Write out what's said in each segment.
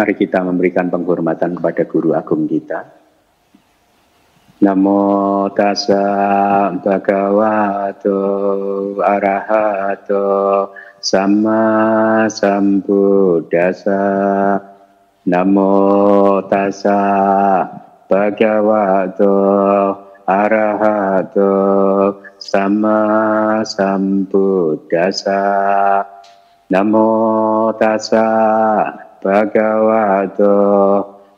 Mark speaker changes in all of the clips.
Speaker 1: Mari kita memberikan penghormatan kepada guru agung kita. Namo tassa bhagavato arahato sama sambuddhasa. Namo tassa bhagavato arahato sama sambuddhasa. Namo tassa bhagavato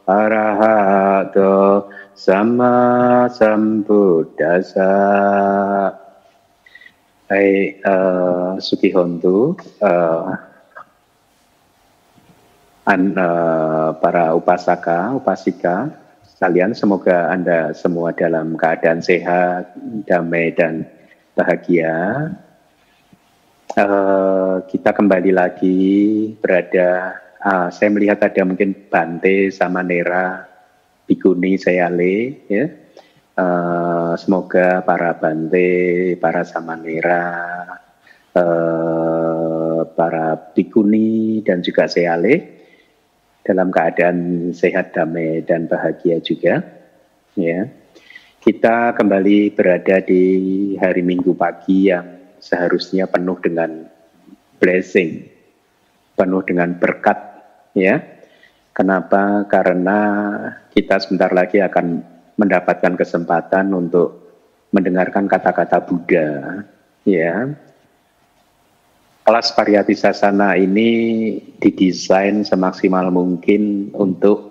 Speaker 1: arahato sama sambuddhasa. Hai uh, Sukihontu, uh, an, uh, para upasaka, upasika sekalian, semoga Anda semua dalam keadaan sehat, damai dan bahagia. Uh, kita kembali lagi berada uh, saya melihat ada mungkin Bante sama Nera, Bikuni, Sayale, ya. Uh, semoga para Bante, para Samanera, uh, para Bikuni dan juga Sayale dalam keadaan sehat, damai dan bahagia juga. Ya, kita kembali berada di hari Minggu pagi yang seharusnya penuh dengan blessing, penuh dengan berkat ya. Kenapa? Karena kita sebentar lagi akan mendapatkan kesempatan untuk mendengarkan kata-kata Buddha, ya. Kelas Pariyati Sasana ini didesain semaksimal mungkin untuk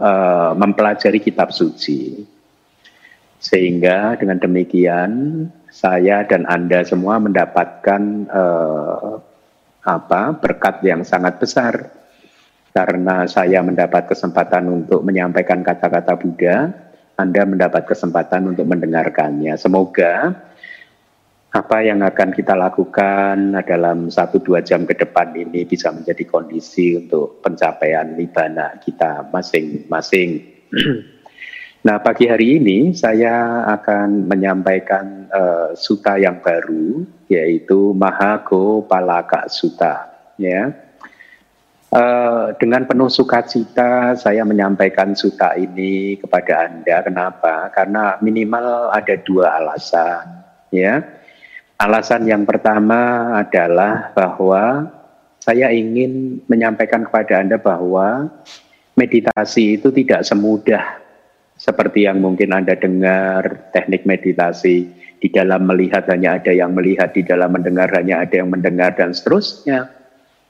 Speaker 1: uh, mempelajari kitab suci. Sehingga dengan demikian saya dan Anda semua mendapatkan uh, apa berkat yang sangat besar karena saya mendapat kesempatan untuk menyampaikan kata-kata Buddha, Anda mendapat kesempatan untuk mendengarkannya. Semoga apa yang akan kita lakukan dalam satu dua jam ke depan ini bisa menjadi kondisi untuk pencapaian nibana kita masing-masing. Nah, pagi hari ini saya akan menyampaikan uh, suta yang baru, yaitu Mahago Palaka Suta. Ya, uh, dengan penuh sukacita saya menyampaikan suta ini kepada anda. Kenapa? Karena minimal ada dua alasan. Ya, alasan yang pertama adalah bahwa saya ingin menyampaikan kepada anda bahwa meditasi itu tidak semudah seperti yang mungkin Anda dengar teknik meditasi di dalam melihat hanya ada yang melihat, di dalam mendengar hanya ada yang mendengar dan seterusnya.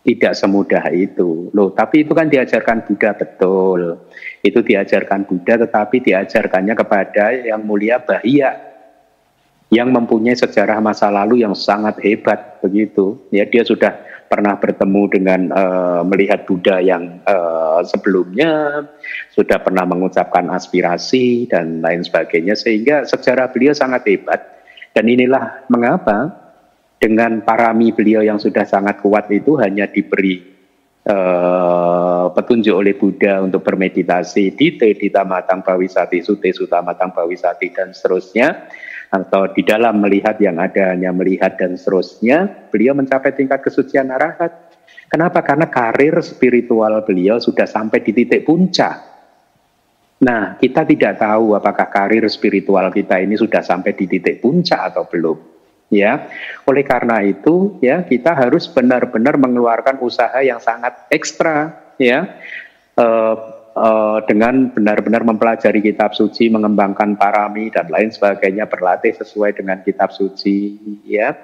Speaker 1: Tidak semudah itu. Loh, tapi itu kan diajarkan Buddha betul. Itu diajarkan Buddha tetapi diajarkannya kepada yang mulia bahia yang mempunyai sejarah masa lalu yang sangat hebat begitu. Ya dia sudah pernah bertemu dengan uh, melihat Buddha yang uh, sebelumnya, sudah pernah mengucapkan aspirasi dan lain sebagainya, sehingga sejarah beliau sangat hebat. Dan inilah mengapa dengan parami beliau yang sudah sangat kuat itu hanya diberi uh, petunjuk oleh Buddha untuk bermeditasi di di tamatang bawisati, sute sutamatang bawisati dan seterusnya atau di dalam melihat yang ada melihat dan seterusnya, beliau mencapai tingkat kesucian arahat. Kenapa? Karena karir spiritual beliau sudah sampai di titik puncak. Nah, kita tidak tahu apakah karir spiritual kita ini sudah sampai di titik puncak atau belum. Ya, oleh karena itu, ya kita harus benar-benar mengeluarkan usaha yang sangat ekstra, ya. Uh, uh, dengan benar-benar mempelajari kitab suci, mengembangkan parami dan lain sebagainya, berlatih sesuai dengan kitab suci, ya.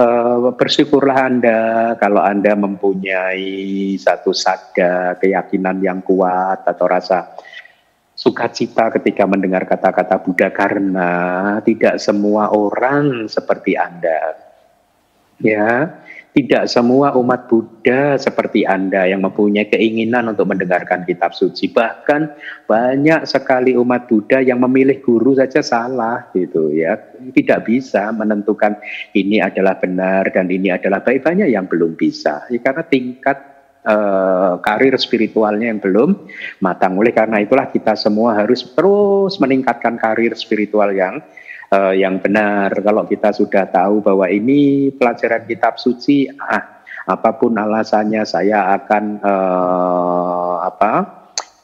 Speaker 1: Uh, bersyukurlah Anda kalau Anda mempunyai satu sada keyakinan yang kuat atau rasa sukacita ketika mendengar kata-kata Buddha karena tidak semua orang seperti Anda. Ya, tidak semua umat Buddha seperti Anda yang mempunyai keinginan untuk mendengarkan kitab suci. Bahkan banyak sekali umat Buddha yang memilih guru saja salah gitu ya. Tidak bisa menentukan ini adalah benar dan ini adalah baik. Banyak yang belum bisa. Ya, karena tingkat uh, karir spiritualnya yang belum matang. Oleh karena itulah kita semua harus terus meningkatkan karir spiritual yang uh, yang benar. Kalau kita sudah tahu bahwa ini pelajaran kitab suci, ah, apa pun alasannya saya akan uh, apa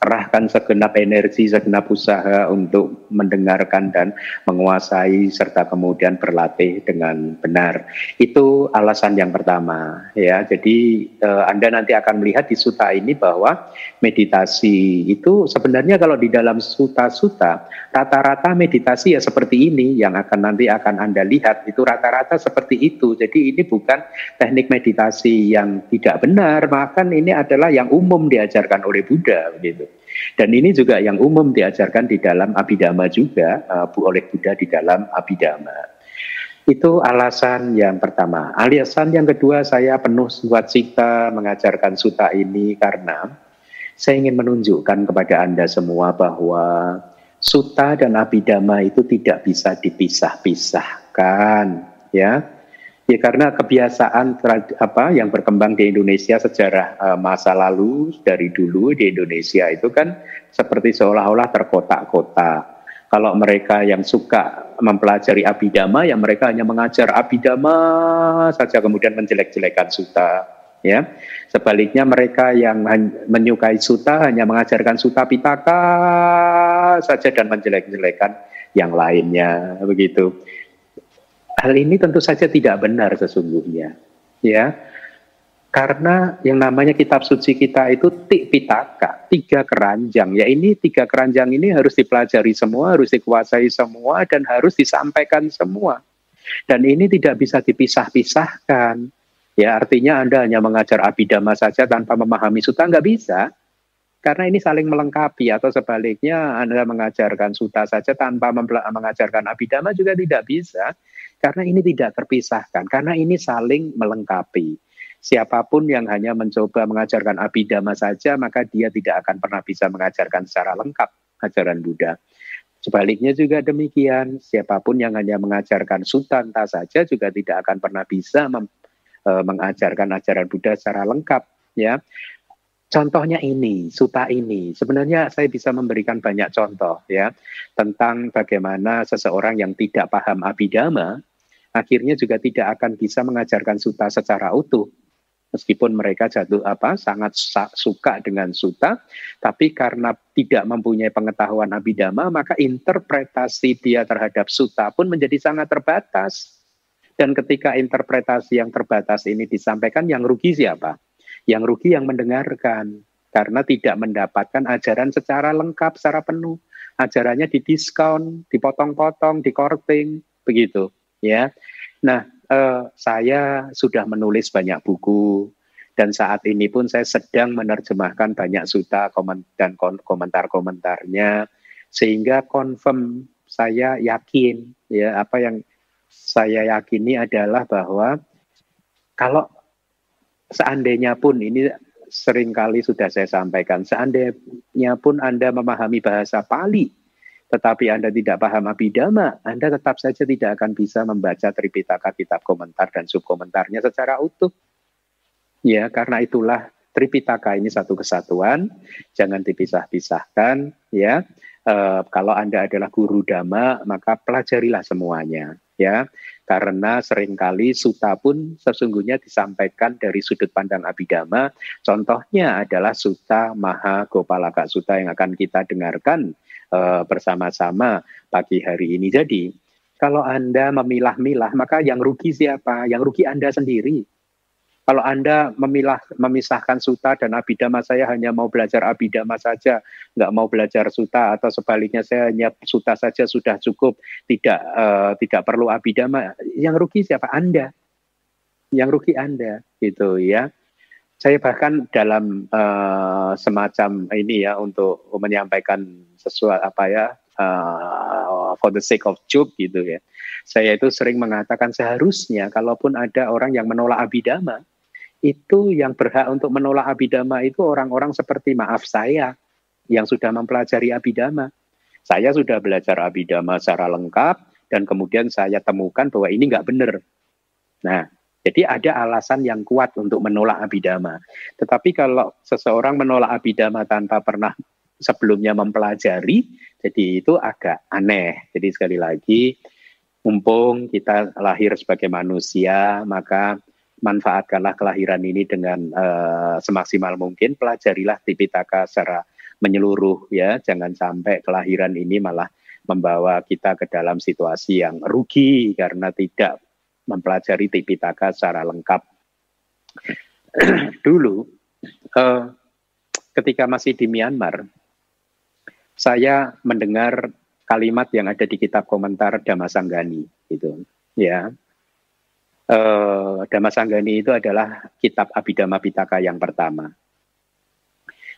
Speaker 1: kerahkan segenap energi, segenap usaha untuk mendengarkan dan menguasai serta kemudian berlatih dengan benar. Itu alasan yang pertama ya. Jadi eh, Anda nanti akan melihat di suta ini bahwa meditasi itu sebenarnya kalau di dalam suta-suta rata-rata meditasi ya seperti ini yang akan nanti akan Anda lihat itu rata-rata seperti itu. Jadi ini bukan teknik meditasi yang tidak benar, bahkan ini adalah yang umum diajarkan oleh Buddha begitu. Dan ini juga yang umum diajarkan di dalam Abhidhamma juga uh, oleh Buddha di dalam Abhidhamma. Itu alasan yang pertama. Alasan yang kedua saya penuh sukacita mengajarkan suta ini karena saya ingin menunjukkan kepada Anda semua bahwa suta dan abhidhamma itu tidak bisa dipisah-pisahkan, ya. Ya karena kebiasaan apa yang berkembang di Indonesia sejarah uh, masa lalu dari dulu di Indonesia itu kan seperti seolah-olah terkotak-kotak. Kalau mereka yang suka mempelajari abidama, ya mereka hanya mengajar abidama saja kemudian menjelek-jelekan suta. Ya, sebaliknya mereka yang menyukai suta hanya mengajarkan suta pitaka saja dan menjelek-jelekan yang lainnya begitu. Hal ini tentu saja tidak benar sesungguhnya, ya. Karena yang namanya kitab suci kita itu tik pitaka, tiga keranjang. Ya ini tiga keranjang ini harus dipelajari semua, harus dikuasai semua, dan harus disampaikan semua. Dan ini tidak bisa dipisah-pisahkan. Ya artinya Anda hanya mengajar abidama saja tanpa memahami suta, nggak bisa. Karena ini saling melengkapi atau sebaliknya Anda mengajarkan suta saja tanpa mengajarkan abidama juga tidak bisa karena ini tidak terpisahkan, karena ini saling melengkapi. Siapa pun yang hanya mencoba mengajarkan abidama saja, maka dia tidak akan pernah bisa mengajarkan secara lengkap ajaran Buddha. Sebaliknya juga demikian, siapa pun yang hanya mengajarkan sutanta saja juga tidak akan pernah bisa e, mengajarkan ajaran Buddha secara lengkap. Ya, Contohnya ini, suta ini. Sebenarnya saya bisa memberikan banyak contoh ya tentang bagaimana seseorang yang tidak paham abidama akhirnya juga tidak akan bisa mengajarkan suta secara utuh. Meskipun mereka jatuh apa sangat suka dengan suta, tapi karena tidak mempunyai pengetahuan abidama, maka interpretasi dia terhadap suta pun menjadi sangat terbatas. Dan ketika interpretasi yang terbatas ini disampaikan, yang rugi siapa? Yang rugi yang mendengarkan karena tidak mendapatkan ajaran secara lengkap, secara penuh. Ajarannya didiskon, dipotong-potong, dikorting, begitu. Ya, nah eh, saya sudah menulis banyak buku dan saat ini pun saya sedang menerjemahkan banyak suta dan komentar-komentarnya sehingga confirm saya yakin ya apa yang saya yakini adalah bahwa kalau seandainya pun ini sering kali sudah saya sampaikan, seandainya pun Anda memahami bahasa Pali, tetapi Anda tidak paham Abhidhamma, Anda tetap saja tidak akan bisa membaca Tripitaka, kitab komentar dan subkomentarnya secara utuh. Ya, karena itulah Tripitaka ini satu kesatuan, jangan dipisah-pisahkan. Ya, e, kalau Anda adalah guru dhamma, maka pelajarilah semuanya. Ya, karena sering kali suta pun sesungguhnya disampaikan dari sudut pandang abidama. Contohnya adalah suta Maha Gopalaka Suta yang akan kita dengarkan uh, bersama-sama pagi hari ini. Jadi, kalau Anda memilah-milah, maka yang rugi siapa? Yang rugi Anda sendiri. Kalau Anda memilah, memisahkan suta dan abidama, saya hanya mau belajar abidama saja, nggak mau belajar suta, atau sebaliknya saya hanya suta saja sudah cukup, tidak uh, tidak perlu abidama. Yang rugi siapa? Anda. Yang rugi Anda, gitu ya. Saya bahkan dalam uh, semacam ini ya untuk menyampaikan sesuatu apa ya uh, for the sake of joke gitu ya. Saya itu sering mengatakan seharusnya kalaupun ada orang yang menolak abidama, itu yang berhak untuk menolak abidama itu orang-orang seperti maaf saya yang sudah mempelajari abidama. Saya sudah belajar abidama secara lengkap dan kemudian saya temukan bahwa ini nggak benar. Nah, jadi ada alasan yang kuat untuk menolak abidama. Tetapi kalau seseorang menolak abidama tanpa pernah sebelumnya mempelajari, jadi itu agak aneh. Jadi sekali lagi, mumpung kita lahir sebagai manusia, maka manfaatkanlah kelahiran ini dengan uh, semaksimal mungkin, pelajarilah Tipitaka secara menyeluruh ya, jangan sampai kelahiran ini malah membawa kita ke dalam situasi yang rugi karena tidak mempelajari Tipitaka secara lengkap. Dulu uh, ketika masih di Myanmar, saya mendengar kalimat yang ada di kitab komentar Damasanggani gitu ya. Uh, Damasanggani itu adalah kitab Abhidhamma Pitaka yang pertama.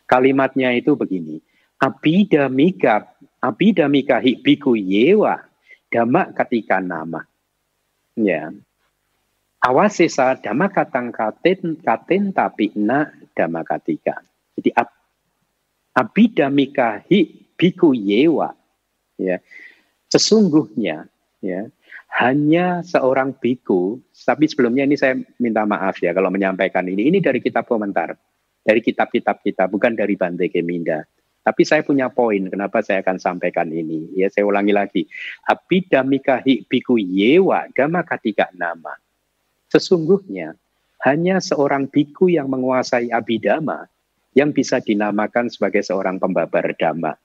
Speaker 1: Kalimatnya itu begini Abhidhamika Abhidhamika biku yewa dhamma katika nama ya. Awasesa dhamma katang katen katen tapi na dhamma katika jadi ab, abhidhamika hi biku yewa. Ya. Sesungguhnya ya hanya seorang biku tapi sebelumnya ini saya minta maaf ya kalau menyampaikan ini. Ini dari kitab komentar dari kitab-kitab kita bukan dari Bante Keminda tapi saya punya poin kenapa saya akan sampaikan ini? Ya saya ulangi lagi. Abidamika hi biku yewa dama katika nama. Sesungguhnya hanya seorang biku yang menguasai abidama yang bisa dinamakan sebagai seorang pembabar dhamma.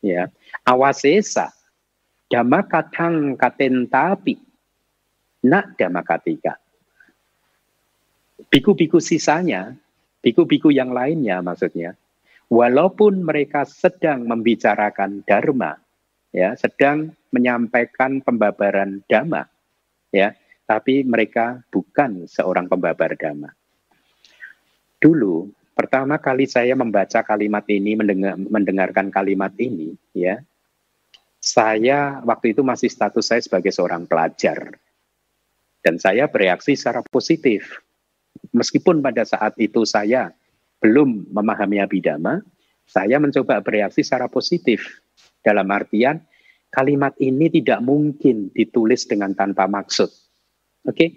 Speaker 1: Ya awasesa dhamma katang katentapi nak dhamma katika biku-biku sisanya biku-biku yang lainnya maksudnya walaupun mereka sedang membicarakan dharma ya sedang menyampaikan pembabaran dhamma ya tapi mereka bukan seorang pembabar dhamma dulu Pertama kali saya membaca kalimat ini, mendengar, mendengarkan kalimat ini, ya, saya waktu itu masih status saya sebagai seorang pelajar, dan saya bereaksi secara positif. Meskipun pada saat itu saya belum memahami abidama, saya mencoba bereaksi secara positif. Dalam artian, kalimat ini tidak mungkin ditulis dengan tanpa maksud. Oke? Okay?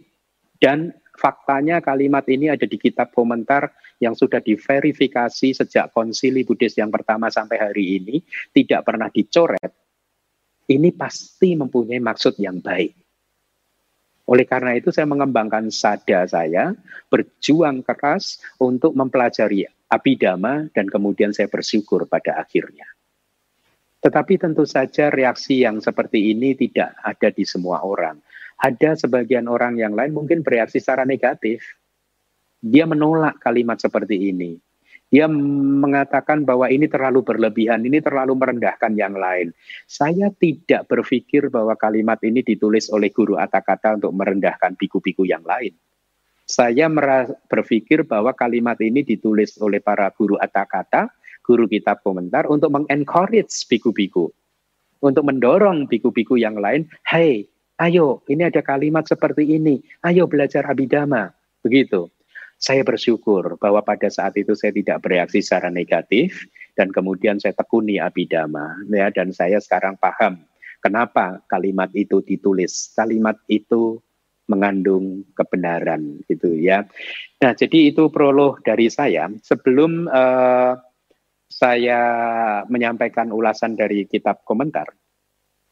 Speaker 1: Dan faktanya kalimat ini ada di kitab komentar yang sudah diverifikasi sejak konsili Buddhis yang pertama sampai hari ini tidak pernah dicoret, ini pasti mempunyai maksud yang baik. Oleh karena itu saya mengembangkan sada saya, berjuang keras untuk mempelajari abidama dan kemudian saya bersyukur pada akhirnya. Tetapi tentu saja reaksi yang seperti ini tidak ada di semua orang. Ada sebagian orang yang lain mungkin bereaksi secara negatif dia menolak kalimat seperti ini. Dia mengatakan bahwa ini terlalu berlebihan, ini terlalu merendahkan yang lain. Saya tidak berpikir bahwa kalimat ini ditulis oleh guru kata untuk merendahkan biku-biku yang lain. Saya berpikir bahwa kalimat ini ditulis oleh para guru kata, guru kitab komentar untuk mengencourage biku-biku. Untuk mendorong biku-biku yang lain, hey, ayo ini ada kalimat seperti ini, ayo belajar abidama. Begitu saya bersyukur bahwa pada saat itu saya tidak bereaksi secara negatif dan kemudian saya tekuni abidama ya dan saya sekarang paham kenapa kalimat itu ditulis. Kalimat itu mengandung kebenaran gitu ya. Nah jadi itu prolog dari saya. Sebelum uh, saya menyampaikan ulasan dari kitab komentar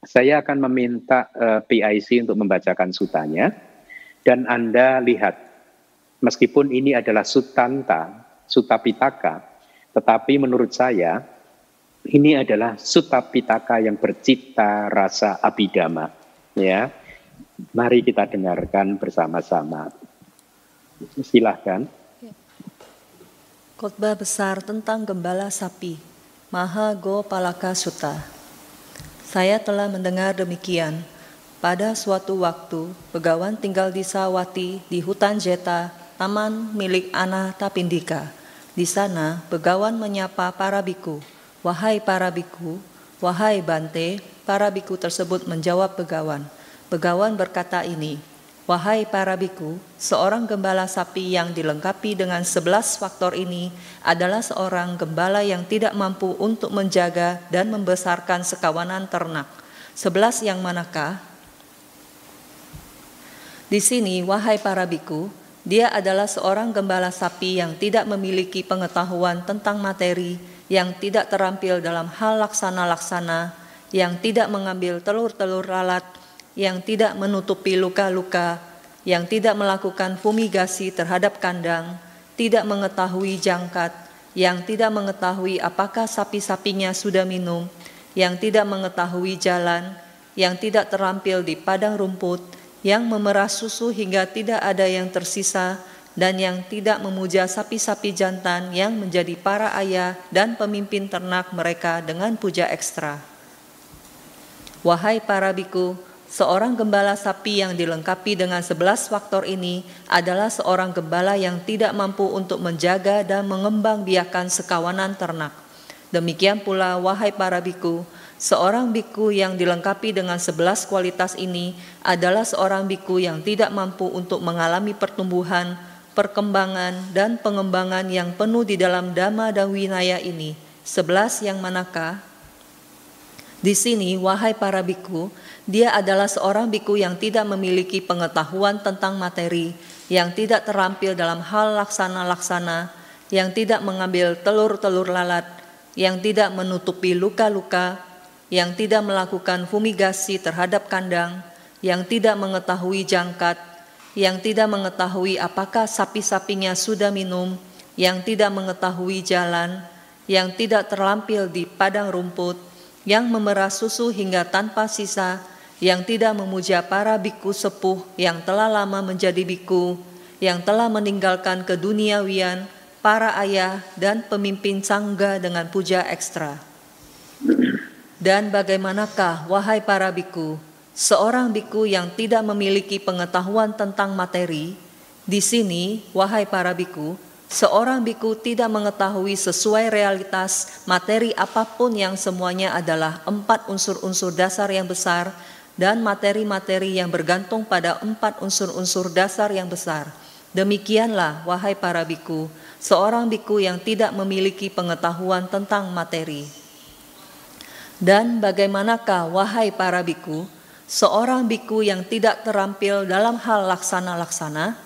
Speaker 1: saya akan meminta uh, eh, PIC untuk membacakan sutanya dan Anda lihat meskipun ini adalah sutanta, sutapitaka, tetapi menurut saya ini adalah sutapitaka yang bercipta rasa abidama. Ya, mari kita dengarkan bersama-sama. Silahkan.
Speaker 2: Khotbah besar tentang gembala sapi, Maha Go Palaka Sutta. Saya telah mendengar demikian. Pada suatu waktu, Begawan tinggal di Sawati di hutan Jeta taman milik Ana Tapindika. Di sana, Begawan menyapa para biku. Wahai para biku, wahai Bante, para biku tersebut menjawab Begawan. Begawan berkata ini, Wahai para biku, seorang gembala sapi yang dilengkapi dengan sebelas faktor ini adalah seorang gembala yang tidak mampu untuk menjaga dan membesarkan sekawanan ternak. Sebelas yang manakah? Di sini, wahai para biku, dia adalah seorang gembala sapi yang tidak memiliki pengetahuan tentang materi, yang tidak terampil dalam hal laksana-laksana, yang tidak mengambil telur-telur lalat, yang tidak menutupi luka-luka, yang tidak melakukan fumigasi terhadap kandang, tidak mengetahui jangkat, yang tidak mengetahui apakah sapi-sapinya sudah minum, yang tidak mengetahui jalan, yang tidak terampil di padang rumput, yang memerah susu hingga tidak ada yang tersisa, dan yang tidak memuja sapi-sapi jantan yang menjadi para ayah dan pemimpin ternak mereka dengan puja ekstra. Wahai para biku, Seorang gembala sapi yang dilengkapi dengan sebelas faktor ini adalah seorang gembala yang tidak mampu untuk menjaga dan mengembang biakan sekawanan ternak. Demikian pula, wahai para biku, seorang biku yang dilengkapi dengan sebelas kualitas ini adalah seorang biku yang tidak mampu untuk mengalami pertumbuhan, perkembangan, dan pengembangan yang penuh di dalam dhamma dan winaya ini. Sebelas yang manakah? Di sini, wahai para biku, dia adalah seorang biku yang tidak memiliki pengetahuan tentang materi, yang tidak terampil dalam hal laksana-laksana, yang tidak mengambil telur-telur lalat, yang tidak menutupi luka-luka, yang tidak melakukan fumigasi terhadap kandang, yang tidak mengetahui jangkat, yang tidak mengetahui apakah sapi-sapinya sudah minum, yang tidak mengetahui jalan, yang tidak terlampil di padang rumput, yang memerah susu hingga tanpa sisa, yang tidak memuja para biku sepuh yang telah lama menjadi biku, yang telah meninggalkan keduniawian, para ayah dan pemimpin sangga dengan puja ekstra. Dan bagaimanakah, wahai para biku, seorang biku yang tidak memiliki pengetahuan tentang materi, di sini, wahai para biku, Seorang biku tidak mengetahui sesuai realitas materi apa pun yang semuanya adalah empat unsur-unsur dasar yang besar dan materi-materi yang bergantung pada empat unsur-unsur dasar yang besar. Demikianlah, wahai para biku, seorang biku yang tidak memiliki pengetahuan tentang materi. Dan bagaimanakah, wahai para biku, seorang biku yang tidak terampil dalam hal laksana-laksana?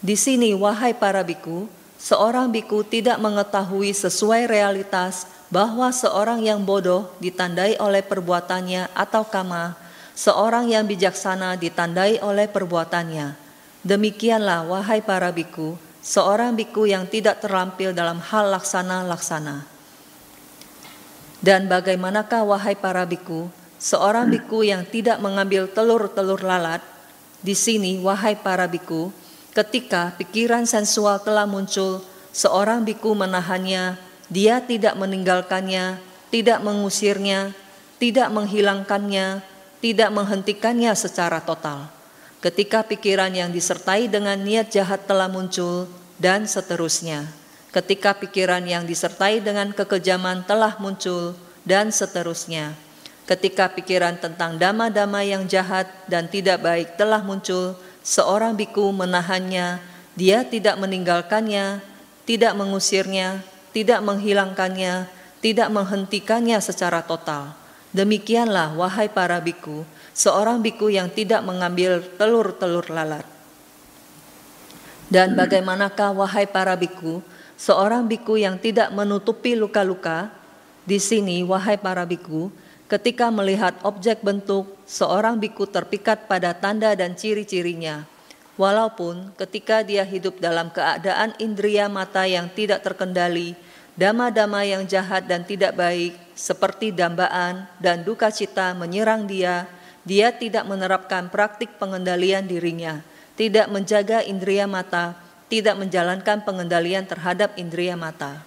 Speaker 2: Di sini, wahai para biku, seorang biku tidak mengetahui sesuai realitas bahwa seorang yang bodoh ditandai oleh perbuatannya atau kama, seorang yang bijaksana ditandai oleh perbuatannya. Demikianlah wahai para biku, seorang biku yang tidak terampil dalam hal laksana-laksana. Dan bagaimanakah wahai para biku, seorang biku yang tidak mengambil telur-telur lalat? Di sini wahai para biku, Ketika pikiran sensual telah muncul, seorang biku menahannya, dia tidak meninggalkannya, tidak mengusirnya, tidak menghilangkannya, tidak menghentikannya secara total. Ketika pikiran yang disertai dengan niat jahat telah muncul, dan seterusnya. Ketika pikiran yang disertai dengan kekejaman telah muncul, dan seterusnya. Ketika pikiran tentang dama-dama yang jahat dan tidak baik telah muncul, seorang biku menahannya, dia tidak meninggalkannya, tidak mengusirnya, tidak menghilangkannya, tidak menghentikannya secara total. Demikianlah, wahai para biku, seorang biku yang tidak mengambil telur-telur lalat. Dan bagaimanakah, wahai para biku, seorang biku yang tidak menutupi luka-luka? Di sini, wahai para biku, Ketika melihat objek bentuk, seorang biku terpikat pada tanda dan ciri-cirinya. Walaupun ketika dia hidup dalam keadaan indria mata yang tidak terkendali, dama-dama yang jahat dan tidak baik, seperti dambaan dan duka cita menyerang dia, dia tidak menerapkan praktik pengendalian dirinya, tidak menjaga indria mata, tidak menjalankan pengendalian terhadap indria mata.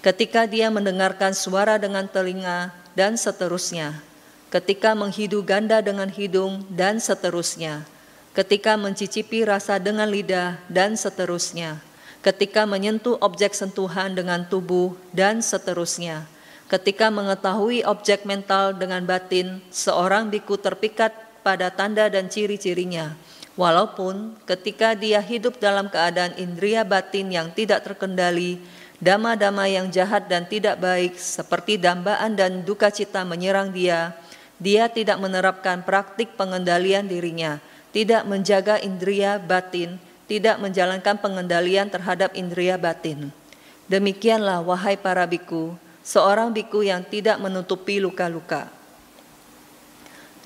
Speaker 2: Ketika dia mendengarkan suara dengan telinga, dan seterusnya. Ketika menghidu ganda dengan hidung dan seterusnya. Ketika mencicipi rasa dengan lidah dan seterusnya. Ketika menyentuh objek sentuhan dengan tubuh dan seterusnya. Ketika mengetahui objek mental dengan batin, seorang biku terpikat pada tanda dan ciri-cirinya. Walaupun ketika dia hidup dalam keadaan indria batin yang tidak terkendali, Dama-dama yang jahat dan tidak baik seperti dambaan dan duka cita menyerang dia, dia tidak menerapkan praktik pengendalian dirinya, tidak menjaga indria batin, tidak menjalankan pengendalian terhadap indria batin. Demikianlah wahai para biku, seorang biku yang tidak menutupi luka-luka.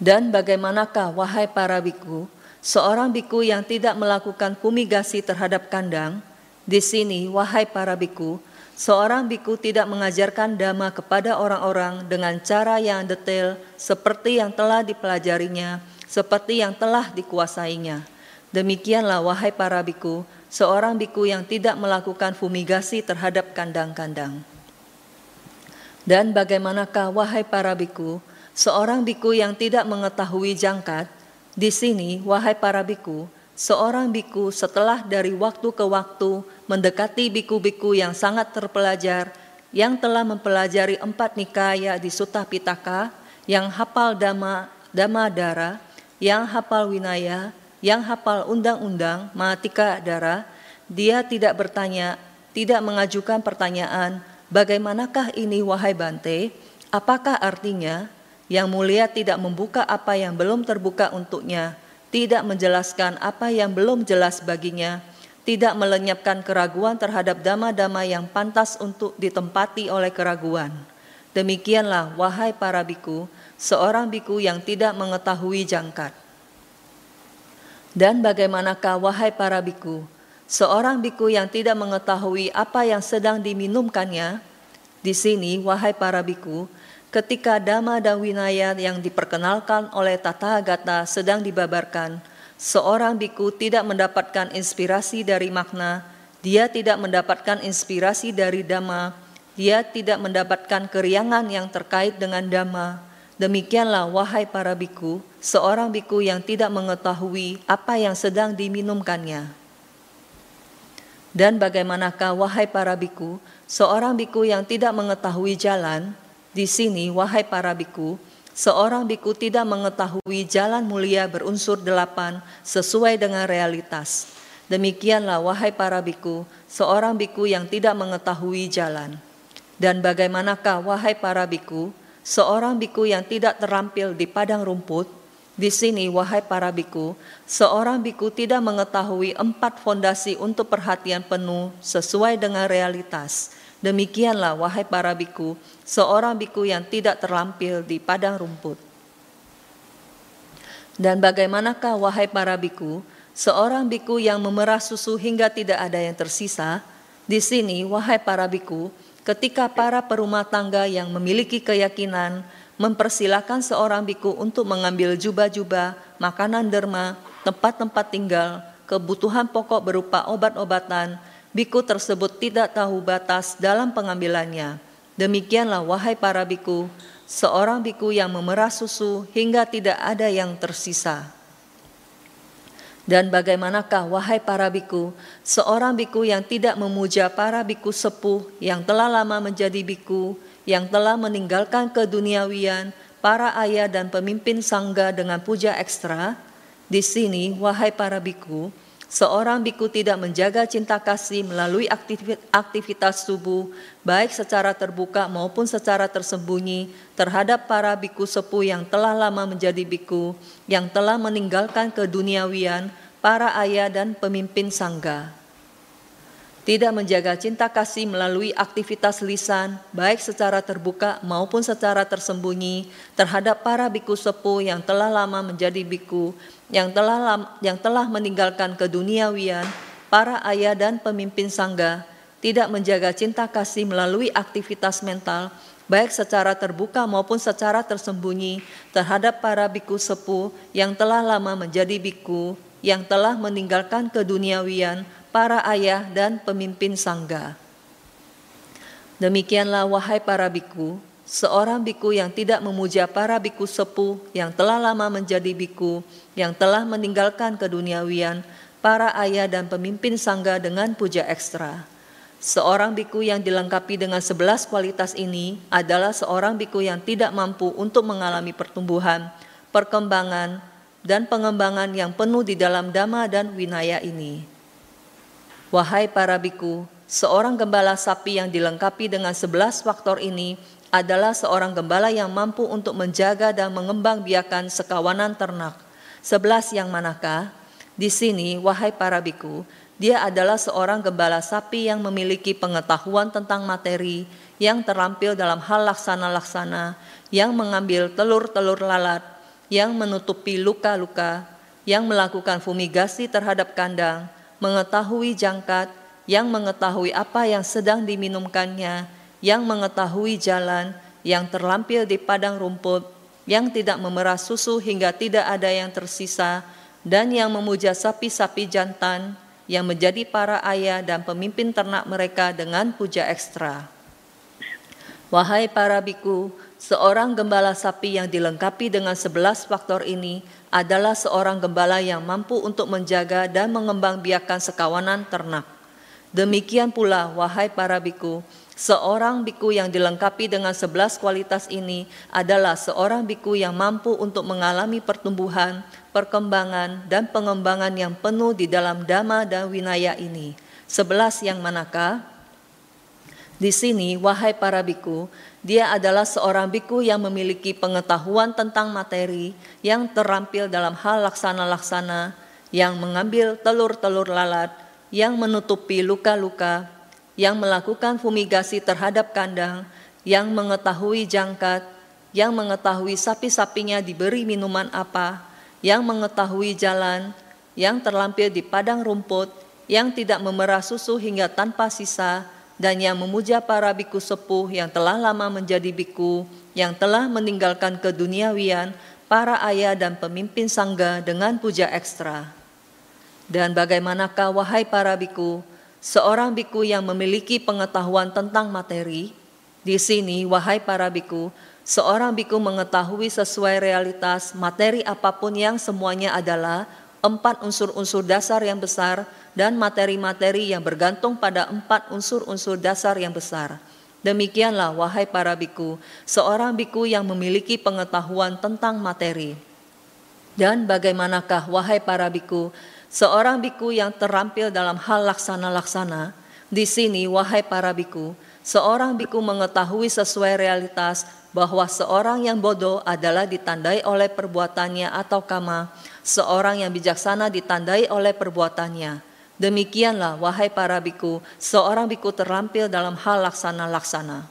Speaker 2: Dan bagaimanakah wahai para biku, seorang biku yang tidak melakukan fumigasi terhadap kandang, di sini, wahai para biku, seorang biku tidak mengajarkan dhamma kepada orang-orang dengan cara yang detail seperti yang telah dipelajarinya, seperti yang telah dikuasainya. Demikianlah wahai para biku, seorang biku yang tidak melakukan fumigasi terhadap kandang-kandang. Dan bagaimanakah wahai para biku, seorang biku yang tidak mengetahui jangkat, di sini, wahai para biku, seorang biku setelah dari waktu ke waktu mendekati biku-biku yang sangat terpelajar, yang telah mempelajari empat nikaya di Sutta Pitaka, yang hafal dama, dama dara, yang hafal winaya, yang hafal undang-undang, matika dara, dia tidak bertanya, tidak mengajukan pertanyaan, bagaimanakah ini wahai Bante, apakah artinya, yang mulia tidak membuka apa yang belum terbuka untuknya, tidak menjelaskan apa yang belum jelas baginya, tidak melenyapkan keraguan terhadap dama-dama yang pantas untuk ditempati oleh keraguan. Demikianlah, wahai para biku, seorang biku yang tidak mengetahui jangkat. Dan bagaimanakah, wahai para biku, seorang biku yang tidak mengetahui apa yang sedang diminumkannya? Di sini, wahai para biku, ketika Dhamma dan Winaya yang diperkenalkan oleh Tata Gata sedang dibabarkan, seorang biku tidak mendapatkan inspirasi dari makna, dia tidak mendapatkan inspirasi dari Dhamma, dia tidak mendapatkan keriangan yang terkait dengan Dhamma. Demikianlah wahai para biku, seorang biku yang tidak mengetahui apa yang sedang diminumkannya. Dan bagaimanakah wahai para biku, seorang biku yang tidak mengetahui jalan, di sini, wahai para biku, seorang biku tidak mengetahui jalan mulia berunsur delapan sesuai dengan realitas. Demikianlah, wahai para biku, seorang biku yang tidak mengetahui jalan. Dan bagaimanakah, wahai para biku, seorang biku yang tidak terampil di padang rumput, di sini, wahai para biku, seorang biku tidak mengetahui empat fondasi untuk perhatian penuh sesuai dengan realitas. Demikianlah, wahai para biku, seorang biku yang tidak terlampil di padang rumput. Dan bagaimanakah, wahai para biku, seorang biku yang memerah susu hingga tidak ada yang tersisa? Di sini, wahai para biku, ketika para perumah tangga yang memiliki keyakinan mempersilahkan seorang biku untuk mengambil jubah-jubah, makanan derma, tempat-tempat tinggal, kebutuhan pokok berupa obat-obatan, biku tersebut tidak tahu batas dalam pengambilannya. Demikianlah wahai para biku, seorang biku yang memerah susu hingga tidak ada yang tersisa. Dan bagaimanakah wahai para biku, seorang biku yang tidak memuja para biku sepuh yang telah lama menjadi biku, yang telah meninggalkan keduniawian, para ayah dan pemimpin sangga dengan puja ekstra, di sini wahai para biku, Seorang biku tidak menjaga cinta kasih melalui aktivitas tubuh, baik secara terbuka maupun secara tersembunyi, terhadap para biku sepuh yang telah lama menjadi biku, yang telah meninggalkan keduniawian, para ayah dan pemimpin sangga. Tidak menjaga cinta kasih melalui aktivitas lisan, baik secara terbuka maupun secara tersembunyi, terhadap para biku sepuh yang telah lama menjadi biku, yang telah yang telah meninggalkan keduniawian, para ayah dan pemimpin sangga tidak menjaga cinta kasih melalui aktivitas mental, baik secara terbuka maupun secara tersembunyi terhadap para biku sepuh yang telah lama menjadi biku, yang telah meninggalkan keduniawian, para ayah dan pemimpin sangga. Demikianlah wahai para biku, seorang biku yang tidak memuja para biku sepuh yang telah lama menjadi biku, yang telah meninggalkan keduniawian, para ayah dan pemimpin sangga dengan puja ekstra. Seorang biku yang dilengkapi dengan sebelas kualitas ini adalah seorang biku yang tidak mampu untuk mengalami pertumbuhan, perkembangan, dan pengembangan yang penuh di dalam dhamma dan winaya ini. Wahai para biku, seorang gembala sapi yang dilengkapi dengan sebelas faktor ini adalah seorang gembala yang mampu untuk menjaga dan mengembang biakan sekawanan ternak. Sebelas yang manakah? Di sini, wahai para biku, dia adalah seorang gembala sapi yang memiliki pengetahuan tentang materi, yang terampil dalam hal laksana-laksana, yang mengambil telur-telur lalat, yang menutupi luka-luka, yang melakukan fumigasi terhadap kandang, mengetahui jangkat, yang mengetahui apa yang sedang diminumkannya, yang mengetahui jalan, yang terlampir di padang rumput, yang tidak memerah susu hingga tidak ada yang tersisa, dan yang memuja sapi-sapi jantan, yang menjadi para ayah dan pemimpin ternak mereka dengan puja ekstra. Wahai para biku, seorang gembala sapi yang dilengkapi dengan sebelas faktor ini adalah seorang gembala yang mampu untuk menjaga dan mengembangbiakkan sekawanan ternak. Demikian pula, wahai para biku, seorang biku yang dilengkapi dengan sebelas kualitas ini adalah seorang biku yang mampu untuk mengalami pertumbuhan, perkembangan, dan pengembangan yang penuh di dalam dhamma dan winaya ini. Sebelas yang manakah? Di sini, wahai para biku, dia adalah seorang biku yang memiliki pengetahuan tentang materi yang terampil dalam hal laksana-laksana, yang mengambil telur-telur lalat, yang menutupi luka-luka, yang melakukan fumigasi terhadap kandang, yang mengetahui jangkat, yang mengetahui sapi-sapinya diberi minuman apa, yang mengetahui jalan, yang terlampir di padang rumput, yang tidak memerah susu hingga tanpa sisa, dan yang memuja para biku sepuh yang telah lama menjadi biku, yang telah meninggalkan keduniawian, para ayah dan pemimpin sangga dengan puja ekstra. Dan bagaimanakah wahai para biku, seorang biku yang memiliki pengetahuan tentang materi, di sini wahai para biku, seorang biku mengetahui sesuai realitas materi apa pun yang semuanya adalah empat unsur-unsur dasar yang besar dan materi-materi yang bergantung pada empat unsur-unsur dasar yang besar. Demikianlah wahai para biku, seorang biku yang memiliki pengetahuan tentang materi. Dan bagaimanakah wahai para biku, Seorang biku yang terampil dalam hal laksana-laksana, di sini wahai para biku, seorang biku mengetahui sesuai realitas bahwa seorang yang bodoh adalah ditandai oleh perbuatannya atau kama, seorang yang bijaksana ditandai oleh perbuatannya. Demikianlah wahai para biku, seorang biku terampil dalam hal laksana-laksana.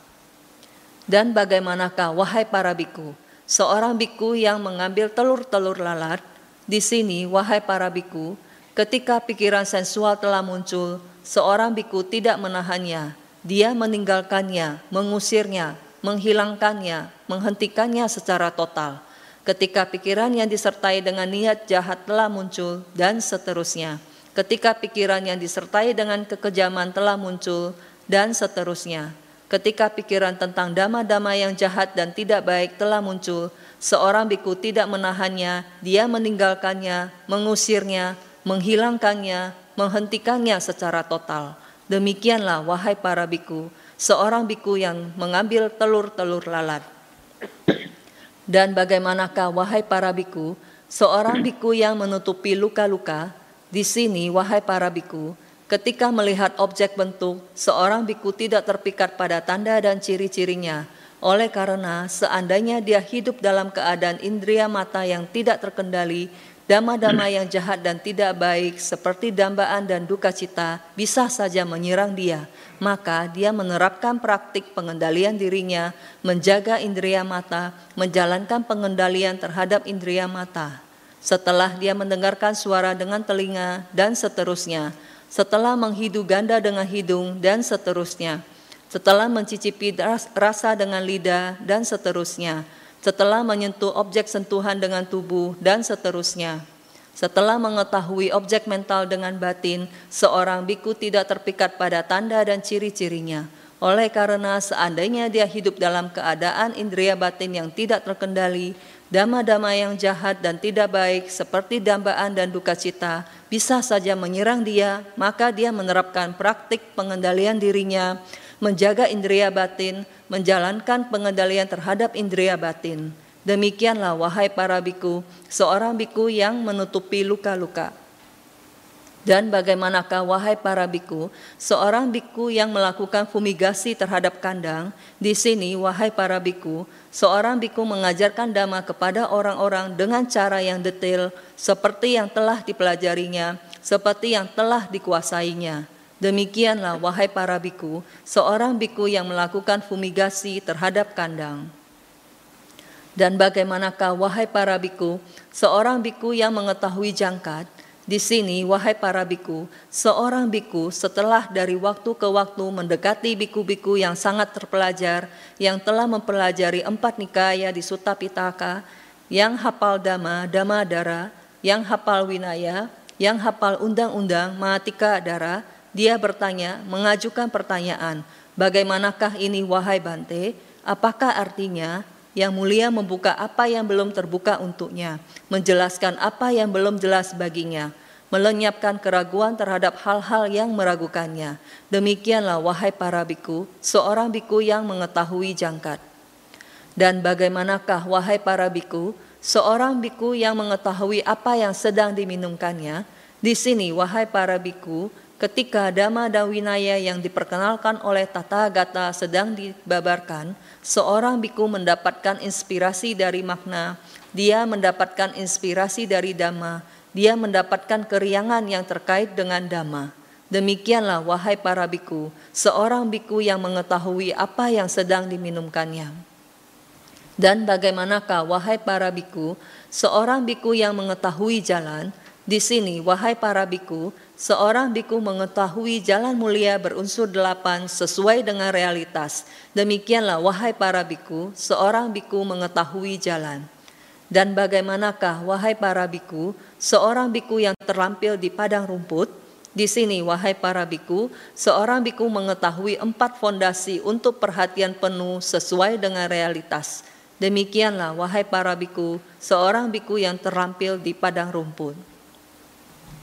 Speaker 2: Dan bagaimanakah wahai para biku, seorang biku yang mengambil telur-telur lalat, di sini wahai para biku, Ketika pikiran sensual telah muncul, seorang biku tidak menahannya. Dia meninggalkannya, mengusirnya, menghilangkannya, menghentikannya secara total. Ketika pikiran yang disertai dengan niat jahat telah muncul, dan seterusnya. Ketika pikiran yang disertai dengan kekejaman telah muncul, dan seterusnya. Ketika pikiran tentang dama-dama yang jahat dan tidak baik telah muncul, seorang biku tidak menahannya, dia meninggalkannya, mengusirnya, menghilangkannya, menghentikannya secara total. Demikianlah wahai para biku, seorang biku yang mengambil telur-telur lalat. Dan bagaimanakah wahai para biku, seorang biku yang menutupi luka-luka, di sini wahai para biku, ketika melihat objek bentuk, seorang biku tidak terpikat pada tanda dan ciri-cirinya, oleh karena seandainya dia hidup dalam keadaan indria mata yang tidak terkendali, Dama-dama yang jahat dan tidak baik seperti dambaan dan duka cita bisa saja menyerang dia. Maka dia menerapkan praktik pengendalian dirinya, menjaga indria mata, menjalankan pengendalian terhadap indria mata. Setelah dia mendengarkan suara dengan telinga dan seterusnya, setelah menghidu ganda dengan hidung dan seterusnya, setelah mencicipi rasa dengan lidah dan seterusnya, setelah menyentuh objek sentuhan dengan tubuh, dan seterusnya. Setelah mengetahui objek mental dengan batin, seorang biku tidak terpikat pada tanda dan ciri-cirinya. Oleh karena seandainya dia hidup dalam keadaan indria batin yang tidak terkendali, dama-dama yang jahat dan tidak baik seperti dambaan dan duka cita bisa saja menyerang dia, maka dia menerapkan praktik pengendalian dirinya, menjaga indria batin, menjalankan pengendalian terhadap indria batin. Demikianlah wahai para biku, seorang biku yang menutupi luka-luka. Dan bagaimanakah wahai para biku, seorang biku yang melakukan fumigasi terhadap kandang, di sini wahai para biku, seorang biku mengajarkan dhamma kepada orang-orang dengan cara yang detail seperti yang telah dipelajarinya, seperti yang telah dikuasainya. Demikianlah wahai para biku, seorang biku yang melakukan fumigasi terhadap kandang. Dan bagaimanakah wahai para biku, seorang biku yang mengetahui jangkat, di sini, wahai para biku, seorang biku setelah dari waktu ke waktu mendekati biku-biku yang sangat terpelajar, yang telah mempelajari empat nikaya di Sutta Pitaka, yang hafal dama, dama dara, yang hafal winaya, yang hafal undang-undang, matika dara, dia bertanya, mengajukan pertanyaan, bagaimanakah ini wahai Bante? Apakah artinya yang mulia membuka apa yang belum terbuka untuknya, menjelaskan apa yang belum jelas baginya, melenyapkan keraguan terhadap hal-hal yang meragukannya. Demikianlah wahai para biku, seorang biku yang mengetahui jangkat. Dan bagaimanakah wahai para biku, seorang biku yang mengetahui apa yang sedang diminumkannya? Di sini wahai para biku, ketika Dhamma dan Winaya yang diperkenalkan oleh Tata Gata sedang dibabarkan, seorang biku mendapatkan inspirasi dari makna, dia mendapatkan inspirasi dari Dhamma, dia mendapatkan keriangan yang terkait dengan Dhamma. Demikianlah wahai para biku, seorang biku yang mengetahui apa yang sedang diminumkannya. Dan bagaimanakah wahai para biku, seorang biku yang mengetahui jalan, di sini, wahai para biku, seorang biku mengetahui jalan mulia berunsur delapan sesuai dengan realitas. Demikianlah, wahai para biku, seorang biku mengetahui jalan. Dan bagaimanakah, wahai para biku, seorang biku yang terlampil di padang rumput? Di sini, wahai para biku, seorang biku mengetahui empat fondasi untuk perhatian penuh sesuai dengan realitas. Demikianlah, wahai para biku, seorang biku yang terlampil di padang rumput.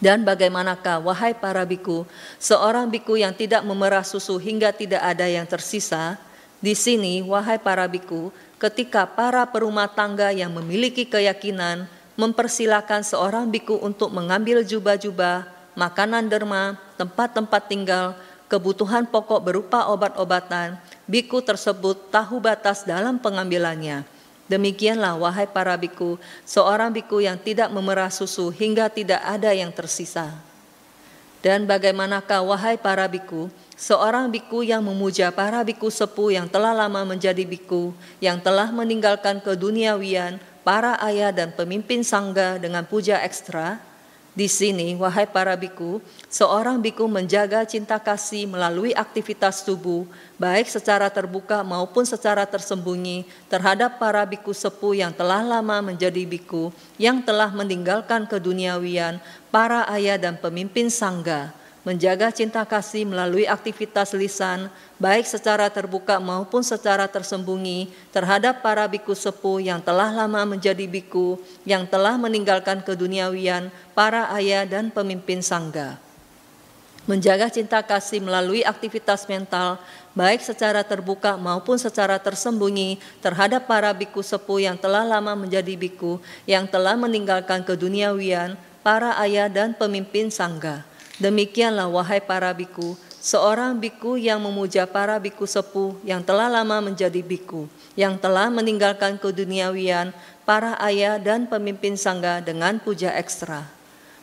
Speaker 2: Dan bagaimanakah, wahai para biku, seorang biku yang tidak memerah susu hingga tidak ada yang tersisa? Di sini, wahai para biku, ketika para perumah tangga yang memiliki keyakinan mempersilahkan seorang biku untuk mengambil jubah-jubah, makanan derma, tempat-tempat tinggal, kebutuhan pokok berupa obat-obatan, biku tersebut tahu batas dalam pengambilannya Demikianlah wahai para biku, seorang biku yang tidak memerah susu hingga tidak ada yang tersisa. Dan bagaimanakah wahai para biku, seorang biku yang memuja para biku sepuh yang telah lama menjadi biku, yang telah meninggalkan keduniawian, para ayah dan pemimpin sangga dengan puja ekstra, di sini, wahai para biku, seorang biku menjaga cinta kasih melalui aktivitas tubuh, baik secara terbuka maupun secara tersembunyi, terhadap para biku sepuh yang telah lama menjadi biku, yang telah meninggalkan keduniawian, para ayah dan pemimpin sangga menjaga cinta kasih melalui aktivitas lisan, baik secara terbuka maupun secara tersembunyi, terhadap para biku sepuh yang telah lama menjadi biku, yang telah meninggalkan keduniawian, para ayah dan pemimpin sangga. Menjaga cinta kasih melalui aktivitas mental, baik secara terbuka maupun secara tersembunyi, terhadap para biku sepuh yang telah lama menjadi biku, yang telah meninggalkan keduniawian, para ayah dan pemimpin sangga Demikianlah wahai para biku, seorang biku yang memuja para biku sepuh yang telah lama menjadi biku, yang telah meninggalkan keduniawian, para ayah dan pemimpin sangga dengan puja ekstra.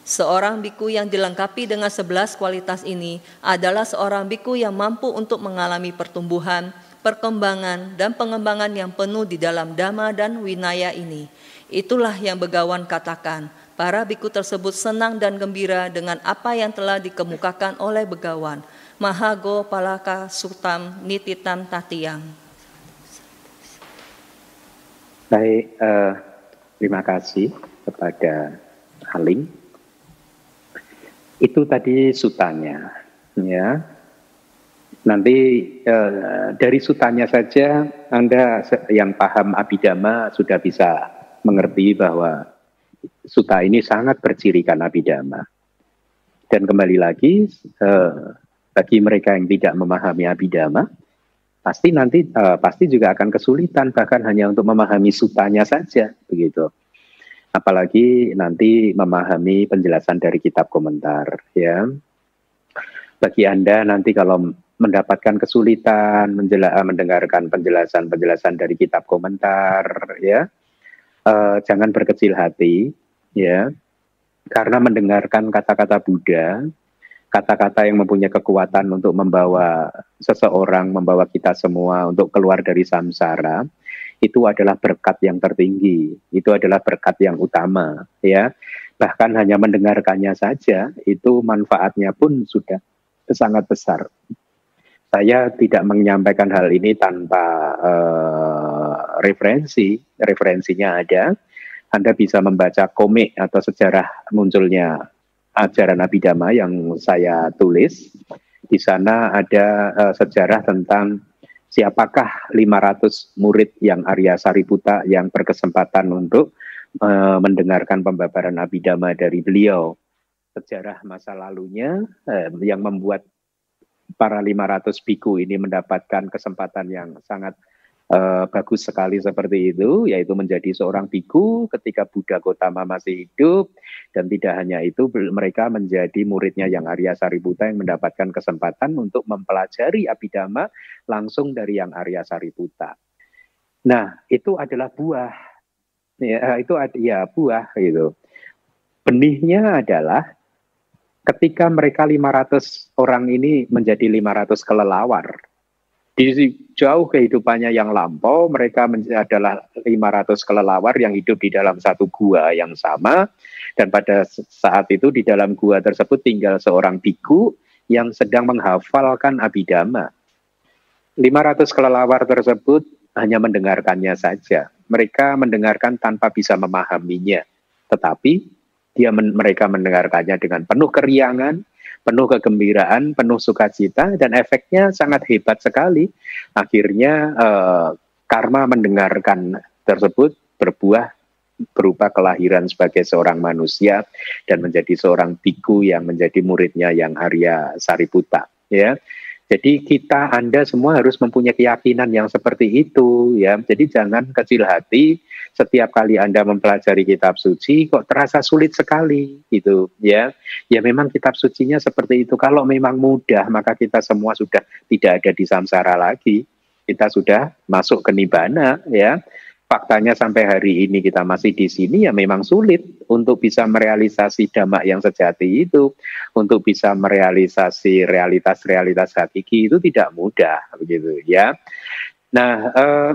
Speaker 2: Seorang biku yang dilengkapi dengan sebelas kualitas ini adalah seorang biku yang mampu untuk mengalami pertumbuhan, perkembangan, dan pengembangan yang penuh di dalam dhamma dan winaya ini. Itulah yang begawan katakan, Para biku tersebut senang dan gembira dengan apa yang telah dikemukakan oleh begawan. Mahago Palaka Sutam Nititam Tatiang.
Speaker 1: Baik, uh, terima kasih kepada Halim. Itu tadi sutanya, ya. Nanti uh, dari sutanya saja Anda yang paham abidama sudah bisa mengerti bahwa suta ini sangat bercirikan abidama. Dan kembali lagi, eh, bagi mereka yang tidak memahami abidama, pasti nanti eh, pasti juga akan kesulitan bahkan hanya untuk memahami sutanya saja begitu. Apalagi nanti memahami penjelasan dari kitab komentar ya. Bagi Anda nanti kalau mendapatkan kesulitan menjela, mendengarkan penjelasan-penjelasan dari kitab komentar ya uh, jangan berkecil hati ya karena mendengarkan kata-kata Buddha kata-kata yang mempunyai kekuatan untuk membawa seseorang membawa kita semua untuk keluar dari samsara itu adalah berkat yang tertinggi, itu adalah berkat yang utama, ya. Bahkan hanya mendengarkannya saja itu manfaatnya pun sudah sangat besar. Saya tidak menyampaikan hal ini tanpa uh, referensi, referensinya ada. Anda bisa membaca komik atau sejarah munculnya ajaran Abhidhamma yang saya tulis. Di sana ada uh, sejarah tentang siapakah 500 murid yang Arya Sariputa yang berkesempatan untuk uh, mendengarkan pembabaran Abhidhamma dari beliau. Sejarah masa lalunya uh, yang membuat para 500 biku ini mendapatkan kesempatan yang sangat uh, bagus sekali seperti itu, yaitu menjadi seorang biku ketika Buddha Gotama masih hidup, dan tidak hanya itu, mereka menjadi muridnya yang Arya Sariputa yang mendapatkan kesempatan untuk mempelajari Abhidhamma langsung dari yang Arya Sariputa. Nah, itu adalah buah. Ya, itu ya buah gitu. Benihnya adalah ketika mereka 500 orang ini menjadi 500 kelelawar di jauh kehidupannya yang lampau, mereka adalah 500 kelelawar yang hidup di dalam satu gua yang sama. Dan pada saat itu di dalam gua tersebut tinggal seorang biku yang sedang menghafalkan Abhidhamma. 500 kelelawar tersebut hanya mendengarkannya saja. Mereka mendengarkan tanpa bisa memahaminya. Tetapi dia men mereka mendengarkannya dengan penuh keriangan, penuh kegembiraan, penuh sukacita, dan efeknya sangat hebat sekali. Akhirnya eh, karma mendengarkan tersebut berbuah berupa kelahiran sebagai seorang manusia dan menjadi seorang biku yang menjadi muridnya yang Arya Sariputa ya jadi kita Anda semua harus mempunyai keyakinan yang seperti itu ya. Jadi jangan kecil hati setiap kali Anda mempelajari kitab suci kok terasa sulit sekali gitu ya. Ya memang kitab sucinya seperti itu. Kalau memang mudah maka kita semua sudah tidak ada di samsara lagi. Kita sudah masuk ke nibana ya faktanya sampai hari ini kita masih di sini ya memang sulit untuk bisa merealisasi damak yang sejati itu, untuk bisa merealisasi realitas-realitas hakiki itu tidak mudah begitu ya. Nah, eh,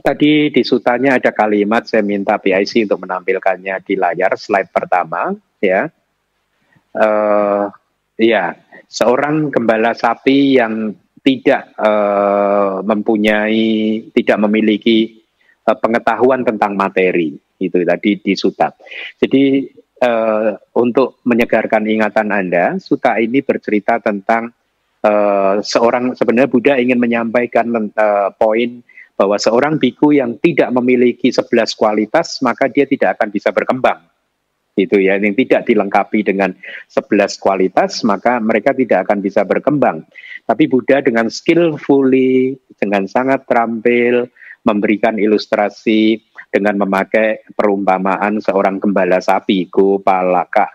Speaker 1: tadi di sutanya ada kalimat saya minta PIC untuk menampilkannya di layar slide pertama ya. Eh, ya, seorang gembala sapi yang tidak uh, mempunyai, tidak memiliki uh, pengetahuan tentang materi. Itu tadi di suta. Jadi uh, untuk menyegarkan ingatan Anda, suta ini bercerita tentang uh, seorang sebenarnya Buddha ingin menyampaikan uh, poin bahwa seorang biku yang tidak memiliki 11 kualitas maka dia tidak akan bisa berkembang. Itu ya yang tidak dilengkapi dengan 11 kualitas maka mereka tidak akan bisa berkembang. Tapi Buddha dengan skillfully dengan sangat terampil memberikan ilustrasi dengan memakai perumpamaan seorang gembala sapi, go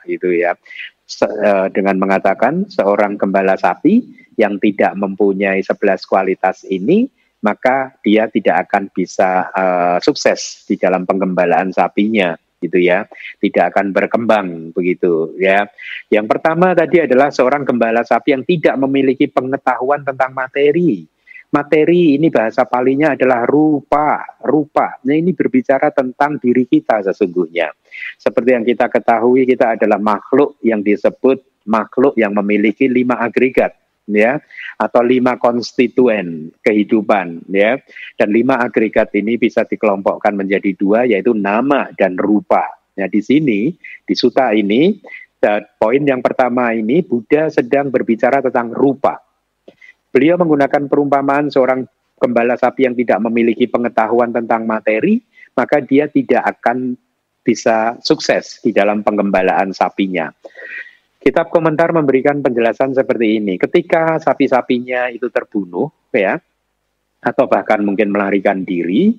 Speaker 1: gitu ya. Se, uh, dengan mengatakan seorang gembala sapi yang tidak mempunyai 11 kualitas ini, maka dia tidak akan bisa uh, sukses di dalam penggembalaan sapinya gitu ya. Tidak akan berkembang begitu ya. Yang pertama tadi adalah seorang gembala sapi yang tidak memiliki pengetahuan tentang materi materi ini bahasa palinya adalah rupa, rupa. Nah ini berbicara tentang diri kita sesungguhnya. Seperti yang kita ketahui kita adalah makhluk yang disebut makhluk yang memiliki lima agregat ya atau lima konstituen kehidupan ya dan lima agregat ini bisa dikelompokkan menjadi dua yaitu nama dan rupa. Nah di sini di suta ini poin yang pertama ini Buddha sedang berbicara tentang rupa Beliau menggunakan perumpamaan seorang gembala sapi yang tidak memiliki pengetahuan tentang materi, maka dia tidak akan bisa sukses di dalam penggembalaan sapinya. Kitab komentar memberikan penjelasan seperti ini. Ketika sapi-sapinya itu terbunuh, ya, atau bahkan mungkin melarikan diri,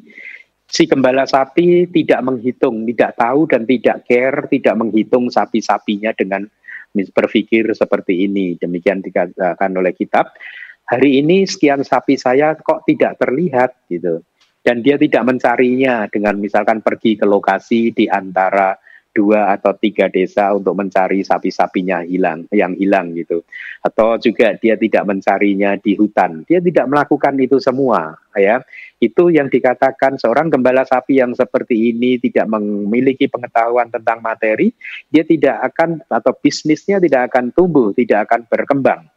Speaker 1: si gembala sapi tidak menghitung, tidak tahu dan tidak care, tidak menghitung sapi-sapinya dengan berpikir seperti ini. Demikian dikatakan oleh kitab hari ini sekian sapi saya kok tidak terlihat gitu. Dan dia tidak mencarinya dengan misalkan pergi ke lokasi di antara dua atau tiga desa untuk mencari sapi-sapinya hilang yang hilang gitu. Atau juga dia tidak mencarinya di hutan. Dia tidak melakukan itu semua ya. Itu yang dikatakan seorang gembala sapi yang seperti ini tidak memiliki pengetahuan tentang materi dia tidak akan atau bisnisnya tidak akan tumbuh tidak akan berkembang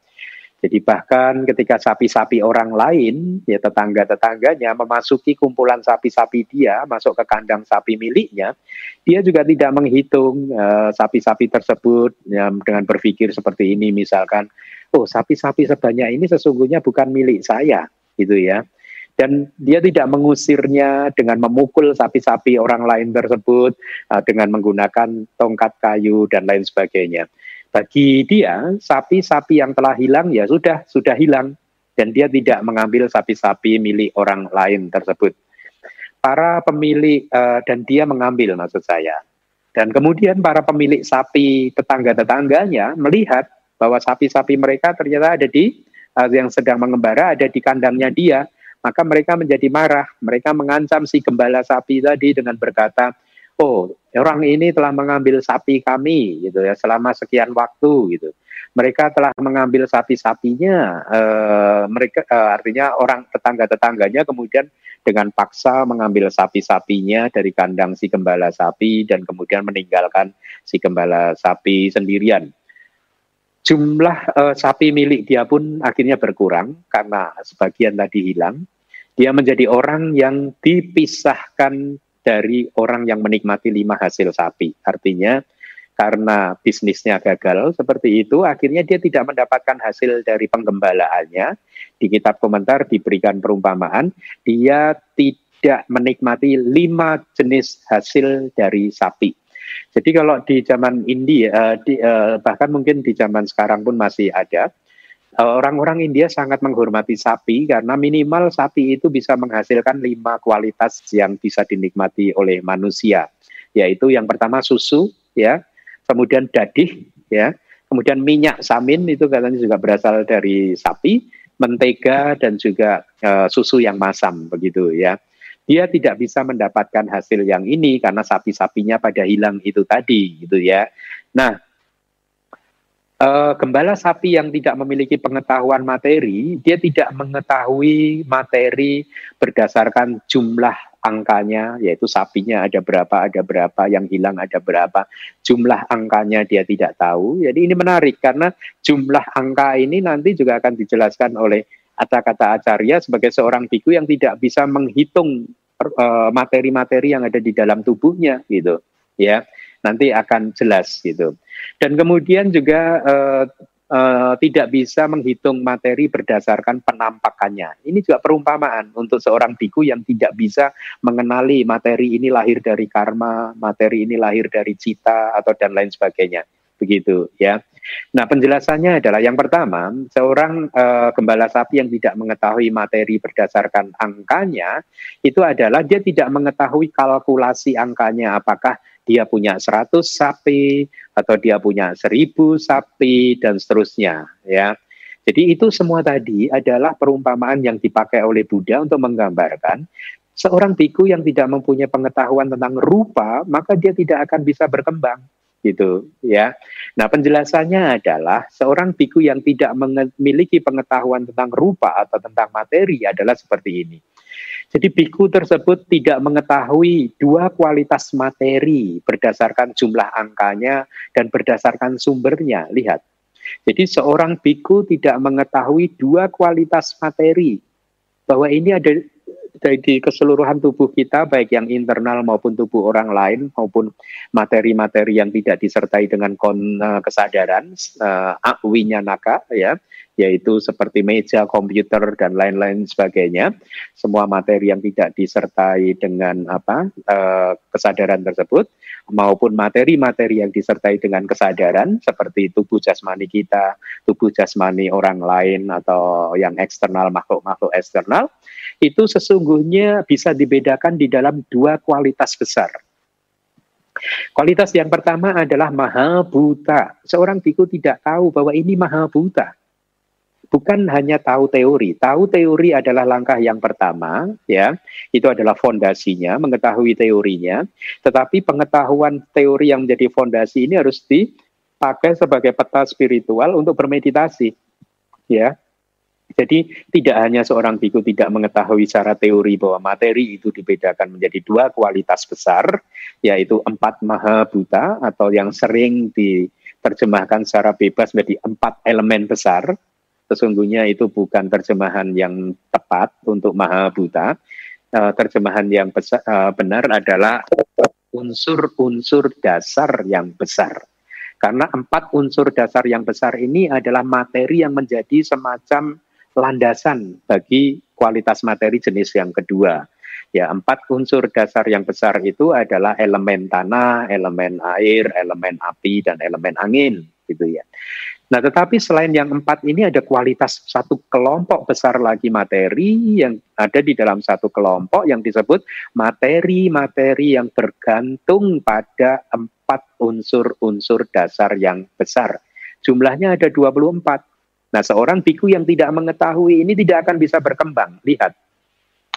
Speaker 1: jadi bahkan ketika sapi-sapi orang lain, ya tetangga-tetangganya memasuki kumpulan sapi-sapi dia, masuk ke kandang sapi miliknya, dia juga tidak menghitung uh, sapi-sapi tersebut ya, dengan berpikir seperti ini misalkan, oh sapi-sapi sebanyak ini sesungguhnya bukan milik saya, gitu ya. Dan dia tidak mengusirnya dengan memukul sapi-sapi orang lain tersebut uh, dengan menggunakan tongkat kayu dan lain sebagainya bagi dia sapi-sapi yang telah hilang ya sudah sudah hilang dan dia tidak mengambil sapi-sapi milik orang lain tersebut. Para pemilik uh, dan dia mengambil maksud saya. Dan kemudian para pemilik sapi tetangga-tetangganya melihat bahwa sapi-sapi mereka ternyata ada di uh, yang sedang mengembara ada di kandangnya dia, maka mereka menjadi marah. Mereka mengancam si gembala sapi tadi dengan berkata, oh orang ini telah mengambil sapi kami gitu ya selama sekian waktu gitu. Mereka telah mengambil sapi-sapinya uh, mereka uh, artinya orang tetangga-tetangganya kemudian dengan paksa mengambil sapi-sapinya dari kandang si gembala sapi dan kemudian meninggalkan si gembala sapi sendirian. Jumlah uh, sapi milik dia pun akhirnya berkurang karena sebagian tadi hilang. Dia menjadi orang yang dipisahkan dari orang yang menikmati lima hasil sapi. Artinya karena bisnisnya gagal seperti itu, akhirnya dia tidak mendapatkan hasil dari penggembalaannya. Di kitab komentar diberikan perumpamaan, dia tidak menikmati lima jenis hasil dari sapi. Jadi kalau di zaman India, di, uh, bahkan mungkin di zaman sekarang pun masih ada, Eh, orang-orang India sangat menghormati sapi karena minimal sapi itu bisa menghasilkan lima kualitas yang bisa dinikmati oleh manusia, yaitu yang pertama susu, ya, kemudian dadih, ya, kemudian minyak samin itu katanya juga berasal dari sapi, mentega dan juga uh, susu yang masam begitu ya. Dia tidak bisa mendapatkan hasil yang ini karena sapi-sapinya pada hilang itu tadi gitu ya. Nah, Uh, gembala sapi yang tidak memiliki pengetahuan materi, dia tidak mengetahui materi berdasarkan jumlah angkanya, yaitu sapinya ada berapa, ada berapa, yang hilang ada berapa, jumlah angkanya dia tidak tahu. Jadi ini menarik karena jumlah angka ini nanti juga akan dijelaskan oleh kata-kata acarya sebagai seorang biku yang tidak bisa menghitung eh, materi-materi uh, yang ada di dalam tubuhnya gitu, ya nanti akan jelas gitu. Dan kemudian juga uh, uh, tidak bisa menghitung materi berdasarkan penampakannya. Ini juga perumpamaan untuk seorang biku yang tidak bisa mengenali materi ini lahir dari karma, materi ini lahir dari cita atau dan lain sebagainya. Begitu ya. Nah, penjelasannya adalah yang pertama, seorang uh, gembala sapi yang tidak mengetahui materi berdasarkan angkanya itu adalah dia tidak mengetahui kalkulasi angkanya apakah dia punya 100 sapi atau dia punya 1000 sapi dan seterusnya ya. Jadi itu semua tadi adalah perumpamaan yang dipakai oleh Buddha untuk menggambarkan seorang biku yang tidak mempunyai pengetahuan tentang rupa, maka dia tidak akan bisa berkembang gitu ya. Nah, penjelasannya adalah seorang biku yang tidak memiliki pengetahuan tentang rupa atau tentang materi adalah seperti ini. Jadi biku tersebut tidak mengetahui dua kualitas materi berdasarkan jumlah angkanya dan berdasarkan sumbernya. Lihat. Jadi seorang biku tidak mengetahui dua kualitas materi bahwa ini ada di keseluruhan tubuh kita baik yang internal maupun tubuh orang lain maupun materi-materi yang tidak disertai dengan uh, kesadaran uh, naka ya yaitu seperti meja, komputer dan lain-lain sebagainya. Semua materi yang tidak disertai dengan apa uh, kesadaran tersebut maupun materi-materi yang disertai dengan kesadaran seperti tubuh jasmani kita, tubuh jasmani orang lain atau yang eksternal makhluk-makhluk eksternal itu sesungguhnya bisa dibedakan di dalam dua kualitas besar. Kualitas yang pertama adalah maha buta. Seorang biku tidak tahu bahwa ini maha buta bukan hanya tahu teori. Tahu teori adalah langkah yang pertama, ya. Itu adalah fondasinya, mengetahui teorinya. Tetapi pengetahuan teori yang menjadi fondasi ini harus dipakai sebagai peta spiritual untuk bermeditasi, ya. Jadi tidak hanya seorang biku tidak mengetahui secara teori bahwa materi itu dibedakan menjadi dua kualitas besar, yaitu empat maha buta atau yang sering diterjemahkan secara bebas menjadi empat elemen besar. Sesungguhnya itu bukan terjemahan yang tepat untuk maha buta. Uh, terjemahan yang besar, uh, benar adalah unsur-unsur dasar yang besar. Karena empat unsur dasar yang besar ini adalah materi yang menjadi semacam landasan bagi kualitas materi jenis yang kedua. Ya, empat unsur dasar yang besar itu adalah elemen tanah, elemen air, elemen api, dan elemen angin, gitu ya. Nah, tetapi selain yang empat ini ada kualitas satu kelompok besar lagi materi yang ada di dalam satu kelompok yang disebut materi-materi yang bergantung pada empat unsur-unsur dasar yang besar. Jumlahnya ada 24. Nah, seorang biku yang tidak mengetahui ini tidak akan bisa berkembang. Lihat,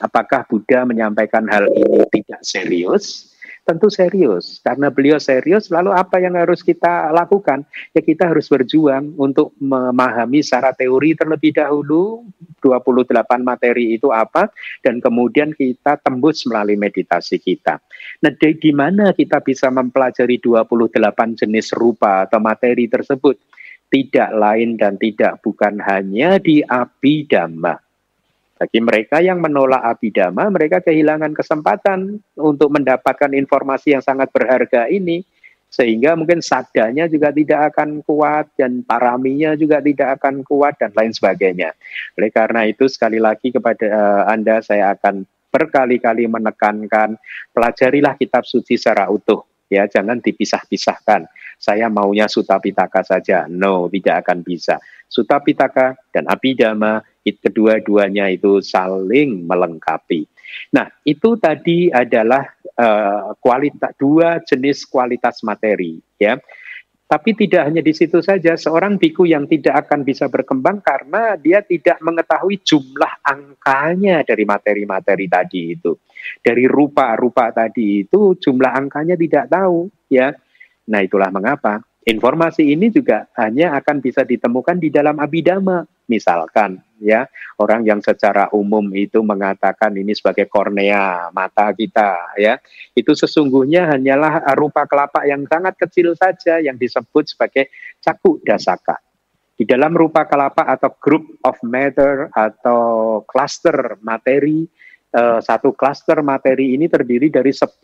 Speaker 1: apakah Buddha menyampaikan hal ini tidak serius? Tentu serius, karena beliau serius. Lalu apa yang harus kita lakukan? Ya kita harus berjuang untuk memahami secara teori terlebih dahulu 28 materi itu apa, dan kemudian kita tembus melalui meditasi kita. Nah, di mana kita bisa mempelajari 28 jenis rupa atau materi tersebut? tidak lain dan tidak bukan hanya di abidama. Bagi mereka yang menolak abidama, mereka kehilangan kesempatan untuk mendapatkan informasi yang sangat berharga ini, sehingga mungkin sadanya juga tidak akan kuat dan paraminya juga tidak akan kuat dan lain sebagainya. Oleh karena itu sekali lagi kepada uh, Anda saya akan berkali-kali menekankan pelajarilah kitab suci secara utuh ya jangan dipisah-pisahkan. Saya maunya Suta Pitaka saja. No, tidak akan bisa. Suta Pitaka dan Abhidhamma kedua-duanya itu saling melengkapi. Nah, itu tadi adalah uh, kualitas dua jenis kualitas materi ya. Tapi tidak hanya di situ saja, seorang biku yang tidak akan bisa berkembang karena dia tidak mengetahui jumlah angkanya dari materi-materi tadi itu. Dari rupa-rupa tadi itu jumlah angkanya tidak tahu, ya. Nah, itulah mengapa informasi ini juga hanya akan bisa ditemukan di dalam abidama. Misalkan, ya, orang yang secara umum itu mengatakan ini sebagai kornea mata kita, ya, itu sesungguhnya hanyalah rupa kelapa yang sangat kecil saja yang disebut sebagai caku dasaka. Di dalam rupa kelapa atau group of matter atau cluster materi, eh, satu cluster materi ini terdiri dari 10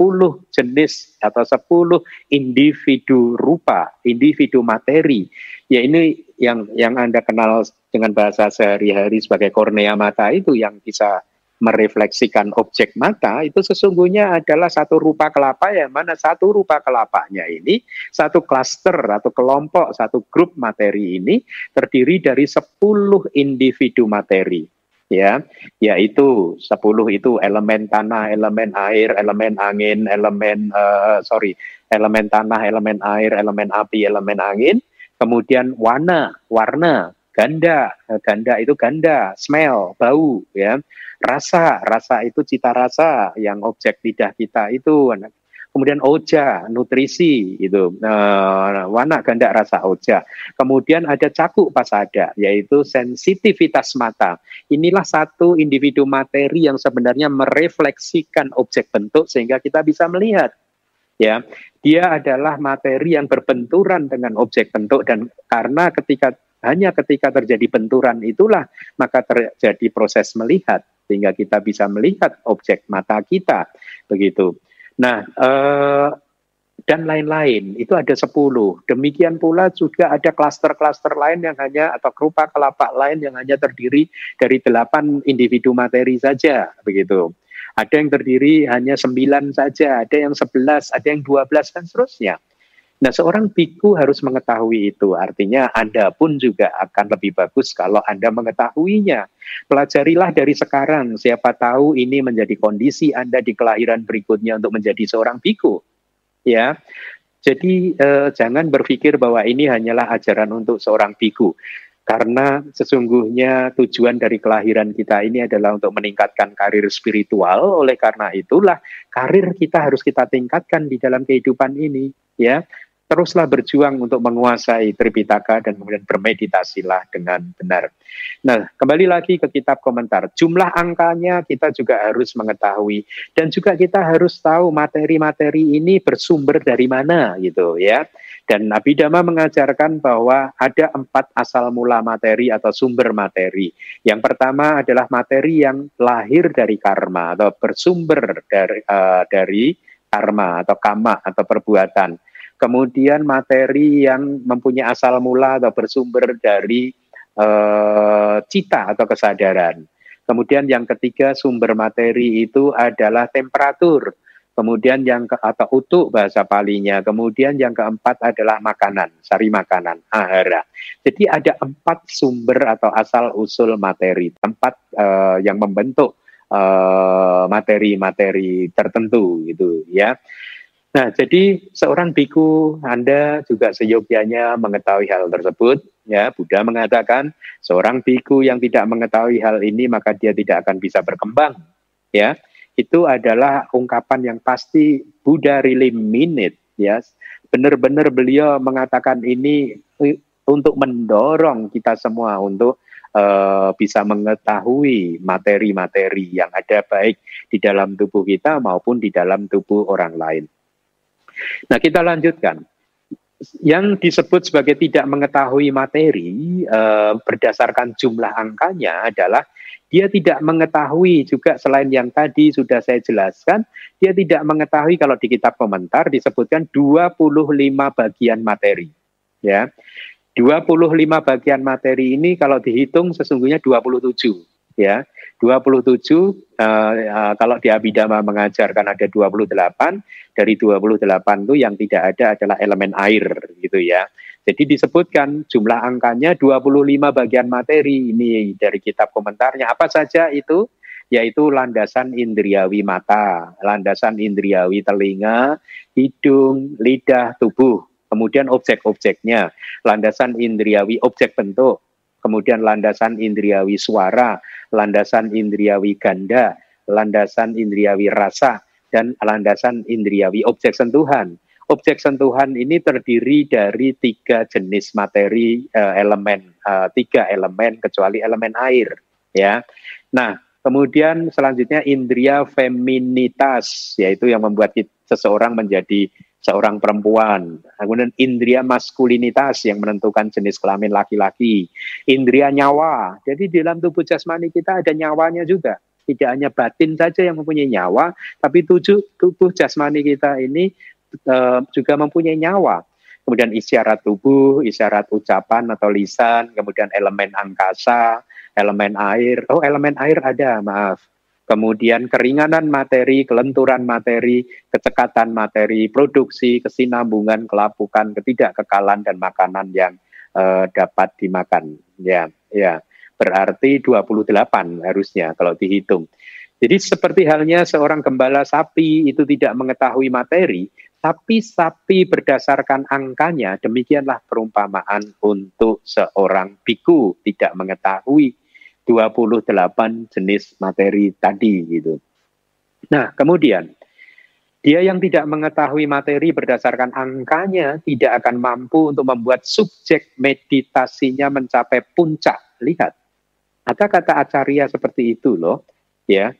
Speaker 1: jenis atau 10 individu rupa, individu materi. Ya ini yang yang Anda kenal dengan bahasa sehari-hari sebagai kornea mata itu yang bisa merefleksikan objek mata itu sesungguhnya adalah satu rupa kelapa yang mana satu rupa kelapanya ini satu klaster atau kelompok satu grup materi ini terdiri dari 10 individu materi ya yaitu 10 itu elemen tanah, elemen air, elemen angin, elemen uh, sorry, elemen tanah, elemen air, elemen api, elemen angin, kemudian warna, warna, ganda, ganda itu ganda, smell, bau, ya, rasa, rasa itu cita rasa yang objek lidah kita itu, kemudian oja, nutrisi itu, uh, warna ganda rasa oja, kemudian ada cakuk pasada, yaitu sensitivitas mata. Inilah satu individu materi yang sebenarnya merefleksikan objek bentuk sehingga kita bisa melihat ya dia adalah materi yang berbenturan dengan objek bentuk dan karena ketika hanya ketika terjadi benturan itulah maka terjadi proses melihat sehingga kita bisa melihat objek mata kita begitu. Nah, eh, dan lain-lain itu ada 10. Demikian pula juga ada klaster-klaster lain yang hanya atau kerupa kelapa lain yang hanya terdiri dari delapan individu materi saja begitu. Ada yang terdiri hanya sembilan saja, ada yang sebelas, ada yang dua belas dan seterusnya. Nah, seorang biku harus mengetahui itu. Artinya Anda pun juga akan lebih bagus kalau Anda mengetahuinya. Pelajarilah dari sekarang. Siapa tahu ini menjadi kondisi Anda di kelahiran berikutnya untuk menjadi seorang biku. Ya. Jadi eh, jangan berpikir bahwa ini hanyalah ajaran untuk seorang biku. Karena sesungguhnya tujuan dari kelahiran kita ini adalah untuk meningkatkan karir spiritual. Oleh karena itulah karir kita harus kita tingkatkan di dalam kehidupan ini, ya teruslah berjuang untuk menguasai Tripitaka dan kemudian bermeditasilah dengan benar. Nah, kembali lagi ke kitab komentar. Jumlah angkanya kita juga harus mengetahui dan juga kita harus tahu materi-materi ini bersumber dari mana gitu ya. Dan Nabi Dhamma mengajarkan bahwa ada empat asal mula materi atau sumber materi. Yang pertama adalah materi yang lahir dari karma atau bersumber dari uh, dari karma atau kama atau perbuatan kemudian materi yang mempunyai asal mula atau bersumber dari uh, cita atau kesadaran. Kemudian yang ketiga sumber materi itu adalah temperatur. Kemudian yang ke atau utuk bahasa palinya. Kemudian yang keempat adalah makanan, sari makanan, ahara. Jadi ada empat sumber atau asal usul materi, tempat uh, yang membentuk eh, materi-materi uh, tertentu gitu ya. Nah, jadi seorang biku Anda juga seyogyanya mengetahui hal tersebut. Ya, Buddha mengatakan seorang biku yang tidak mengetahui hal ini maka dia tidak akan bisa berkembang. Ya, itu adalah ungkapan yang pasti Buddha really mean it. Ya, benar-benar beliau mengatakan ini untuk mendorong kita semua untuk uh, bisa mengetahui materi-materi yang ada baik di dalam tubuh kita maupun di dalam tubuh orang lain. Nah, kita lanjutkan. Yang disebut sebagai tidak mengetahui materi eh, berdasarkan jumlah angkanya adalah dia tidak mengetahui juga selain yang tadi sudah saya jelaskan, dia tidak mengetahui kalau di kitab komentar disebutkan 25 bagian materi. Ya. 25 bagian materi ini kalau dihitung sesungguhnya 27 ya. 27 uh, uh, kalau di Abhidhamma mengajarkan ada 28 dari 28 itu yang tidak ada adalah elemen air gitu ya. Jadi disebutkan jumlah angkanya 25 bagian materi ini dari kitab komentarnya. Apa saja itu? Yaitu landasan indriawi mata landasan indriawi telinga hidung lidah tubuh kemudian objek-objeknya. Landasan indriawi objek bentuk kemudian landasan indriawi suara, landasan indriawi ganda, landasan indriawi rasa, dan landasan indriawi objek sentuhan. Objek sentuhan ini terdiri dari tiga jenis materi uh, elemen, uh, tiga elemen kecuali elemen air, ya. Nah, kemudian selanjutnya indria feminitas, yaitu yang membuat seseorang menjadi seorang perempuan. Kemudian indria maskulinitas yang menentukan jenis kelamin laki-laki. Indria nyawa. Jadi di dalam tubuh jasmani kita ada nyawanya juga. Tidak hanya batin saja yang mempunyai nyawa, tapi tujuh, tubuh jasmani kita ini uh, juga mempunyai nyawa. Kemudian isyarat tubuh, isyarat ucapan atau lisan, kemudian elemen angkasa, elemen air. Oh, elemen air ada, maaf kemudian keringanan materi, kelenturan materi, kecekatan materi, produksi, kesinambungan, kelapukan, ketidakkekalan dan makanan yang uh, dapat dimakan. Ya, ya. Berarti 28 harusnya kalau dihitung. Jadi seperti halnya seorang gembala sapi itu tidak mengetahui materi, tapi sapi berdasarkan angkanya, demikianlah perumpamaan untuk seorang biku tidak mengetahui 28 jenis materi tadi gitu. Nah, kemudian dia yang tidak mengetahui materi berdasarkan angkanya tidak akan mampu untuk membuat subjek meditasinya mencapai puncak. Lihat, ada kata acarya seperti itu loh, ya,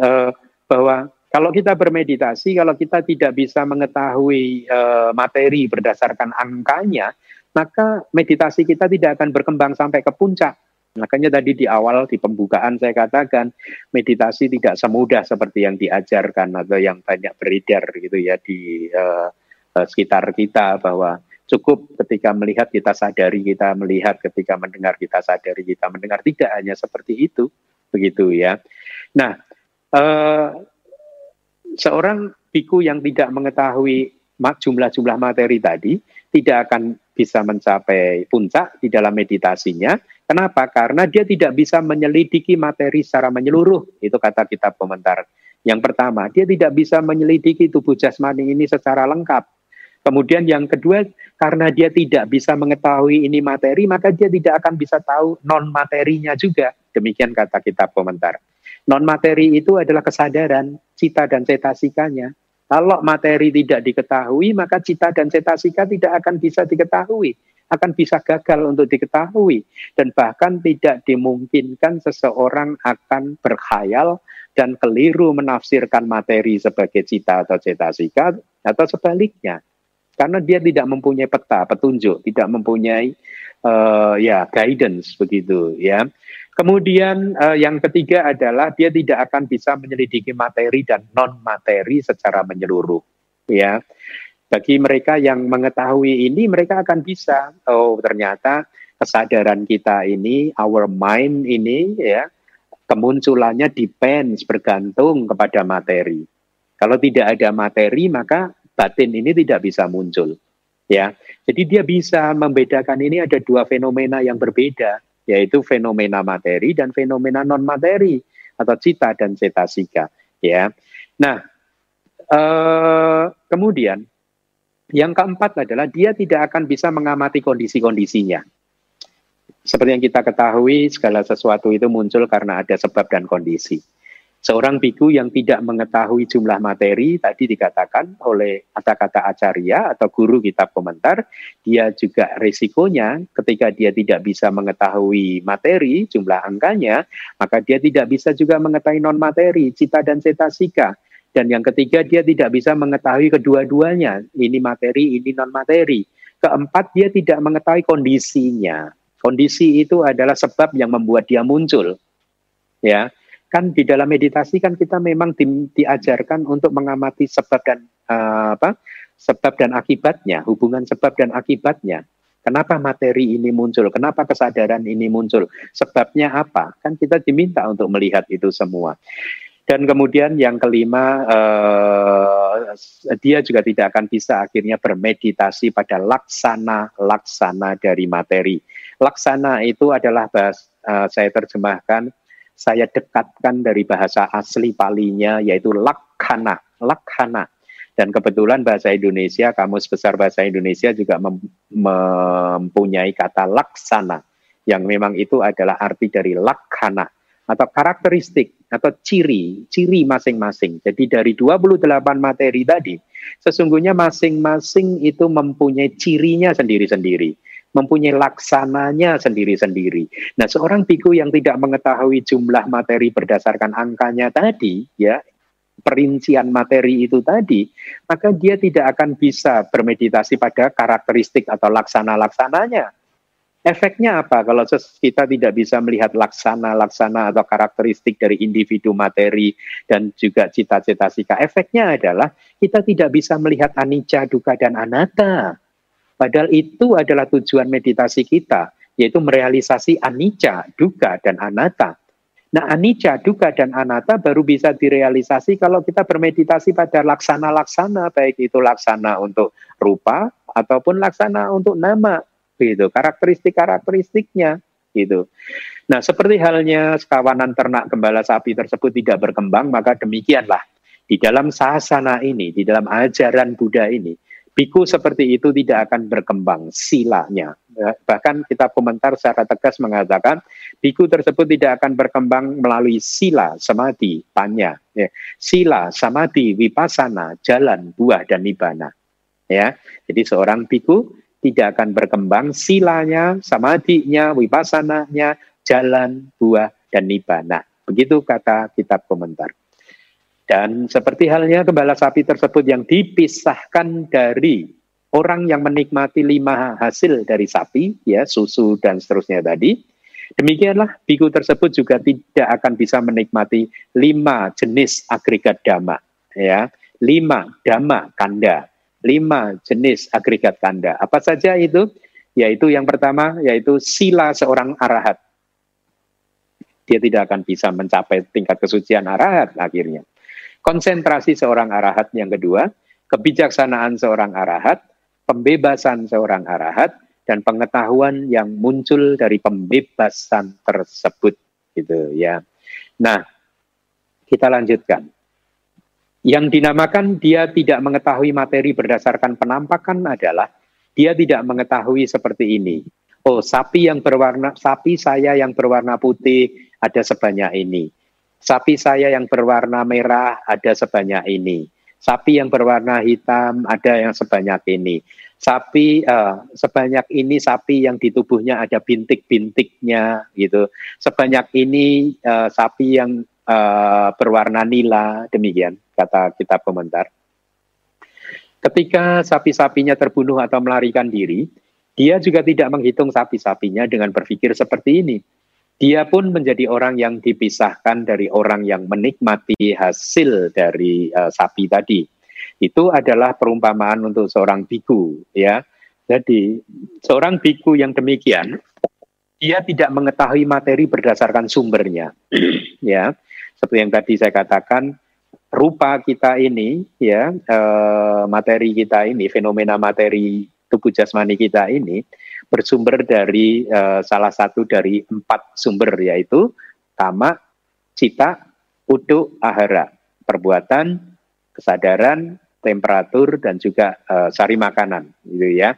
Speaker 1: eh, bahwa kalau kita bermeditasi, kalau kita tidak bisa mengetahui eh, materi berdasarkan angkanya, maka meditasi kita tidak akan berkembang sampai ke puncak. Makanya tadi di awal di pembukaan saya katakan meditasi tidak semudah seperti yang diajarkan atau yang banyak beredar gitu ya di uh, sekitar kita bahwa cukup ketika melihat kita sadari kita melihat ketika mendengar kita sadari kita mendengar tidak hanya seperti itu begitu ya. Nah, uh, seorang biku yang tidak mengetahui jumlah-jumlah materi tadi tidak akan bisa mencapai puncak di dalam meditasinya. Kenapa? Karena dia tidak bisa menyelidiki materi secara menyeluruh. Itu kata kitab komentar. Yang pertama, dia tidak bisa menyelidiki tubuh jasmani ini secara lengkap. Kemudian yang kedua, karena dia tidak bisa mengetahui ini materi, maka dia tidak akan bisa tahu non materinya juga. Demikian kata kitab komentar. Non materi itu adalah kesadaran cita dan cetasikanya. Kalau materi tidak diketahui, maka cita dan cetasika tidak akan bisa diketahui, akan bisa gagal untuk diketahui, dan bahkan tidak dimungkinkan seseorang akan berkhayal dan keliru menafsirkan materi sebagai cita atau cetasika, atau sebaliknya karena dia tidak mempunyai peta, petunjuk, tidak mempunyai uh, ya guidance begitu ya. Kemudian uh, yang ketiga adalah dia tidak akan bisa menyelidiki materi dan non materi secara menyeluruh ya. Bagi mereka yang mengetahui ini mereka akan bisa oh ternyata kesadaran kita ini our mind ini ya kemunculannya depends bergantung kepada materi. Kalau tidak ada materi maka batin ini tidak bisa muncul. Ya, jadi dia bisa membedakan ini ada dua fenomena yang berbeda, yaitu fenomena materi dan fenomena non materi atau cita dan cetasika. Ya, nah eh, kemudian yang keempat adalah dia tidak akan bisa mengamati kondisi-kondisinya. Seperti yang kita ketahui, segala sesuatu itu muncul karena ada sebab dan kondisi. Seorang biku yang tidak mengetahui jumlah materi tadi dikatakan oleh kata-kata acarya atau guru kitab komentar, dia juga risikonya ketika dia tidak bisa mengetahui materi jumlah angkanya, maka dia tidak bisa juga mengetahui non materi, cita dan cetasika. Dan yang ketiga dia tidak bisa mengetahui kedua-duanya, ini materi, ini non materi. Keempat dia tidak mengetahui kondisinya. Kondisi itu adalah sebab yang membuat dia muncul. Ya, kan di dalam meditasi kan kita memang di, diajarkan untuk mengamati sebab dan uh, apa sebab dan akibatnya hubungan sebab dan akibatnya kenapa materi ini muncul kenapa kesadaran ini muncul sebabnya apa kan kita diminta untuk melihat itu semua dan kemudian yang kelima uh, dia juga tidak akan bisa akhirnya bermeditasi pada laksana laksana dari materi laksana itu adalah bahas uh, saya terjemahkan saya dekatkan dari bahasa asli palinya yaitu lakhana, lakhana. Dan kebetulan bahasa Indonesia, kamus besar bahasa Indonesia juga mem mempunyai kata laksana yang memang itu adalah arti dari lakhana atau karakteristik atau ciri, ciri masing-masing. Jadi dari 28 materi tadi, sesungguhnya masing-masing itu mempunyai cirinya sendiri-sendiri mempunyai laksananya sendiri-sendiri. Nah, seorang biku yang tidak mengetahui jumlah materi berdasarkan angkanya tadi, ya, perincian materi itu tadi, maka dia tidak akan bisa bermeditasi pada karakteristik atau laksana-laksananya. Efeknya apa kalau kita tidak bisa melihat laksana-laksana atau karakteristik dari individu materi dan juga cita-cita sika? Efeknya adalah kita tidak bisa melihat anicca, duka, dan anatta Padahal itu adalah tujuan meditasi kita, yaitu merealisasi anicca, duka, dan anatta. Nah, anicca, duka, dan anatta baru bisa direalisasi kalau kita bermeditasi pada laksana-laksana, baik itu laksana untuk rupa ataupun laksana untuk nama, gitu. Karakteristik-karakteristiknya, gitu. Nah, seperti halnya sekawanan ternak gembala sapi tersebut tidak berkembang, maka demikianlah di dalam sasana ini, di dalam ajaran Buddha ini, biku seperti itu tidak akan berkembang silanya. Ya, bahkan kita komentar secara tegas mengatakan biku tersebut tidak akan berkembang melalui sila, samadhi, tanya. Ya. Sila, samadhi, wipasana, jalan, buah, dan nibana. Ya, jadi seorang biku tidak akan berkembang silanya, samadhinya, wipasananya, jalan, buah, dan nibana. Begitu kata kitab komentar. Dan seperti halnya gembala sapi tersebut yang dipisahkan dari orang yang menikmati lima hasil dari sapi, ya susu dan seterusnya tadi, demikianlah biku tersebut juga tidak akan bisa menikmati lima jenis agregat dhamma, ya lima dhamma kanda, lima jenis agregat kanda. Apa saja itu? Yaitu yang pertama, yaitu sila seorang arahat. Dia tidak akan bisa mencapai tingkat kesucian arahat akhirnya konsentrasi seorang arahat yang kedua, kebijaksanaan seorang arahat, pembebasan seorang arahat, dan pengetahuan yang muncul dari pembebasan tersebut gitu ya. Nah, kita lanjutkan. Yang dinamakan dia tidak mengetahui materi berdasarkan penampakan adalah dia tidak mengetahui seperti ini. Oh, sapi yang berwarna sapi saya yang berwarna putih ada sebanyak ini. Sapi saya yang berwarna merah ada sebanyak ini. Sapi yang berwarna hitam ada yang sebanyak ini. Sapi uh, sebanyak ini sapi yang di tubuhnya ada bintik-bintiknya gitu. Sebanyak ini uh, sapi yang uh, berwarna nila demikian kata kitab komentar. Ketika sapi-sapinya terbunuh atau melarikan diri, dia juga tidak menghitung sapi-sapinya dengan berpikir seperti ini dia pun menjadi orang yang dipisahkan dari orang yang menikmati hasil dari uh, sapi tadi. Itu adalah perumpamaan untuk seorang biku, ya. Jadi seorang biku yang demikian, dia tidak mengetahui materi berdasarkan sumbernya, ya. Seperti yang tadi saya katakan, rupa kita ini, ya, uh, materi kita ini, fenomena materi tubuh jasmani kita ini bersumber dari uh, salah satu dari empat sumber yaitu kama, cita, uduk, ahara, perbuatan, kesadaran, temperatur dan juga uh, sari makanan gitu ya.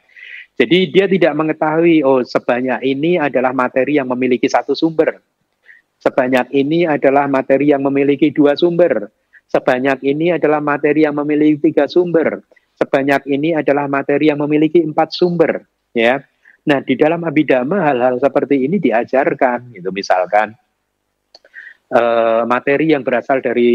Speaker 1: Jadi dia tidak mengetahui oh sebanyak ini adalah materi yang memiliki satu sumber. Sebanyak ini adalah materi yang memiliki dua sumber. Sebanyak ini adalah materi yang memiliki tiga sumber. Sebanyak ini adalah materi yang memiliki empat sumber, ya. Nah, di dalam abidama hal-hal seperti ini diajarkan, gitu misalkan uh, materi yang berasal dari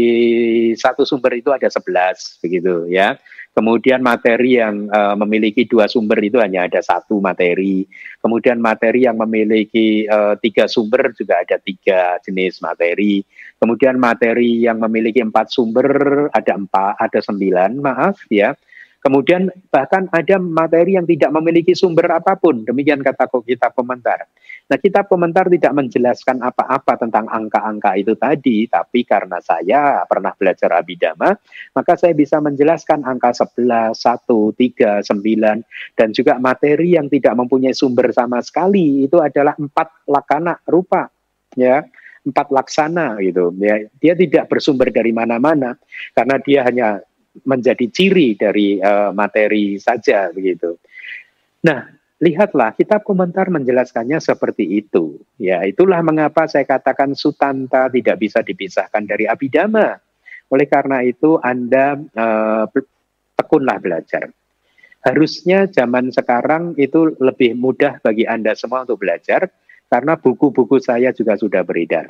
Speaker 1: satu sumber itu ada 11 begitu ya. Kemudian materi yang uh, memiliki dua sumber itu hanya ada satu materi. Kemudian materi yang memiliki uh, tiga sumber juga ada tiga jenis materi. Kemudian materi yang memiliki empat sumber ada empat, ada sembilan, maaf ya. Kemudian bahkan ada materi yang tidak memiliki sumber apa pun, demikian kata kitab komentar. Nah, kitab komentar tidak menjelaskan apa-apa tentang angka-angka itu tadi, tapi karena saya pernah belajar abidama, maka saya bisa menjelaskan angka 11, 1, 3, 9, dan juga materi yang tidak mempunyai sumber sama sekali, itu adalah empat lakana rupa, ya empat laksana gitu ya dia tidak bersumber dari mana-mana karena dia hanya menjadi ciri dari uh, materi saja begitu. Nah, lihatlah kitab komentar menjelaskannya seperti itu. Ya, itulah mengapa saya katakan sutanta tidak bisa dipisahkan dari abidama. Oleh karena itu Anda uh, tekunlah belajar. Harusnya zaman sekarang itu lebih mudah bagi Anda semua untuk belajar karena buku-buku saya juga sudah beredar.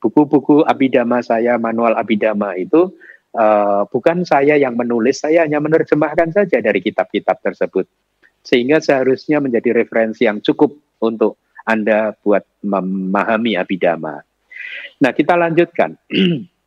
Speaker 1: Buku-buku abidama saya, manual abidama itu uh, bukan saya yang menulis, saya hanya menerjemahkan saja dari kitab-kitab tersebut. Sehingga seharusnya menjadi referensi yang cukup untuk Anda buat memahami abidama. Nah, kita lanjutkan.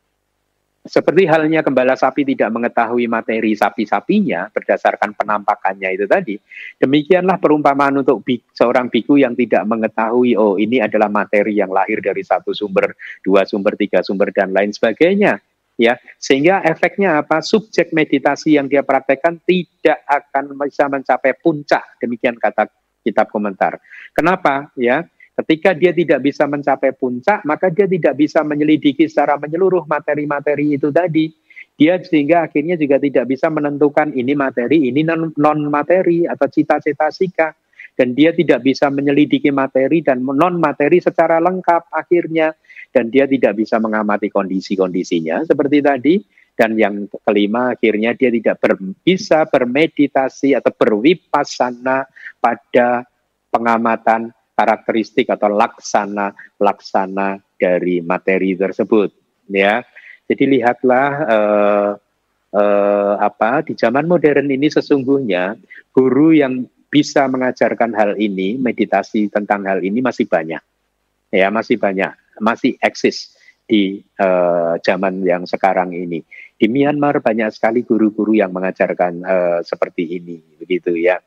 Speaker 1: Seperti halnya gembala sapi tidak mengetahui materi sapi-sapinya berdasarkan penampakannya itu tadi, demikianlah perumpamaan untuk seorang biku yang tidak mengetahui, oh ini adalah materi yang lahir dari satu sumber, dua sumber, tiga sumber, dan lain sebagainya ya. Sehingga efeknya apa? Subjek meditasi yang dia praktekkan tidak akan bisa mencapai puncak. Demikian kata kitab komentar. Kenapa? Ya ketika dia tidak bisa mencapai puncak maka dia tidak bisa menyelidiki secara menyeluruh materi-materi itu tadi. Dia sehingga akhirnya juga tidak bisa menentukan ini materi ini non materi atau cita-cita sika dan dia tidak bisa menyelidiki materi dan non materi secara lengkap akhirnya dan dia tidak bisa mengamati kondisi-kondisinya seperti tadi. Dan yang kelima akhirnya dia tidak ber, bisa bermeditasi atau berwipasana pada pengamatan karakteristik atau laksana laksana dari materi tersebut ya. Jadi lihatlah uh, uh, apa di zaman modern ini sesungguhnya guru yang bisa mengajarkan hal ini meditasi tentang hal ini masih banyak ya masih banyak masih eksis di uh, zaman yang sekarang ini. Di Myanmar banyak sekali guru-guru yang mengajarkan uh, seperti ini, begitu ya.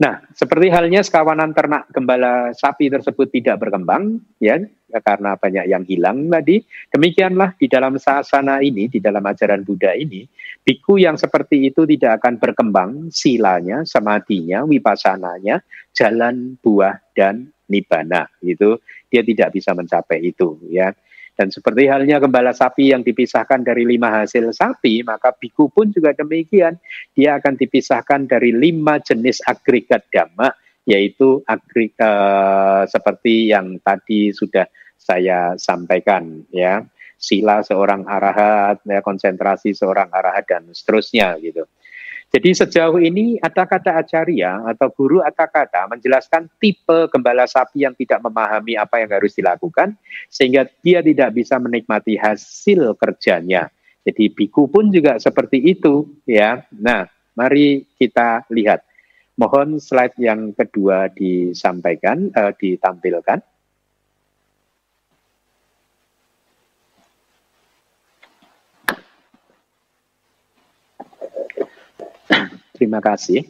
Speaker 1: Nah, seperti halnya sekawanan ternak gembala sapi tersebut tidak berkembang, ya, karena banyak yang hilang tadi. Demikianlah di dalam sasana ini, di dalam ajaran Buddha ini, biku yang seperti itu tidak akan berkembang silanya, samadinya, wipasananya, jalan buah dan nibana. Itu dia tidak bisa mencapai itu, ya. Dan seperti halnya gembala sapi yang dipisahkan dari lima hasil sapi, maka biku pun juga demikian. Dia akan dipisahkan dari lima jenis agregat dhamma, yaitu agri, uh, seperti yang tadi sudah saya sampaikan ya sila seorang arahat ya konsentrasi seorang arahat dan seterusnya gitu jadi sejauh ini kata acarya atau guru kata menjelaskan tipe gembala sapi yang tidak memahami apa yang harus dilakukan sehingga dia tidak bisa menikmati hasil kerjanya. Jadi biku pun juga seperti itu ya. Nah, mari kita lihat. Mohon slide yang kedua disampaikan, uh, ditampilkan. Terima kasih.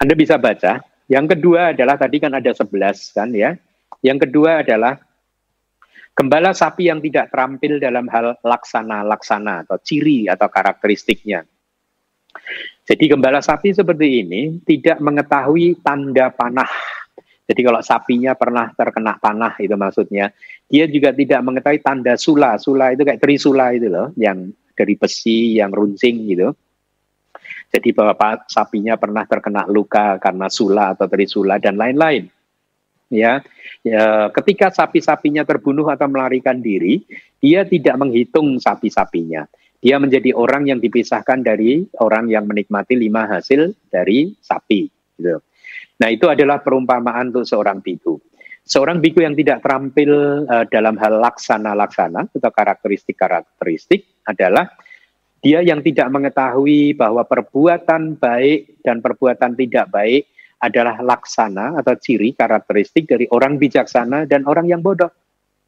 Speaker 1: Anda bisa baca. Yang kedua adalah tadi kan ada 11 kan ya. Yang kedua adalah gembala sapi yang tidak terampil dalam hal laksana-laksana atau ciri atau karakteristiknya. Jadi gembala sapi seperti ini tidak mengetahui tanda panah. Jadi kalau sapinya pernah terkena panah itu maksudnya, dia juga tidak mengetahui tanda sula. Sula itu kayak trisula itu loh, yang dari besi, yang runcing gitu. Jadi bahwa sapinya pernah terkena luka karena sula atau trisula dan lain-lain. Ya, ya, ketika sapi-sapinya terbunuh atau melarikan diri, dia tidak menghitung sapi-sapinya. Dia menjadi orang yang dipisahkan dari orang yang menikmati lima hasil dari sapi. Gitu. Nah itu adalah perumpamaan untuk seorang biku. Seorang biku yang tidak terampil uh, dalam hal laksana-laksana atau karakteristik-karakteristik adalah dia yang tidak mengetahui bahwa perbuatan baik dan perbuatan tidak baik adalah laksana atau ciri karakteristik dari orang bijaksana dan orang yang bodoh.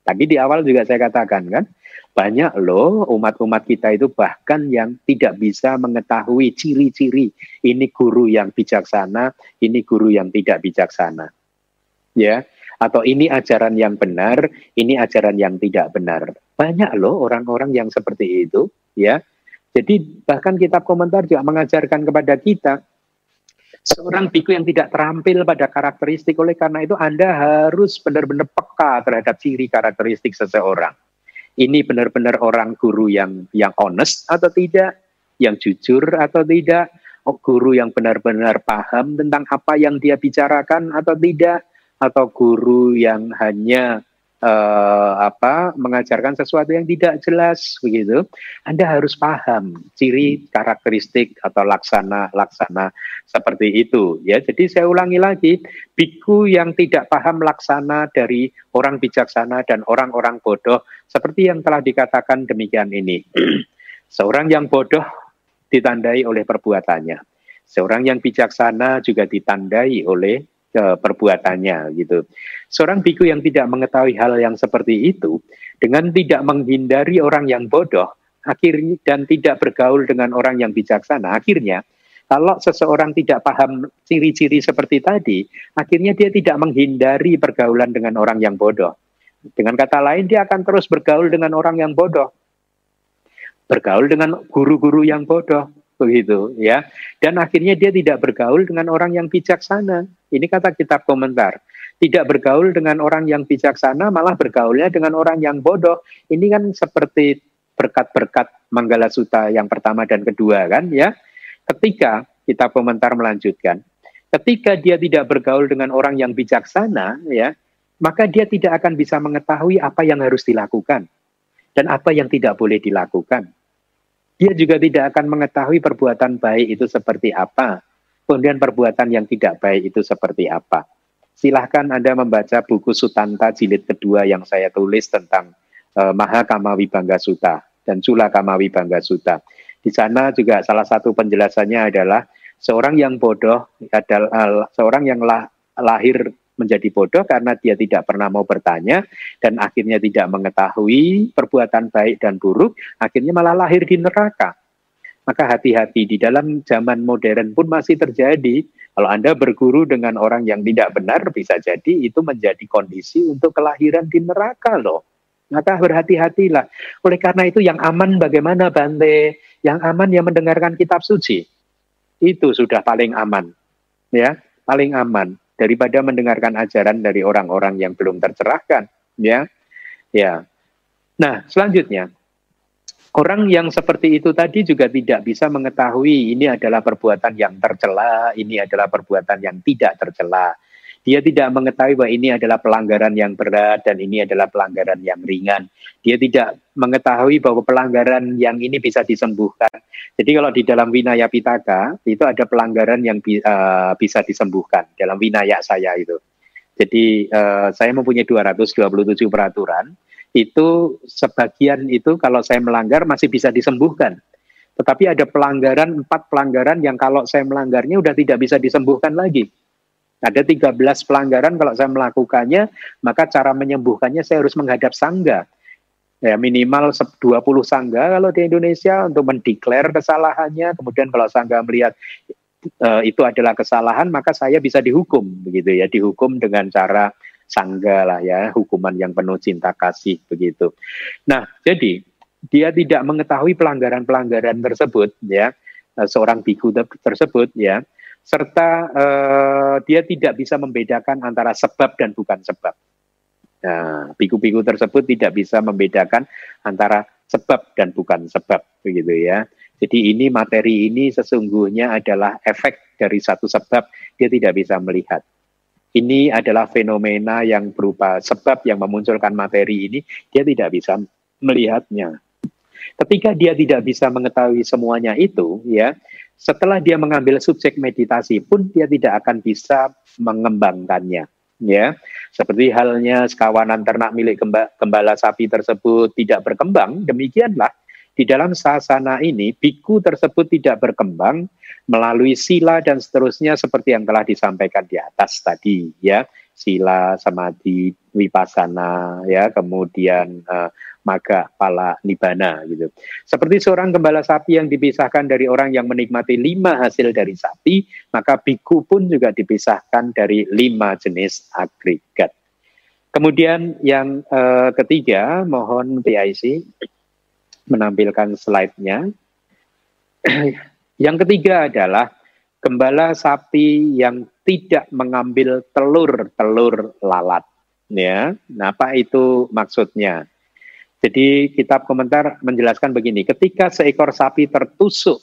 Speaker 1: Tadi di awal juga saya katakan kan, banyak loh umat-umat kita itu bahkan yang tidak bisa mengetahui ciri-ciri ini guru yang bijaksana, ini guru yang tidak bijaksana. Ya, atau ini ajaran yang benar, ini ajaran yang tidak benar. Banyak loh orang-orang yang seperti itu, ya. Jadi bahkan kitab komentar juga mengajarkan kepada kita seorang biku yang tidak terampil pada karakteristik oleh karena itu Anda harus benar-benar peka terhadap ciri karakteristik seseorang. Ini benar-benar orang guru yang yang honest atau tidak, yang jujur atau tidak, oh, guru yang benar-benar paham tentang apa yang dia bicarakan atau tidak, atau guru yang hanya uh, apa mengajarkan sesuatu yang tidak jelas begitu, Anda harus paham ciri karakteristik atau laksana-laksana seperti itu ya. Jadi saya ulangi lagi, biku yang tidak paham laksana dari orang bijaksana dan orang-orang bodoh seperti yang telah dikatakan demikian ini. Seorang yang bodoh ditandai oleh perbuatannya. Seorang yang bijaksana juga ditandai oleh perbuatannya gitu. Seorang biku yang tidak mengetahui hal yang seperti itu dengan tidak menghindari orang yang bodoh akhirnya dan tidak bergaul dengan orang yang bijaksana akhirnya kalau seseorang tidak paham ciri-ciri seperti tadi akhirnya dia tidak menghindari pergaulan dengan orang yang bodoh. Dengan kata lain dia akan terus bergaul dengan orang yang bodoh. Bergaul dengan guru-guru yang bodoh begitu ya. Dan akhirnya dia tidak bergaul dengan orang yang bijaksana. Ini kata kitab komentar. Tidak bergaul dengan orang yang bijaksana, malah bergaulnya dengan orang yang bodoh. Ini kan seperti berkat-berkat Manggala Suta yang pertama dan kedua kan ya. Ketika kitab komentar melanjutkan, ketika dia tidak bergaul dengan orang yang bijaksana ya, maka dia tidak akan bisa mengetahui apa yang harus dilakukan dan apa yang tidak boleh dilakukan dia juga tidak akan mengetahui perbuatan baik itu seperti apa. Kemudian perbuatan yang tidak baik itu seperti apa. Silahkan Anda membaca buku Sutanta jilid kedua yang saya tulis tentang uh, Mahakama Wibangga Suta dan Cula Kama Wibangga Suta. Di sana juga salah satu penjelasannya adalah seorang yang bodoh adalah seorang yang lah, lahir menjadi bodoh karena dia tidak pernah mau bertanya dan akhirnya tidak mengetahui perbuatan baik dan buruk, akhirnya malah lahir di neraka. Maka hati-hati di dalam zaman modern pun masih terjadi. Kalau Anda berguru dengan orang yang tidak benar, bisa jadi itu menjadi kondisi untuk kelahiran di neraka loh. Maka berhati-hatilah. Oleh karena itu yang aman bagaimana Bante? Yang aman yang mendengarkan kitab suci. Itu sudah paling aman. Ya, paling aman daripada mendengarkan ajaran dari orang-orang yang belum tercerahkan ya Ya. Nah, selanjutnya orang yang seperti itu tadi juga tidak bisa mengetahui ini adalah perbuatan yang tercela, ini adalah perbuatan yang tidak tercela. Dia tidak mengetahui bahwa ini adalah pelanggaran yang berat dan ini adalah pelanggaran yang ringan. Dia tidak mengetahui bahwa pelanggaran yang ini bisa disembuhkan. Jadi kalau di dalam Winaya Pitaka itu ada pelanggaran yang bi uh, bisa disembuhkan dalam Winaya saya itu. Jadi uh, saya mempunyai 227 peraturan itu sebagian itu kalau saya melanggar masih bisa disembuhkan. Tetapi ada pelanggaran, empat pelanggaran yang kalau saya melanggarnya udah tidak bisa disembuhkan lagi. Ada 13 pelanggaran kalau saya melakukannya, maka cara menyembuhkannya saya harus menghadap sangga. Ya, minimal 20 sangga kalau di Indonesia untuk mendeklar kesalahannya. Kemudian kalau sangga melihat uh, itu adalah kesalahan, maka saya bisa dihukum begitu ya, dihukum dengan cara sangga lah ya, hukuman yang penuh cinta kasih begitu. Nah, jadi dia tidak mengetahui pelanggaran-pelanggaran tersebut ya, eh, seorang biku tersebut ya, serta uh, dia tidak bisa membedakan antara sebab dan bukan sebab. Nah, biku-biku tersebut tidak bisa membedakan antara sebab dan bukan sebab begitu ya. Jadi ini materi ini sesungguhnya adalah efek dari satu sebab dia tidak bisa melihat ini adalah fenomena yang berupa sebab yang memunculkan materi ini, dia tidak bisa melihatnya. Ketika dia tidak bisa mengetahui semuanya itu, ya, setelah dia mengambil subjek meditasi pun dia tidak akan bisa mengembangkannya ya. Seperti halnya sekawanan ternak milik gembala sapi tersebut tidak berkembang demikianlah. Di dalam sasana ini biku tersebut tidak berkembang melalui sila dan seterusnya seperti yang telah disampaikan di atas tadi ya. Sila samadhi wipasana ya. Kemudian uh, maga pala nibana gitu seperti seorang gembala sapi yang dipisahkan dari orang yang menikmati lima hasil dari sapi maka biku pun juga dipisahkan dari lima jenis agregat kemudian yang uh, ketiga mohon PIC menampilkan slide-nya Yang ketiga adalah gembala sapi yang tidak mengambil telur-telur lalat. Ya, nah, apa itu maksudnya? Jadi kitab komentar menjelaskan begini, ketika seekor sapi tertusuk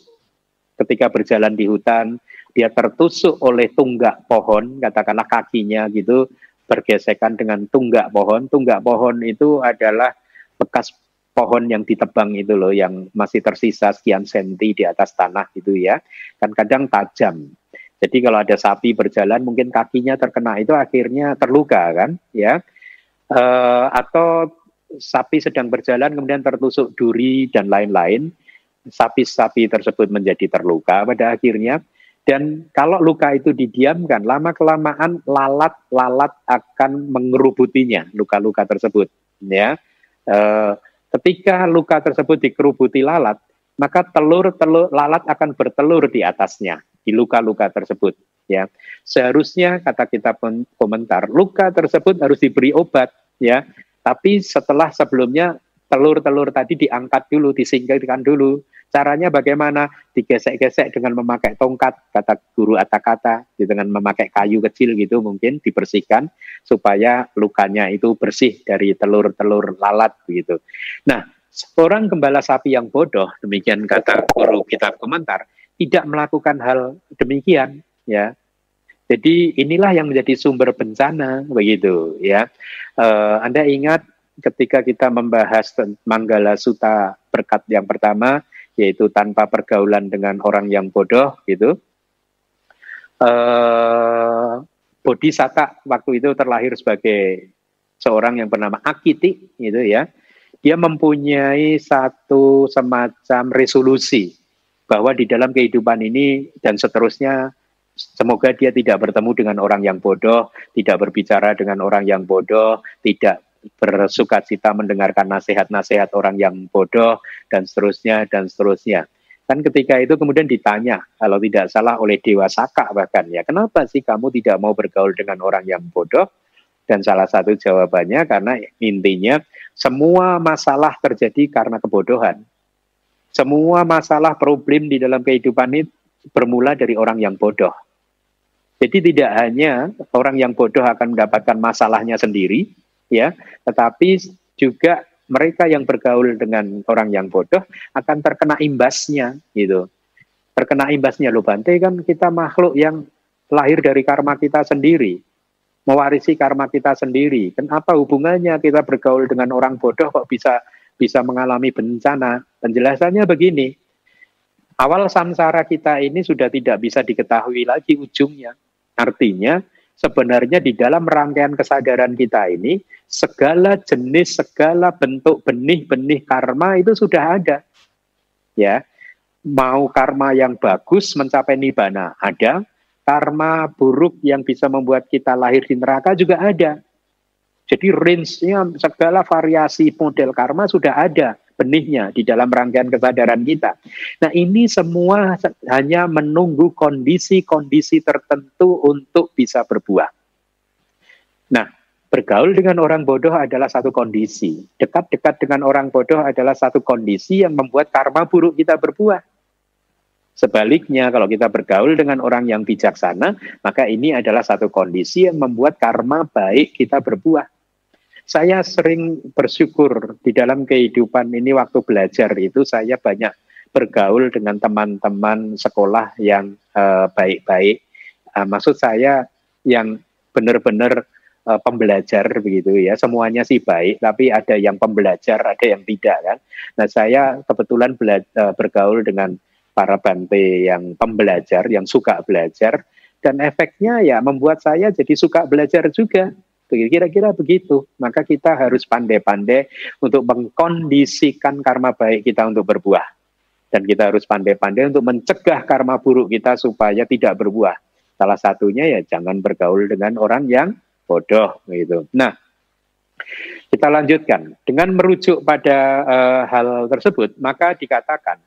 Speaker 1: ketika berjalan di hutan, dia tertusuk oleh tunggak pohon, katakanlah kakinya gitu, bergesekan dengan tunggak pohon. Tunggak pohon itu adalah bekas pohon yang ditebang itu loh yang masih tersisa sekian senti di atas tanah gitu ya kan kadang tajam jadi kalau ada sapi berjalan mungkin kakinya terkena itu akhirnya terluka kan ya e, atau sapi sedang berjalan kemudian tertusuk duri dan lain-lain sapi-sapi tersebut menjadi terluka pada akhirnya dan kalau luka itu didiamkan lama kelamaan lalat-lalat akan mengerubutinya luka-luka tersebut ya e, Ketika luka tersebut dikerubuti lalat, maka telur-telur lalat akan bertelur di atasnya di luka-luka tersebut. Ya, seharusnya kata kita komentar, luka tersebut harus diberi obat. Ya, tapi setelah sebelumnya telur-telur tadi diangkat dulu, disingkirkan dulu. Caranya bagaimana? Digesek-gesek dengan memakai tongkat, kata guru kata dengan memakai kayu kecil gitu mungkin dibersihkan supaya lukanya itu bersih dari telur-telur lalat begitu. Nah, seorang gembala sapi yang bodoh, demikian kata guru kitab komentar, tidak melakukan hal demikian, ya. Jadi inilah yang menjadi sumber bencana begitu, ya. Uh, anda ingat ketika kita membahas Manggala Suta berkat yang pertama, yaitu tanpa pergaulan dengan orang yang bodoh gitu. Uh, Bodhisatta waktu itu terlahir sebagai seorang yang bernama Akiti gitu ya. Dia mempunyai satu semacam resolusi bahwa di dalam kehidupan ini dan seterusnya semoga dia tidak bertemu dengan orang yang bodoh, tidak berbicara dengan orang yang bodoh, tidak bersuka cita mendengarkan nasihat-nasihat orang yang bodoh dan seterusnya dan seterusnya. Kan ketika itu kemudian ditanya, kalau tidak salah oleh Dewa Saka bahkan ya, kenapa sih kamu tidak mau bergaul dengan orang yang bodoh? Dan salah satu jawabannya karena intinya semua masalah terjadi karena kebodohan. Semua masalah problem di dalam kehidupan ini bermula dari orang yang bodoh. Jadi tidak hanya orang yang bodoh akan mendapatkan masalahnya sendiri, ya, tetapi juga mereka yang bergaul dengan orang yang bodoh akan terkena imbasnya gitu. Terkena imbasnya loh Bante kan kita makhluk yang lahir dari karma kita sendiri. Mewarisi karma kita sendiri. Kenapa hubungannya kita bergaul dengan orang bodoh kok bisa bisa mengalami bencana? Penjelasannya begini. Awal samsara kita ini sudah tidak bisa diketahui lagi ujungnya. Artinya sebenarnya di dalam rangkaian kesadaran kita ini segala jenis, segala bentuk benih-benih karma itu sudah ada. Ya, mau karma yang bagus mencapai nibana ada, karma buruk yang bisa membuat kita lahir di neraka juga ada. Jadi range-nya segala variasi model karma sudah ada benihnya di dalam rangkaian kesadaran kita. Nah ini semua hanya menunggu kondisi-kondisi tertentu untuk bisa berbuah. Nah bergaul dengan orang bodoh adalah satu kondisi. Dekat-dekat dengan orang bodoh adalah satu kondisi yang membuat karma buruk kita berbuah. Sebaliknya, kalau kita bergaul dengan orang yang bijaksana, maka ini adalah satu kondisi yang membuat karma baik kita berbuah saya sering bersyukur di dalam kehidupan ini waktu belajar itu saya banyak bergaul dengan teman-teman sekolah yang uh, baik-baik. Uh, maksud saya yang benar-benar uh, pembelajar begitu ya. Semuanya sih baik, tapi ada yang pembelajar, ada yang tidak kan. Nah saya kebetulan uh, bergaul dengan para bante yang pembelajar, yang suka belajar, dan efeknya ya membuat saya jadi suka belajar juga Kira-kira begitu. Maka kita harus pandai-pandai untuk mengkondisikan karma baik kita untuk berbuah. Dan kita harus pandai-pandai untuk mencegah karma buruk kita supaya tidak berbuah. Salah satunya ya jangan bergaul dengan orang yang bodoh gitu. Nah, kita lanjutkan dengan merujuk pada uh, hal tersebut, maka dikatakan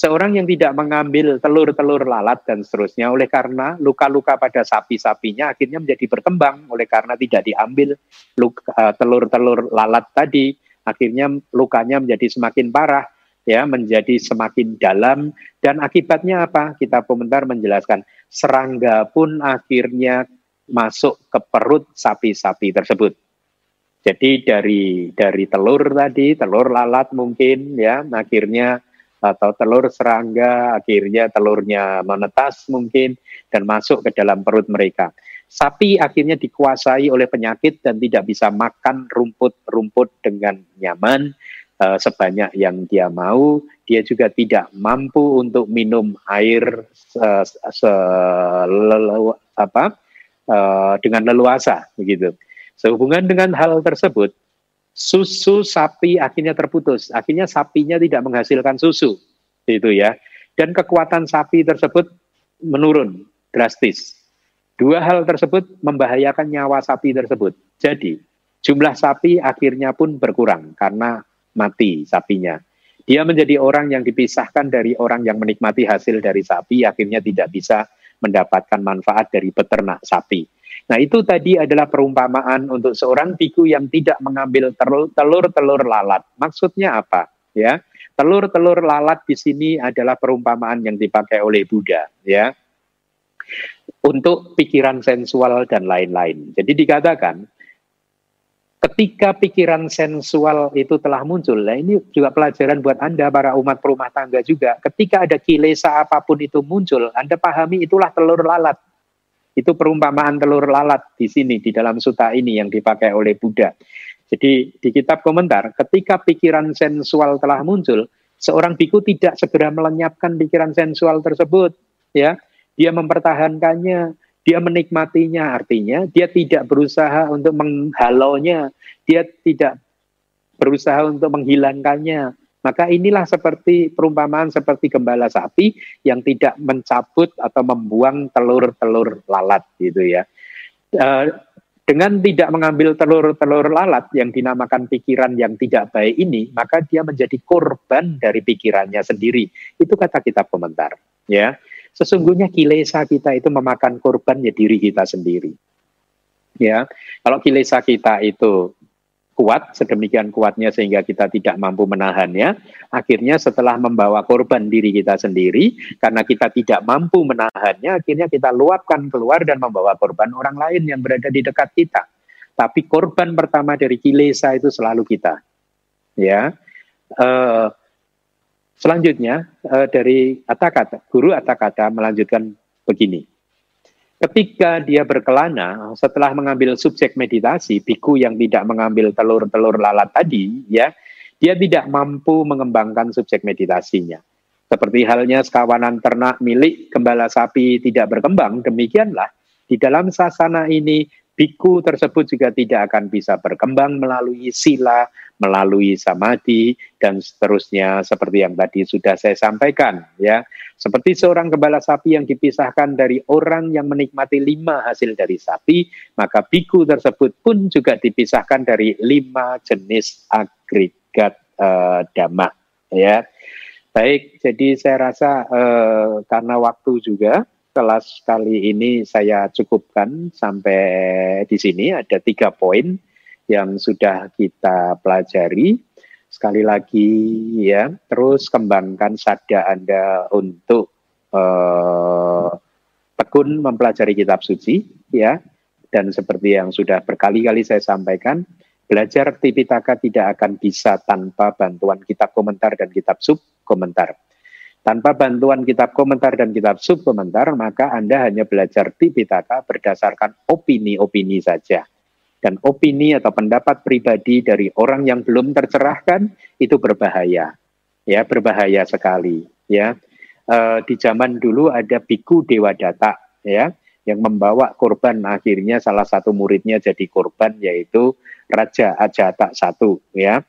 Speaker 1: Seorang yang tidak mengambil telur-telur lalat dan seterusnya oleh karena luka-luka pada sapi-sapinya akhirnya menjadi berkembang. Oleh karena tidak diambil eh, telur-telur lalat tadi akhirnya lukanya menjadi semakin parah ya menjadi semakin dalam. Dan akibatnya apa? Kita komentar menjelaskan. Serangga pun akhirnya masuk ke perut sapi-sapi tersebut. Jadi dari dari telur tadi telur lalat mungkin ya akhirnya atau telur serangga akhirnya telurnya menetas mungkin dan masuk ke dalam perut mereka. Sapi akhirnya dikuasai oleh penyakit dan tidak bisa makan rumput-rumput dengan nyaman uh, sebanyak yang dia mau. Dia juga tidak mampu untuk minum air uh, se apa uh, dengan leluasa begitu. Sehubungan dengan hal tersebut, susu sapi akhirnya terputus. Akhirnya sapinya tidak menghasilkan susu. Itu ya. Dan kekuatan sapi tersebut menurun drastis. Dua hal tersebut membahayakan nyawa sapi tersebut. Jadi, jumlah sapi akhirnya pun berkurang karena mati sapinya. Dia menjadi orang yang dipisahkan dari orang yang menikmati hasil dari sapi, akhirnya tidak bisa mendapatkan manfaat dari peternak sapi. Nah, itu tadi adalah perumpamaan untuk seorang biku yang tidak mengambil telur-telur lalat. Maksudnya apa? Ya, telur-telur lalat di sini adalah perumpamaan yang dipakai oleh Buddha, ya. Untuk pikiran sensual dan lain-lain. Jadi dikatakan ketika pikiran sensual itu telah muncul, nah ini juga pelajaran buat Anda para umat perumah tangga juga. Ketika ada kilesa apa pun itu muncul, Anda pahami itulah telur lalat itu perumpamaan telur lalat di sini di dalam suta ini yang dipakai oleh Buddha. Jadi di kitab komentar, ketika pikiran sensual telah muncul, seorang biku tidak segera melenyapkan pikiran sensual tersebut, ya. Dia mempertahankannya, dia menikmatinya, artinya dia tidak berusaha untuk menghalaunya, dia tidak berusaha untuk menghilangkannya, maka inilah seperti perumpamaan seperti gembala sapi yang tidak mencabut atau membuang telur-telur lalat gitu ya. Uh, dengan tidak mengambil telur-telur lalat yang dinamakan pikiran yang tidak baik ini, maka dia menjadi korban dari pikirannya sendiri. Itu kata kitab komentar. Ya, sesungguhnya kilesa kita itu memakan korban ya diri kita sendiri. Ya, kalau kilesa kita itu kuat, sedemikian kuatnya sehingga kita tidak mampu menahannya. Akhirnya setelah membawa korban diri kita sendiri, karena kita tidak mampu menahannya, akhirnya kita luapkan keluar dan membawa korban orang lain yang berada di dekat kita. Tapi korban pertama dari kilesa itu selalu kita. ya. Uh, selanjutnya uh, dari Atakata, guru Atakata melanjutkan begini. Ketika dia berkelana, setelah mengambil subjek meditasi, biku yang tidak mengambil telur-telur lalat tadi, ya, dia tidak mampu mengembangkan subjek meditasinya. Seperti halnya sekawanan ternak milik gembala sapi tidak berkembang, demikianlah di dalam sasana ini biku tersebut juga tidak akan bisa berkembang melalui sila, melalui samadhi dan seterusnya seperti yang tadi sudah saya sampaikan ya. Seperti seorang gembala sapi yang dipisahkan dari orang yang menikmati lima hasil dari sapi, maka biku tersebut pun juga dipisahkan dari lima jenis agregat uh, dhamma ya. Baik, jadi saya rasa uh, karena waktu juga kelas kali ini saya cukupkan sampai di sini ada tiga poin yang sudah kita pelajari. Sekali lagi ya, terus kembangkan sada Anda untuk uh, tekun mempelajari kitab suci ya. Dan seperti yang sudah berkali-kali saya sampaikan, belajar Tipitaka tidak akan bisa tanpa bantuan kitab komentar dan kitab sub komentar. Tanpa bantuan kitab komentar dan kitab sub komentar, maka Anda hanya belajar Tipitaka berdasarkan opini-opini saja. Dan opini atau pendapat pribadi dari orang yang belum tercerahkan itu berbahaya. Ya, berbahaya sekali, ya. E, di zaman dulu ada biku Dewa Data, ya, yang membawa korban akhirnya salah satu muridnya jadi korban yaitu Raja Ajata satu, ya.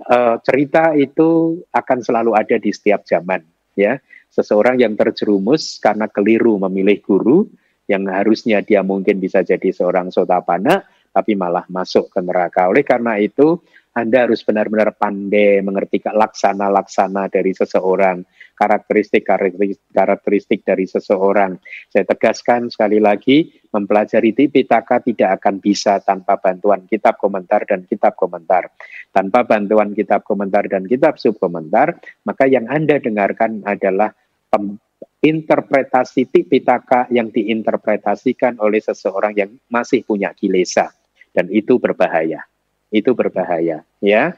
Speaker 1: E, cerita itu akan selalu ada di setiap zaman ya seseorang yang terjerumus karena keliru memilih guru yang harusnya dia mungkin bisa jadi seorang sotapana tapi malah masuk ke neraka oleh karena itu anda harus benar-benar pandai mengerti laksana-laksana dari seseorang, karakteristik-karakteristik dari seseorang. Saya tegaskan sekali lagi, mempelajari Tipitaka tidak akan bisa tanpa bantuan kitab komentar dan kitab komentar. Tanpa bantuan kitab komentar dan kitab subkomentar, maka yang Anda dengarkan adalah interpretasi Tipitaka yang diinterpretasikan oleh seseorang yang masih punya kilesa. Dan itu berbahaya itu berbahaya ya.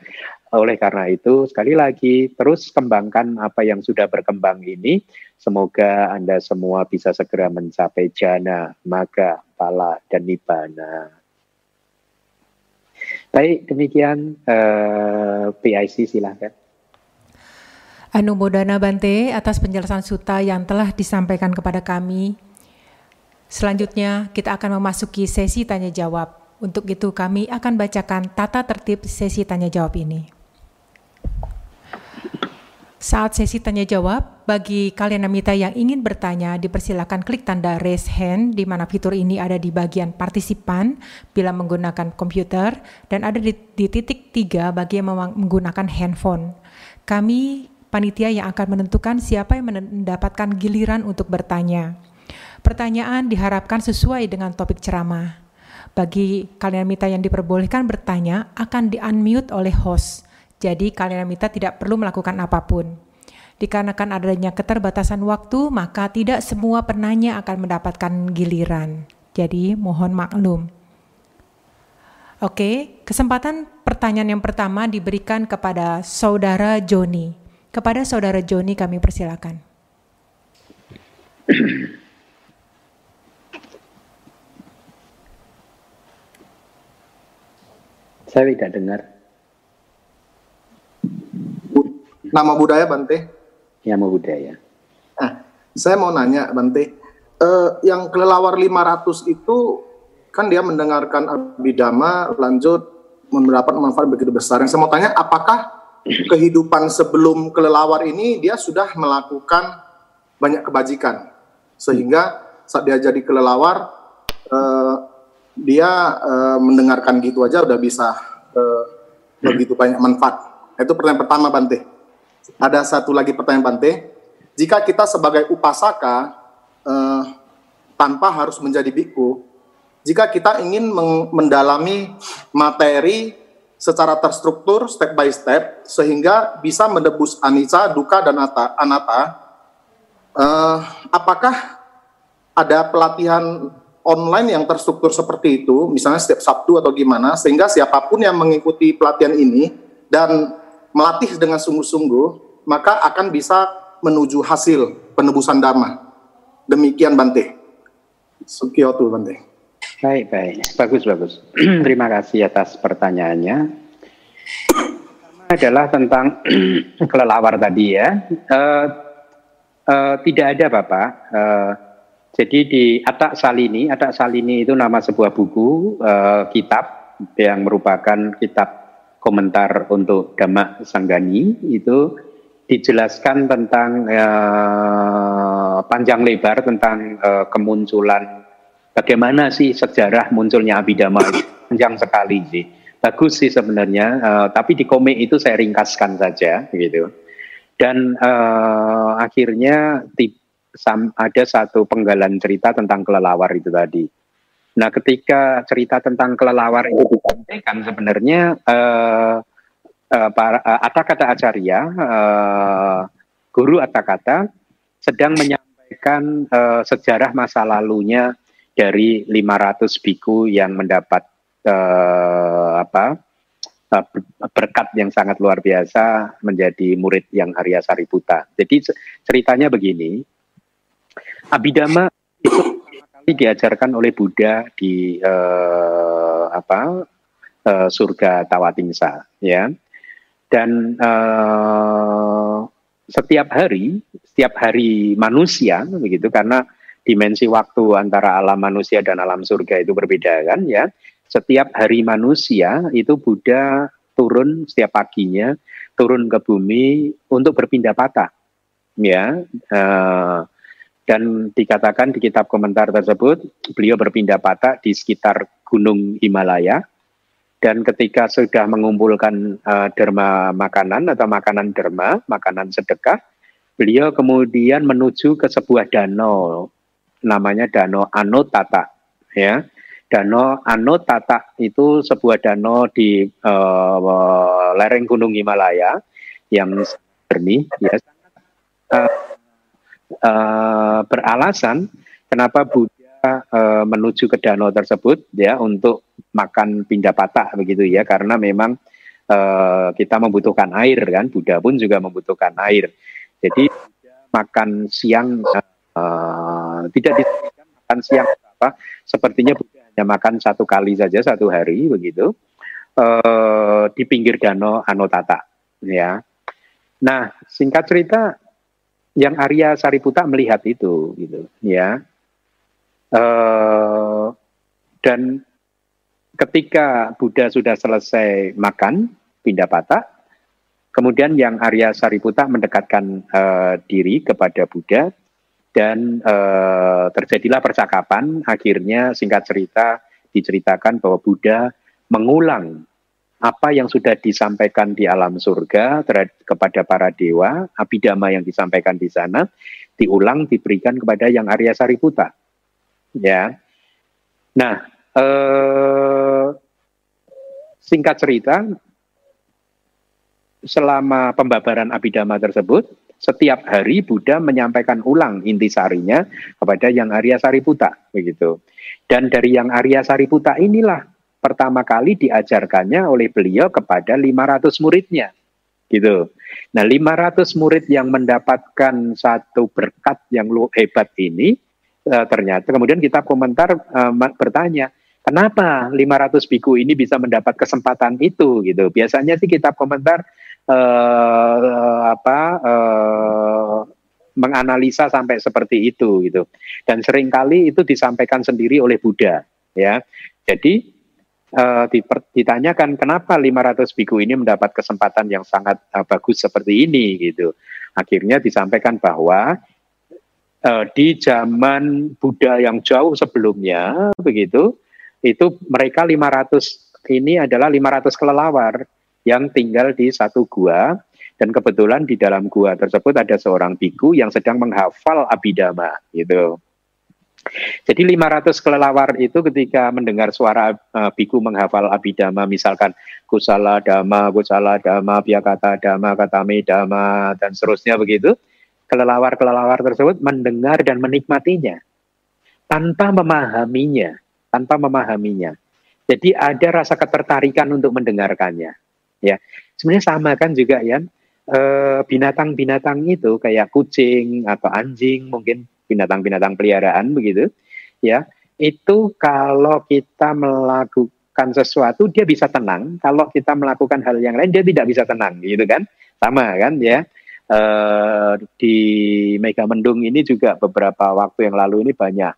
Speaker 1: Oleh karena itu sekali lagi terus kembangkan apa yang sudah berkembang ini. Semoga Anda semua bisa segera mencapai jana, maga, pala dan nibana. Baik, demikian eh, PIC silahkan.
Speaker 3: Anumodana Bante atas penjelasan suta yang telah disampaikan kepada kami. Selanjutnya kita akan memasuki sesi tanya jawab. Untuk itu kami akan bacakan tata tertib sesi tanya jawab ini. Saat sesi tanya jawab, bagi kalian Amita yang ingin bertanya, dipersilakan klik tanda raise hand di mana fitur ini ada di bagian partisipan bila menggunakan komputer dan ada di, di titik tiga bagi yang menggunakan handphone. Kami panitia yang akan menentukan siapa yang mendapatkan giliran untuk bertanya. Pertanyaan diharapkan sesuai dengan topik ceramah. Bagi kalian mita yang diperbolehkan bertanya akan di-unmute oleh host. Jadi kalian mita tidak perlu melakukan apa pun. Dikarenakan adanya keterbatasan waktu, maka tidak semua penanya akan mendapatkan giliran. Jadi mohon maklum. Oke, kesempatan pertanyaan yang pertama diberikan kepada saudara Joni. Kepada saudara Joni kami persilakan.
Speaker 1: Saya tidak dengar.
Speaker 4: Nama budaya Bante?
Speaker 1: Nama budaya.
Speaker 4: Nah, saya mau nanya Bante, uh, yang kelelawar 500 itu kan dia mendengarkan abidama lanjut mendapat manfaat begitu besar. Yang saya mau tanya, apakah kehidupan sebelum kelelawar ini dia sudah melakukan banyak kebajikan sehingga saat dia jadi kelelawar uh, dia uh, mendengarkan gitu aja udah bisa uh, begitu banyak manfaat. Itu pertanyaan pertama Bante. Ada satu lagi pertanyaan Bante. Jika kita sebagai upasaka uh, tanpa harus menjadi biku, jika kita ingin mendalami materi secara terstruktur step by step sehingga bisa menebus anicca, duka dan anatta, uh, apakah ada pelatihan online yang terstruktur seperti itu, misalnya setiap Sabtu atau gimana, sehingga siapa pun yang mengikuti pelatihan ini dan melatih dengan sungguh-sungguh, maka akan bisa menuju hasil penebusan dhamma. Demikian Bante. Sukiotu Bante.
Speaker 1: Baik, baik. Bagus, bagus. Terima kasih atas pertanyaannya. Adalah tentang kelelawar tadi ya. Uh, uh, tidak ada Bapak. Uh, jadi di Atak Salini, Atak Salini itu nama sebuah buku, uh, kitab yang merupakan kitab komentar untuk Dhamma Sanggani. Itu dijelaskan tentang uh, panjang lebar tentang uh, kemunculan bagaimana sih sejarah munculnya Abhidhamma panjang sekali sih. Bagus sih sebenarnya uh, tapi di komik itu saya ringkaskan saja gitu. Dan uh, akhirnya ada satu penggalan cerita tentang kelelawar itu tadi. Nah, ketika cerita tentang kelelawar itu disampaikan sebenarnya uh, uh, para uh, Atakata Acarya, uh, guru Atakata sedang menyampaikan uh, sejarah masa lalunya dari 500 biku yang mendapat uh, apa berkat yang sangat luar biasa menjadi murid yang Arya Sariputa. Jadi ceritanya begini, Abhidhamma itu kali diajarkan oleh Buddha di uh, apa uh, surga Tawatingsa, ya. Dan uh, setiap hari, setiap hari manusia begitu karena dimensi waktu antara alam manusia dan alam surga itu berbeda kan ya. Setiap hari manusia itu Buddha turun setiap paginya turun ke bumi untuk berpindah patah ya. Uh, dan dikatakan di kitab komentar tersebut, beliau berpindah patah di sekitar Gunung Himalaya. Dan ketika sudah mengumpulkan uh, derma makanan atau makanan derma, makanan sedekah, beliau kemudian menuju ke sebuah danau, namanya Danau Anotata. Ya, Danau Anotata itu sebuah danau di uh, lereng Gunung Himalaya yang jernih, ya uh, uh, beralasan kenapa Buddha uh, menuju ke danau tersebut ya untuk makan pindah patah begitu ya. Karena memang uh, kita membutuhkan air kan. Buddha pun juga membutuhkan air. Jadi makan siang uh, tidak disebutkan makan siang apa. Sepertinya Buddha hanya makan satu kali saja satu hari begitu. Uh, di pinggir danau Anotata ya. Nah singkat cerita yang Arya Sariputa melihat itu gitu ya. Uh, dan ketika Buddha sudah selesai makan pindah patah kemudian yang Arya Sariputa mendekatkan uh, diri kepada Buddha dan uh, terjadilah percakapan. Akhirnya singkat cerita diceritakan bahwa Buddha mengulang apa yang sudah disampaikan di alam surga kepada para dewa, abidama yang disampaikan di sana, diulang diberikan kepada yang Arya Sariputa. Ya. Nah, eh, singkat cerita, selama pembabaran abidama tersebut, setiap hari Buddha menyampaikan ulang intisarinya kepada yang Arya Sariputa, begitu. Dan dari yang Arya Sariputa inilah pertama kali diajarkannya oleh beliau kepada 500 muridnya. Gitu. Nah, 500 murid yang mendapatkan satu berkat yang lu hebat ini uh, ternyata kemudian kita komentar uh, bertanya, kenapa 500 biku ini bisa mendapat kesempatan itu gitu. Biasanya sih kita komentar uh, apa menganalisa sampai seperti itu gitu. Dan sering kali itu disampaikan sendiri oleh Buddha ya. Jadi uh, ditanyakan kenapa 500 biku ini mendapat kesempatan yang sangat uh, bagus seperti ini gitu. Akhirnya disampaikan bahwa uh, di zaman Buddha yang jauh sebelumnya begitu itu mereka 500 ini adalah 500 kelelawar yang tinggal di satu gua dan kebetulan di dalam gua tersebut ada seorang biku yang sedang menghafal abidama gitu. Jadi 500 kelelawar itu ketika mendengar suara uh, biku menghafal abidama misalkan kusala dama, kusala dama, biakata dama, katame dama dan seterusnya begitu, kelelawar-kelelawar tersebut mendengar dan menikmatinya tanpa memahaminya, tanpa memahaminya. Jadi ada rasa ketertarikan untuk mendengarkannya. Ya, sebenarnya sama kan juga ya binatang-binatang itu kayak kucing atau anjing mungkin binatang-binatang peliharaan begitu ya. Itu kalau kita melakukan sesuatu dia bisa tenang. Kalau kita melakukan hal yang lain dia tidak bisa tenang gitu kan. Sama kan ya. E, di Megamendung ini juga beberapa waktu yang lalu ini banyak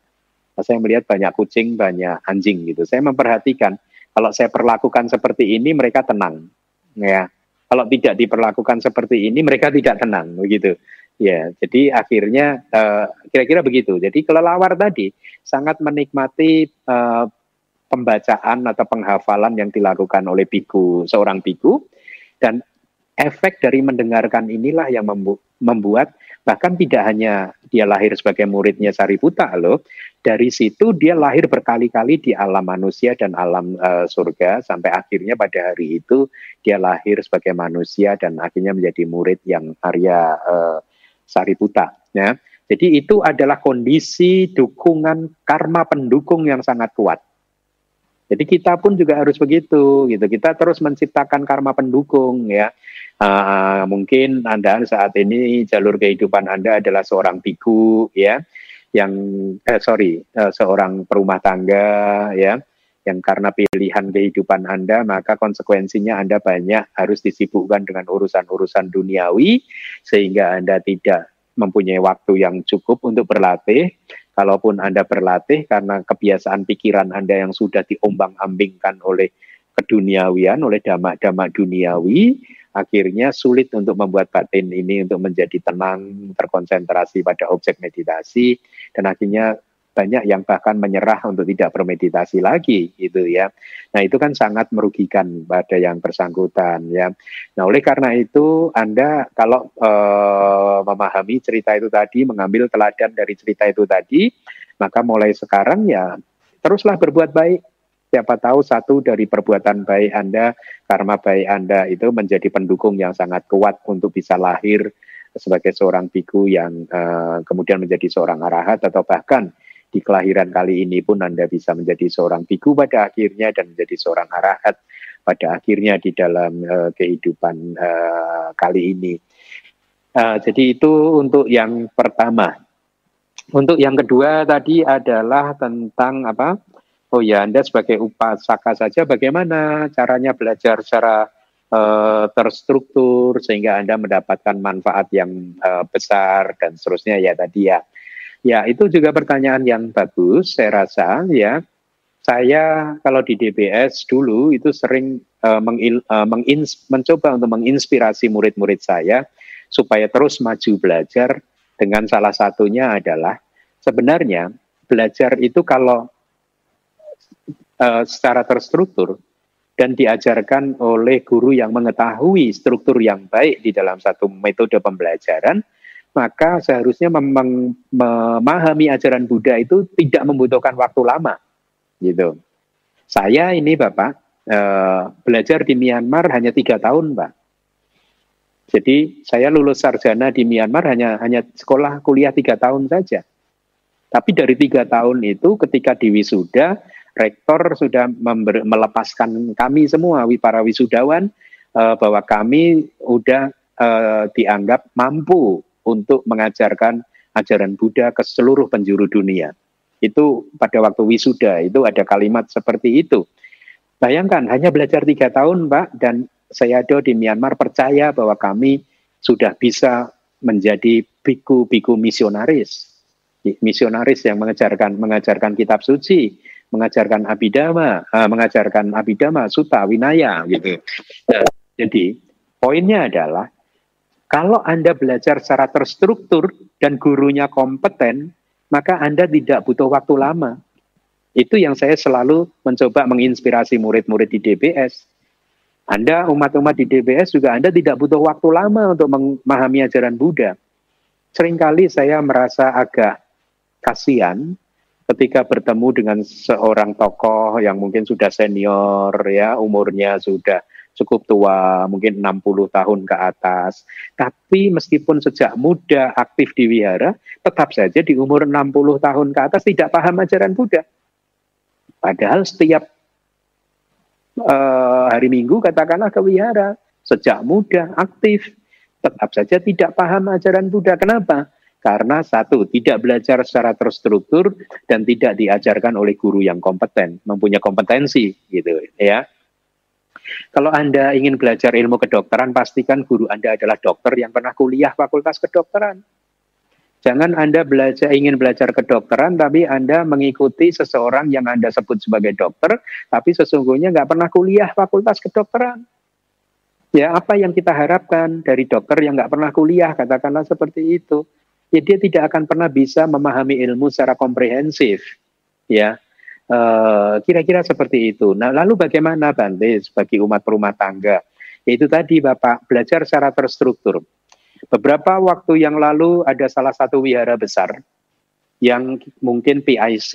Speaker 1: saya melihat banyak kucing banyak anjing gitu. Saya memperhatikan kalau saya perlakukan seperti ini mereka tenang ya. Kalau tidak diperlakukan seperti ini mereka tidak tenang begitu Ya, jadi akhirnya eh, kira-kira begitu. Jadi kelelawar tadi sangat menikmati uh, pembacaan atau penghafalan yang dilakukan oleh biku seorang biku dan efek dari mendengarkan inilah yang membu membuat bahkan tidak hanya dia lahir sebagai muridnya Sariputta loh, dari situ dia lahir berkali-kali di alam manusia dan alam uh, surga sampai akhirnya pada hari itu dia lahir sebagai manusia dan akhirnya menjadi murid yang Arya uh, Sariputta ya. Jadi itu adalah kondisi dukungan karma pendukung yang sangat kuat. Jadi kita pun juga harus begitu gitu. Kita terus menciptakan karma pendukung ya. Uh, mungkin Anda saat ini jalur kehidupan Anda adalah seorang biku ya yang eh, sorry uh, seorang perumah tangga ya yang karena pilihan kehidupan Anda maka konsekuensinya Anda banyak harus disibukkan dengan urusan-urusan duniawi sehingga Anda tidak mempunyai waktu yang cukup untuk berlatih. Kalaupun Anda berlatih karena kebiasaan pikiran Anda yang sudah diombang-ambingkan oleh keduniawian, oleh damak-damak duniawi, akhirnya sulit untuk membuat batin ini untuk menjadi tenang, terkonsentrasi pada objek meditasi, dan akhirnya banyak yang bahkan menyerah untuk tidak bermeditasi lagi gitu ya. Nah, itu kan sangat merugikan pada yang bersangkutan ya. Nah, oleh karena itu Anda kalau uh, memahami cerita itu tadi, mengambil teladan dari cerita itu tadi, maka mulai sekarang ya teruslah berbuat baik. Siapa tahu satu dari perbuatan baik Anda, karma baik Anda itu menjadi pendukung yang sangat kuat untuk bisa lahir sebagai seorang biku yang uh, kemudian menjadi seorang arahat atau bahkan di kelahiran kali ini pun Anda bisa menjadi seorang biku pada akhirnya dan menjadi seorang arahat pada akhirnya di dalam uh, kehidupan uh, kali ini. Uh, jadi itu untuk yang pertama. Untuk yang kedua tadi adalah tentang apa? Oh ya, Anda sebagai upasaka saja bagaimana caranya belajar secara uh, terstruktur sehingga Anda mendapatkan manfaat yang uh, besar dan seterusnya ya tadi ya. Ya, itu juga pertanyaan yang bagus, saya rasa ya. Saya kalau di DBS dulu itu sering uh, mengil, uh, mengins, mencoba untuk menginspirasi murid-murid saya supaya terus maju belajar dengan salah satunya adalah sebenarnya belajar itu kalau uh, secara terstruktur dan diajarkan oleh guru yang mengetahui struktur yang baik di dalam satu metode pembelajaran, maka seharusnya memang memahami ajaran Buddha itu tidak membutuhkan waktu lama, gitu. Saya ini bapak eh, belajar di Myanmar hanya tiga tahun, pak. Jadi saya lulus sarjana di Myanmar hanya hanya sekolah kuliah tiga tahun saja. Tapi dari tiga tahun itu ketika di wisuda, rektor sudah member, melepaskan kami semua para wisudawan uh, bahwa kami sudah uh, dianggap mampu untuk mengajarkan ajaran Buddha ke seluruh penjuru dunia. Itu pada waktu wisuda itu ada kalimat seperti itu. Bayangkan hanya belajar tiga tahun, Pak, dan saya ada di Myanmar percaya bahwa kami sudah bisa menjadi biku-biku misionaris, misionaris yang mengajarkan mengajarkan kitab suci, mengajarkan abidama, uh, mengajarkan abidama, suta, winaya, gitu. Nah, jadi poinnya adalah kalau Anda belajar secara terstruktur dan gurunya kompeten, maka Anda tidak butuh waktu lama. Itu yang saya selalu mencoba menginspirasi murid-murid di DBS. Anda umat-umat di DBS juga Anda tidak butuh waktu lama untuk memahami ajaran Buddha. Seringkali saya merasa agak kasihan ketika bertemu dengan seorang tokoh yang mungkin sudah senior ya, umurnya sudah cukup tua, mungkin 60 tahun ke atas. Tapi meskipun sejak muda aktif di wihara, tetap saja di umur 60 tahun ke atas tidak paham ajaran Buddha. Padahal setiap uh, hari Minggu katakanlah ke wihara, sejak muda, aktif, tetap saja tidak paham ajaran Buddha. Kenapa? Karena satu, tidak belajar secara terstruktur dan tidak diajarkan oleh guru yang kompeten, mempunyai kompetensi gitu ya. Kalau Anda ingin belajar ilmu kedokteran, pastikan guru Anda adalah dokter yang pernah kuliah fakultas kedokteran. Jangan Anda belajar ingin belajar kedokteran, tapi Anda mengikuti seseorang yang Anda sebut sebagai dokter, tapi sesungguhnya nggak pernah kuliah fakultas kedokteran. Ya, apa yang kita harapkan dari dokter yang nggak pernah kuliah, katakanlah seperti itu. Ya, dia tidak akan pernah bisa memahami ilmu secara komprehensif. Ya, eh, kira-kira seperti itu. Nah, lalu bagaimana Bante sebagai umat rumah tangga? Yaitu tadi Bapak belajar secara terstruktur Beberapa waktu yang lalu ada salah satu wihara besar yang mungkin PIC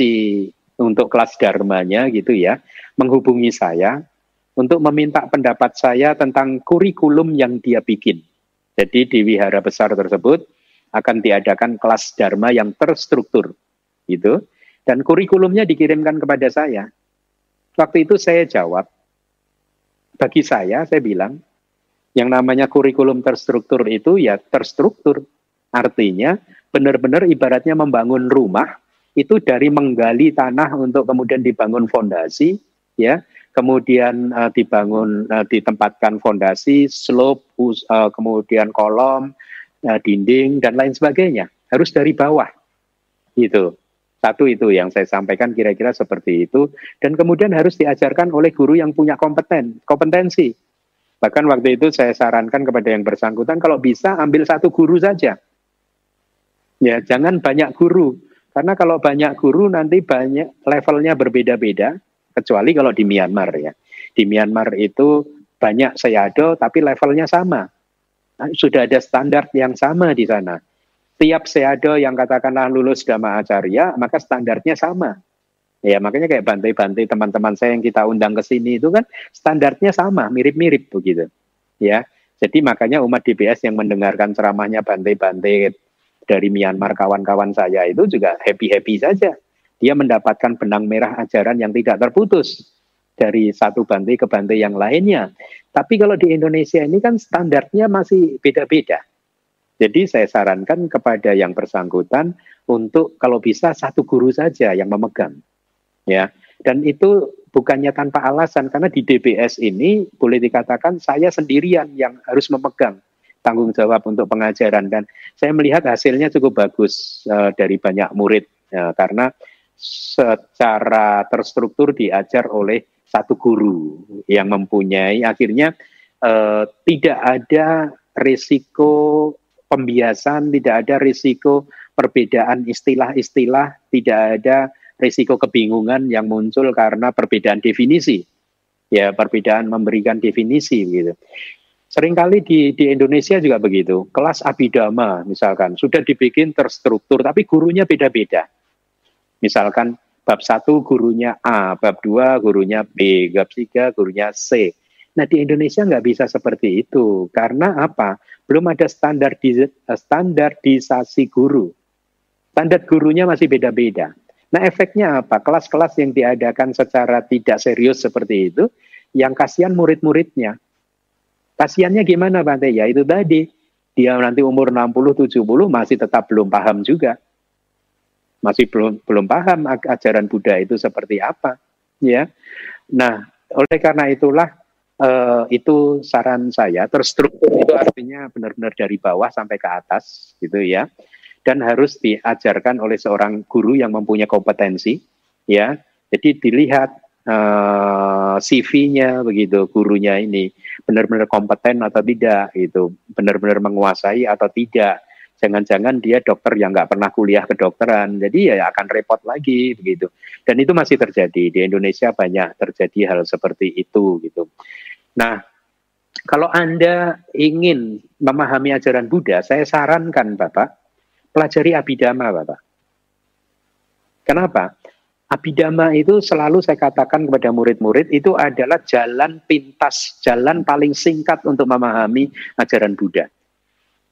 Speaker 1: untuk kelas dharmanya gitu ya, menghubungi saya untuk meminta pendapat saya tentang kurikulum yang dia bikin. Jadi di wihara besar tersebut akan diadakan kelas dharma yang terstruktur gitu dan kurikulumnya dikirimkan kepada saya. Waktu itu saya jawab, bagi saya saya bilang yang namanya kurikulum terstruktur itu ya terstruktur. Artinya benar-benar ibaratnya membangun rumah itu dari menggali tanah untuk kemudian dibangun fondasi ya kemudian uh, dibangun uh, ditempatkan fondasi slope uh, kemudian kolom uh, dinding dan lain sebagainya harus dari bawah itu satu itu yang saya sampaikan kira-kira seperti itu dan kemudian harus diajarkan oleh guru yang punya kompeten kompetensi Bahkan waktu itu saya sarankan kepada yang bersangkutan kalau bisa ambil satu guru saja. Ya, jangan banyak guru. Karena kalau banyak guru nanti banyak levelnya berbeda-beda, kecuali kalau di Myanmar ya. Di Myanmar itu banyak sayado tapi levelnya sama. Nah, sudah ada standar yang sama di sana. Tiap sayado yang katakanlah lulus Dhamma Acarya, maka standarnya sama. Ya makanya kayak bantai-bantai teman-teman saya yang kita undang ke sini itu kan standarnya sama, mirip-mirip begitu. Ya, jadi makanya umat DBS yang mendengarkan ceramahnya bantai-bantai dari Myanmar kawan-kawan saya itu juga happy-happy saja. Dia mendapatkan benang merah ajaran yang tidak terputus dari satu bantai ke bantai yang lainnya. Tapi kalau di Indonesia ini kan standarnya masih beda-beda. Jadi saya sarankan kepada yang bersangkutan untuk kalau bisa satu guru saja yang memegang ya. Dan itu bukannya tanpa alasan karena di DBS ini boleh dikatakan saya sendirian yang harus memegang tanggung jawab untuk pengajaran. Dan saya melihat hasilnya cukup bagus uh, dari banyak murid uh, karena secara terstruktur diajar oleh satu guru yang mempunyai akhirnya uh, tidak ada risiko pembiasan, tidak ada risiko perbedaan istilah-istilah, tidak ada risiko kebingungan yang muncul karena perbedaan definisi. Ya, perbedaan memberikan definisi gitu. Seringkali di, di Indonesia juga begitu. Kelas abidama misalkan sudah dibikin terstruktur tapi gurunya beda-beda. Misalkan bab satu gurunya A, bab dua gurunya B, bab tiga gurunya C. Nah di Indonesia nggak bisa seperti itu karena apa? Belum ada standar standarisasi guru. Standar gurunya masih beda-beda. Nah efeknya apa? Kelas-kelas yang diadakan secara tidak serius seperti itu, yang kasihan murid-muridnya. Kasihannya gimana Bante? Ya itu tadi, dia nanti umur 60-70 masih tetap belum paham juga. Masih belum belum paham ajaran Buddha itu seperti apa. ya. Nah, oleh karena itulah uh, itu saran saya. Terstruktur itu artinya benar-benar dari bawah sampai ke atas gitu ya. Dan harus diajarkan oleh seorang guru yang mempunyai kompetensi ya. Jadi dilihat uh, eh, CV-nya begitu gurunya ini benar-benar kompeten atau tidak itu benar-benar menguasai atau tidak jangan-jangan dia dokter yang nggak pernah kuliah kedokteran jadi ya akan repot lagi begitu dan itu masih terjadi di Indonesia banyak terjadi hal seperti itu gitu nah kalau anda ingin memahami ajaran Buddha saya sarankan bapak pelajari abidama, Bapak. Kenapa? Abidama itu selalu saya katakan kepada murid-murid itu adalah jalan pintas, jalan paling singkat untuk memahami ajaran Buddha.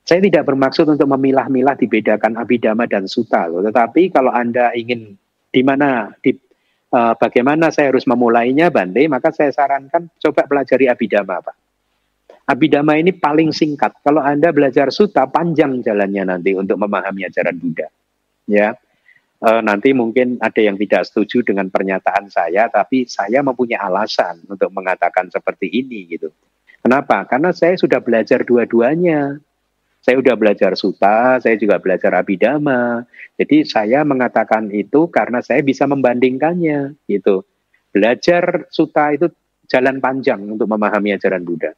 Speaker 1: Saya tidak bermaksud untuk memilah-milah dibedakan abidama dan suta loh, tetapi kalau Anda ingin di mana di uh, bagaimana saya harus memulainya Bante, maka saya sarankan coba pelajari abidama, Pak. Abhidhamma ini paling singkat. Kalau Anda belajar suta, panjang jalannya nanti untuk memahami ajaran Buddha. Ya, e, nanti mungkin ada yang tidak setuju dengan pernyataan saya, tapi saya mempunyai alasan untuk mengatakan seperti ini gitu. Kenapa? Karena saya sudah belajar dua-duanya. Saya sudah belajar suta, saya juga belajar abidama. Jadi saya mengatakan itu karena saya bisa membandingkannya gitu. Belajar suta itu jalan panjang untuk memahami ajaran Buddha.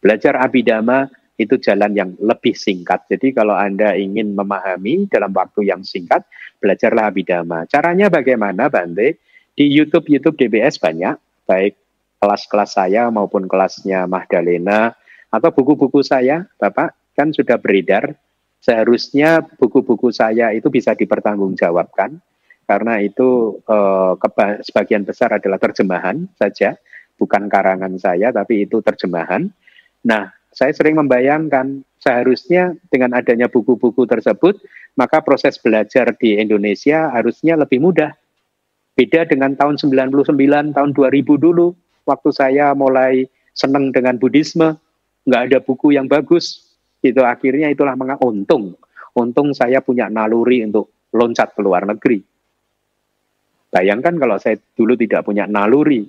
Speaker 1: Belajar abidama itu jalan yang lebih singkat. Jadi kalau Anda ingin memahami dalam waktu yang singkat, belajarlah abidama. Caranya bagaimana, Bante? Di YouTube YouTube DBS banyak, baik kelas-kelas saya maupun kelasnya Mahdalena atau buku-buku saya, Bapak kan sudah beredar. Seharusnya buku-buku saya itu bisa dipertanggungjawabkan karena itu eh, sebagian besar adalah terjemahan saja, bukan karangan saya, tapi itu terjemahan. Nah, saya sering membayangkan seharusnya dengan adanya buku-buku tersebut, maka proses belajar di Indonesia harusnya lebih mudah. Beda dengan tahun 99, tahun 2000 dulu, waktu saya mulai senang dengan Buddhisme, nggak ada buku yang bagus, itu akhirnya itulah mengapa untung untung saya punya naluri untuk loncat ke luar negeri. Bayangkan kalau saya dulu tidak punya naluri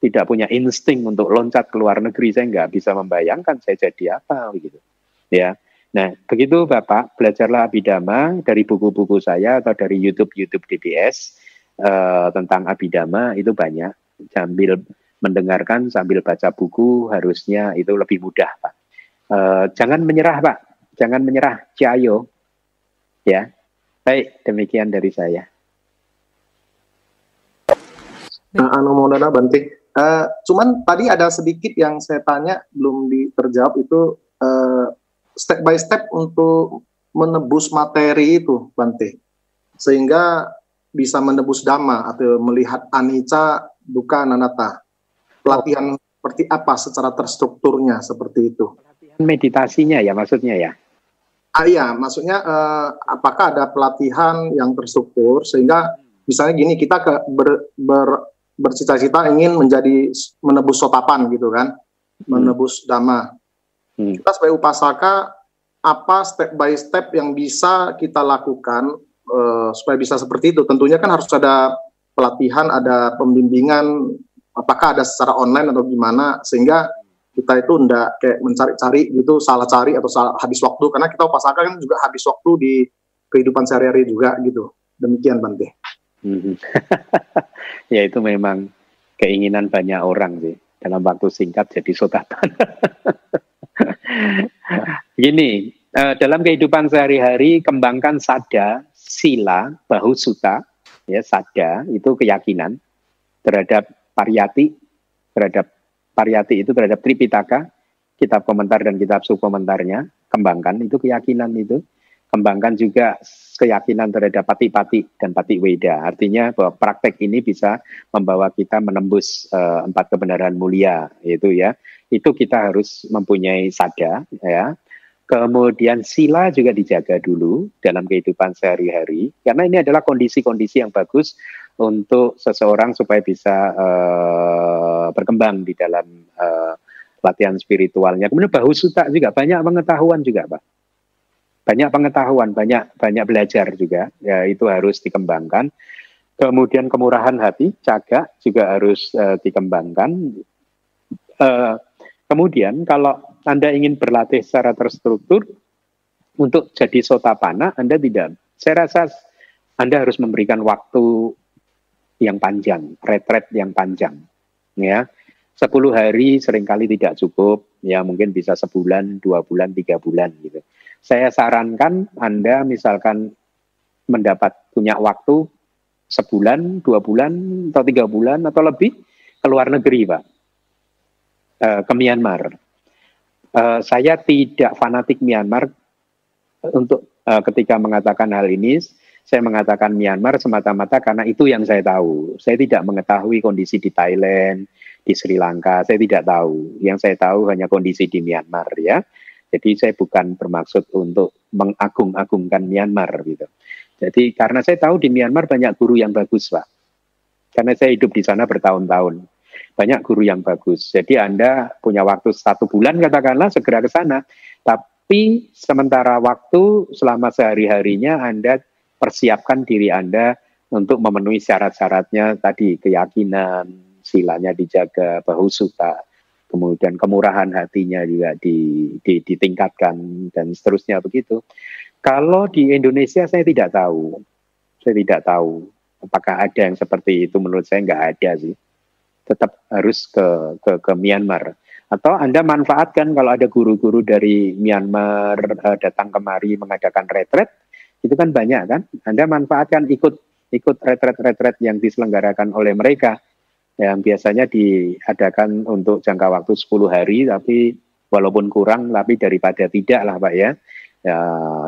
Speaker 1: tidak punya insting untuk loncat ke luar negeri saya nggak bisa membayangkan saya jadi apa gitu ya. Nah begitu bapak. Belajarlah abidama dari buku-buku saya atau dari YouTube YouTube DBS uh, tentang abidama itu banyak. Sambil mendengarkan sambil baca buku harusnya itu lebih mudah pak Uh, jangan menyerah Pak, jangan menyerah, Ciayo. Ya, baik demikian dari saya.
Speaker 4: Nah, anu Maulana Bante, uh, cuman tadi ada sedikit yang saya tanya belum terjawab itu uh, step by step untuk menebus materi itu Bante, sehingga bisa menebus dhamma atau melihat anicca, duka, nanata. Pelatihan seperti apa secara terstrukturnya seperti itu?
Speaker 1: Meditasinya ya maksudnya ya?
Speaker 4: Ah iya, maksudnya eh, apakah ada pelatihan yang terstruktur sehingga misalnya gini kita ke ber, ber, bercita-cita ingin menjadi menebus sotapan gitu kan, hmm. menebus dhamma. Hmm. Kita sebagai upasaka apa step by step yang bisa kita lakukan eh, supaya bisa seperti itu? Tentunya kan harus ada pelatihan, ada pembimbingan, apakah ada secara online atau gimana sehingga kita itu ndak kayak mencari-cari gitu salah cari atau salah habis waktu karena kita upasaka kan juga habis waktu di kehidupan sehari-hari juga gitu demikian Bante.
Speaker 1: Hmm. ya itu memang keinginan banyak orang sih dalam waktu singkat jadi sotatan. Gini, uh, dalam kehidupan sehari-hari kembangkan sada, sila, bahu suta, ya sada itu keyakinan terhadap pariyati, terhadap Pariyati itu terhadap Tripitaka, kitab komentar dan kitab subkomentarnya, kembangkan itu keyakinan itu. Kembangkan juga keyakinan terhadap pati-pati dan pati weda. Artinya bahwa praktek ini bisa membawa kita menembus uh, empat kebenaran mulia, itu ya. Itu kita harus mempunyai sada, ya. Kemudian sila juga dijaga dulu dalam kehidupan sehari-hari, karena ini adalah kondisi-kondisi yang bagus untuk seseorang supaya bisa uh, berkembang di dalam uh, latihan spiritualnya. Kemudian bahu suta juga banyak pengetahuan juga, Pak. Banyak pengetahuan, banyak banyak belajar juga. Ya itu harus dikembangkan. Kemudian kemurahan hati, caga juga harus uh, dikembangkan. Uh, kemudian kalau Anda ingin berlatih secara terstruktur untuk jadi sotapana, Anda tidak. Saya rasa anda harus memberikan waktu yang panjang, retret yang panjang. Ya, 10 hari sering kali tidak cukup, ya mungkin bisa sebulan, dua bulan, tiga bulan gitu. Saya sarankan Anda misalkan mendapat punya waktu sebulan, dua bulan, atau tiga bulan, atau lebih ke luar negeri, Pak, e, ke Myanmar. E, saya tidak fanatik Myanmar untuk e, ketika mengatakan hal ini, saya mengatakan Myanmar semata-mata karena itu yang saya tahu. Saya tidak mengetahui kondisi di Thailand, di Sri Lanka, saya tidak tahu. Yang saya tahu hanya kondisi di Myanmar ya. Jadi saya bukan bermaksud untuk mengagung-agungkan Myanmar gitu. Jadi karena saya tahu di Myanmar banyak guru yang bagus, Pak. Karena saya hidup di sana bertahun-tahun. Banyak guru yang bagus. Jadi Anda punya waktu satu bulan katakanlah segera ke sana. Tapi sementara waktu selama sehari-harinya Anda persiapkan diri Anda untuk memenuhi syarat-syaratnya tadi keyakinan, silanya dijaga, bahusuta, kemudian kemurahan hatinya juga di, di, ditingkatkan dan seterusnya begitu. Kalau di Indonesia saya tidak tahu, saya tidak tahu apakah ada yang seperti itu. Menurut saya nggak ada sih. Tetap harus ke, ke ke Myanmar. Atau Anda manfaatkan kalau ada guru-guru dari Myanmar uh, datang kemari mengadakan retret, itu kan banyak kan. Anda manfaatkan ikut ikut retret-retret yang diselenggarakan oleh mereka yang biasanya diadakan untuk jangka waktu 10 hari tapi walaupun kurang tapi daripada tidak lah Pak ya. ya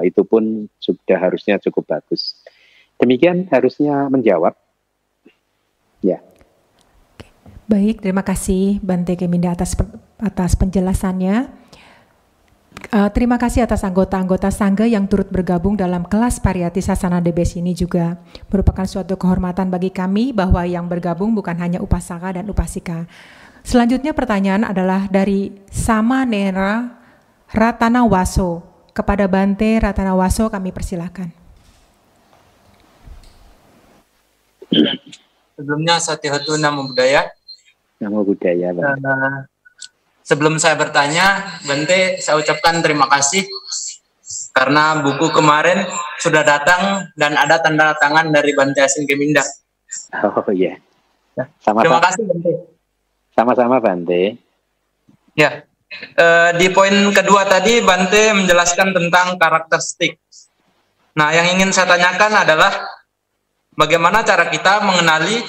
Speaker 1: itu pun sudah harusnya cukup bagus. Demikian harusnya menjawab. Ya.
Speaker 3: Baik, terima kasih Bante Keminda atas atas penjelasannya. Uh, terima kasih atas anggota-anggota Sangga yang turut bergabung dalam kelas Pariyati Sasana DBS ini juga merupakan suatu kehormatan bagi kami bahwa yang bergabung bukan hanya upasaka dan upasika. Selanjutnya pertanyaan adalah dari Sama Nera Ratana Waso. Kepada Bante Ratana Waso kami persilahkan.
Speaker 5: Sebelumnya Satihotu Namo
Speaker 1: Namo Buddhaya.
Speaker 5: Uh, Sebelum saya bertanya, Bente, saya ucapkan terima kasih karena buku kemarin sudah datang dan ada tanda tangan dari Bante Asin Keminda.
Speaker 1: Oh iya.
Speaker 5: Yeah. Sama terima kasih Bante.
Speaker 1: Sama-sama Bante.
Speaker 5: Ya. E, di poin kedua tadi Bante menjelaskan tentang karakteristik. Nah, yang ingin saya tanyakan adalah bagaimana cara kita mengenali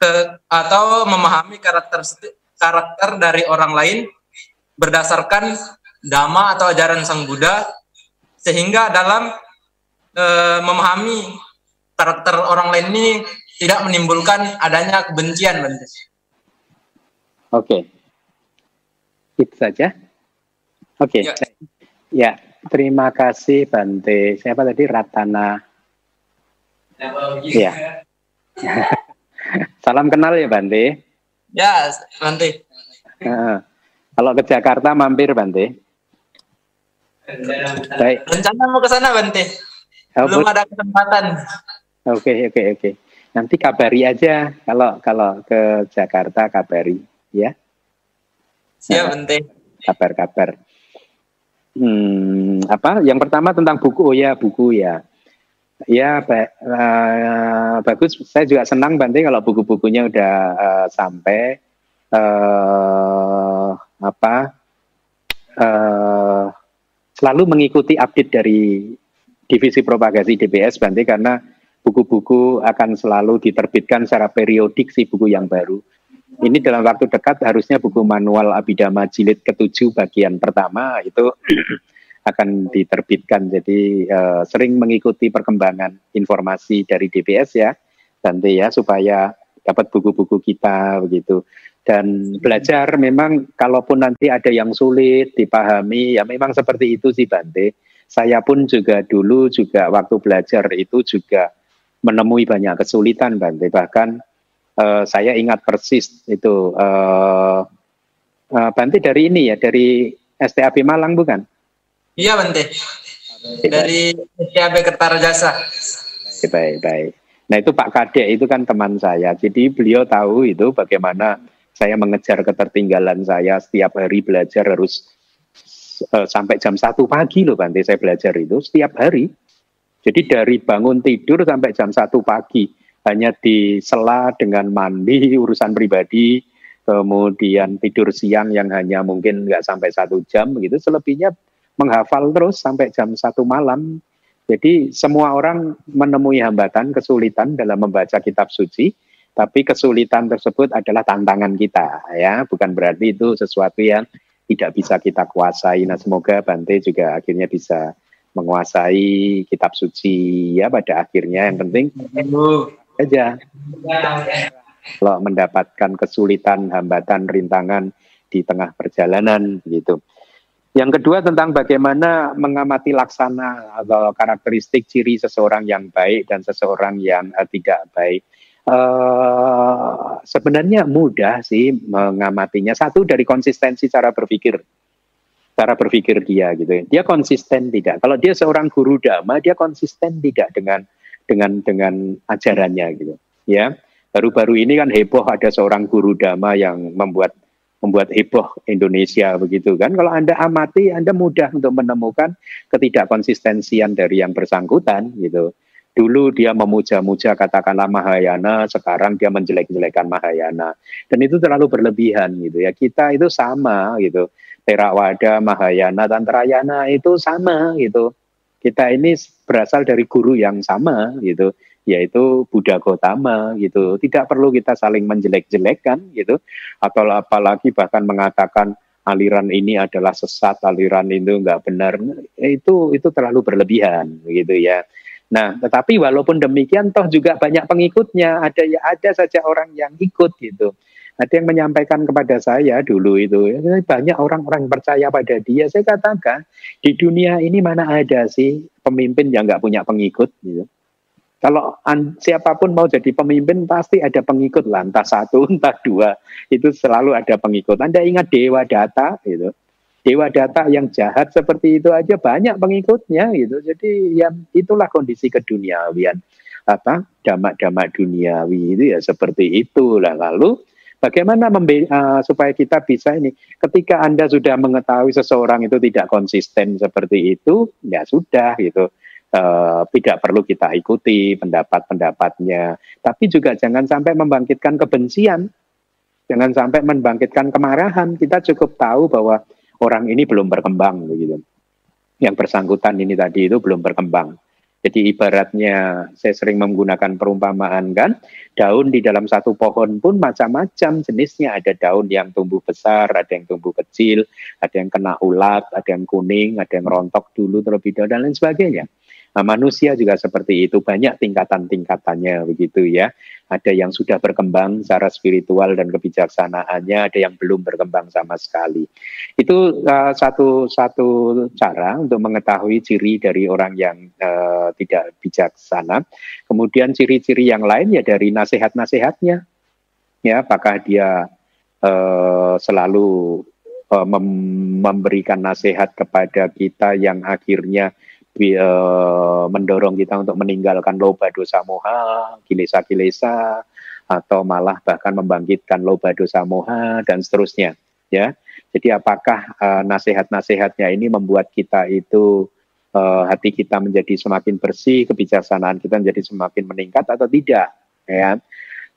Speaker 5: ke, atau memahami karakteristik karakter dari orang lain berdasarkan dhamma atau ajaran Sang Buddha sehingga dalam e, memahami karakter orang lain ini tidak menimbulkan adanya kebencian.
Speaker 1: Oke. Itu saja. Oke. Ya. ya, terima kasih Bante. Siapa tadi Ratana? Ya. Salam kenal ya Bante.
Speaker 5: Ya, Bante.
Speaker 1: Uh, kalau ke Jakarta mampir Bante.
Speaker 5: Baik. Rencana mau ke sana Bante. Oh, Belum ada kesempatan.
Speaker 1: Oke, okay, oke, okay, oke. Okay. Nanti kabari aja kalau kalau ke Jakarta kabari, ya.
Speaker 5: Siap, Bante.
Speaker 1: Kabar-kabar. Hmm, apa? Yang pertama tentang buku, oh ya buku ya. Ya, ba uh, bagus. Saya juga senang Bante kalau buku-bukunya udah uh, sampai uh, apa uh, selalu mengikuti update dari divisi propagasi DBS Bante karena buku-buku akan selalu diterbitkan secara periodik si buku yang baru. Ini dalam waktu dekat harusnya buku manual Abidama jilid ketujuh bagian pertama itu akan diterbitkan. Jadi uh, sering mengikuti perkembangan informasi dari DBS ya, nanti ya supaya dapat buku-buku kita begitu. Dan belajar memang kalaupun nanti ada yang sulit dipahami ya memang seperti itu sih Bante. Saya pun juga dulu juga waktu belajar itu juga menemui banyak kesulitan Bante. Bahkan uh, saya ingat persis itu uh, uh, Bante dari ini ya dari STAB Malang bukan?
Speaker 5: Iya Bante. Dari STAB Kertarajasa.
Speaker 1: Baik, baik. Nah itu Pak Kadek itu kan teman saya. Jadi beliau tahu itu bagaimana saya mengejar ketertinggalan saya setiap hari belajar harus uh, sampai jam satu pagi loh Bante saya belajar itu setiap hari. Jadi dari bangun tidur sampai jam satu pagi hanya di sela dengan mandi urusan pribadi, kemudian tidur siang yang hanya mungkin nggak sampai satu jam begitu, selebihnya menghafal terus sampai jam satu malam. Jadi semua orang menemui hambatan, kesulitan dalam membaca kitab suci, tapi kesulitan tersebut adalah tantangan kita, ya, bukan berarti itu sesuatu yang tidak bisa kita kuasai. Nah, semoga Bante juga akhirnya bisa menguasai kitab suci, ya, pada akhirnya yang penting aja. Kalau mendapatkan kesulitan, hambatan, rintangan di tengah perjalanan, gitu. Yang kedua tentang bagaimana mengamati laksana atau karakteristik ciri seseorang yang baik dan seseorang yang uh, tidak baik. uh, sebenarnya mudah sih mengamatinya. Satu dari konsistensi cara berpikir, cara berpikir dia gitu. Dia konsisten tidak. Kalau dia seorang guru dhamma, dia konsisten tidak dengan dengan dengan ajarannya gitu. Ya, baru-baru ini kan heboh ada seorang guru dhamma yang membuat membuat heboh Indonesia begitu kan. Kalau Anda amati, Anda mudah untuk menemukan ketidakkonsistensian dari yang bersangkutan gitu. Dulu dia memuja-muja katakanlah Mahayana, sekarang dia menjelek-jelekan Mahayana. Dan itu terlalu berlebihan gitu ya. Kita itu sama gitu. Theravada, Mahayana, Tantrayana itu sama gitu. Kita ini berasal dari guru yang sama gitu yaitu Buddha Gotama gitu. Tidak perlu kita saling menjelek-jelekkan gitu atau apalagi bahkan mengatakan aliran ini adalah sesat, aliran itu enggak benar. Itu itu terlalu berlebihan gitu ya. Nah, tetapi walaupun demikian toh juga banyak pengikutnya, ada ya ada saja orang yang ikut gitu. Ada yang menyampaikan kepada saya dulu itu, banyak orang-orang percaya pada dia. Saya katakan, di dunia ini mana ada sih pemimpin yang nggak punya pengikut gitu. Kalau an, siapa pun mau jadi pemimpin pasti ada pengikut lah, entah satu, entah dua, itu selalu ada pengikut. Anda ingat Dewa Data gitu. Dewa Data yang jahat seperti itu aja banyak pengikutnya gitu. Jadi ya itulah kondisi keduniawian apa damak-damak duniawi itu ya seperti itulah. Lalu bagaimana membe uh, supaya kita bisa ini ketika Anda sudah mengetahui seseorang itu tidak konsisten seperti itu, ya sudah gitu uh, tidak perlu kita ikuti pendapat-pendapatnya. Tapi juga jangan sampai membangkitkan kebencian, jangan sampai membangkitkan kemarahan. Kita cukup tahu bahwa orang ini belum berkembang begitu. Yang bersangkutan ini tadi itu belum berkembang. Jadi ibaratnya saya sering menggunakan perumpamaan kan, daun di dalam satu pohon pun macam-macam jenisnya. Ada daun yang tumbuh besar, ada yang tumbuh kecil, ada yang kena ulat, ada yang kuning, ada yang rontok dulu terlebih dahulu dan lain sebagainya. Nah, manusia juga seperti itu banyak tingkatan-tingkatannya begitu ya. Ada yang sudah berkembang secara spiritual dan kebijaksanaannya, ada yang belum berkembang sama sekali. Itu uh, satu satu cara untuk mengetahui ciri dari orang yang uh, tidak bijaksana. Kemudian ciri-ciri yang lain ya dari nasihat-nasihatnya. Ya, apakah dia uh, selalu uh, mem memberikan nasihat kepada kita yang akhirnya mendorong kita untuk meninggalkan loba dosa moha, kilesa-kilesa, atau malah bahkan membangkitkan loba dosa moha dan seterusnya. Ya, jadi apakah uh, nasihat-nasihatnya ini membuat kita itu uh, hati kita menjadi semakin bersih, kebijaksanaan kita menjadi semakin meningkat atau tidak? Ya.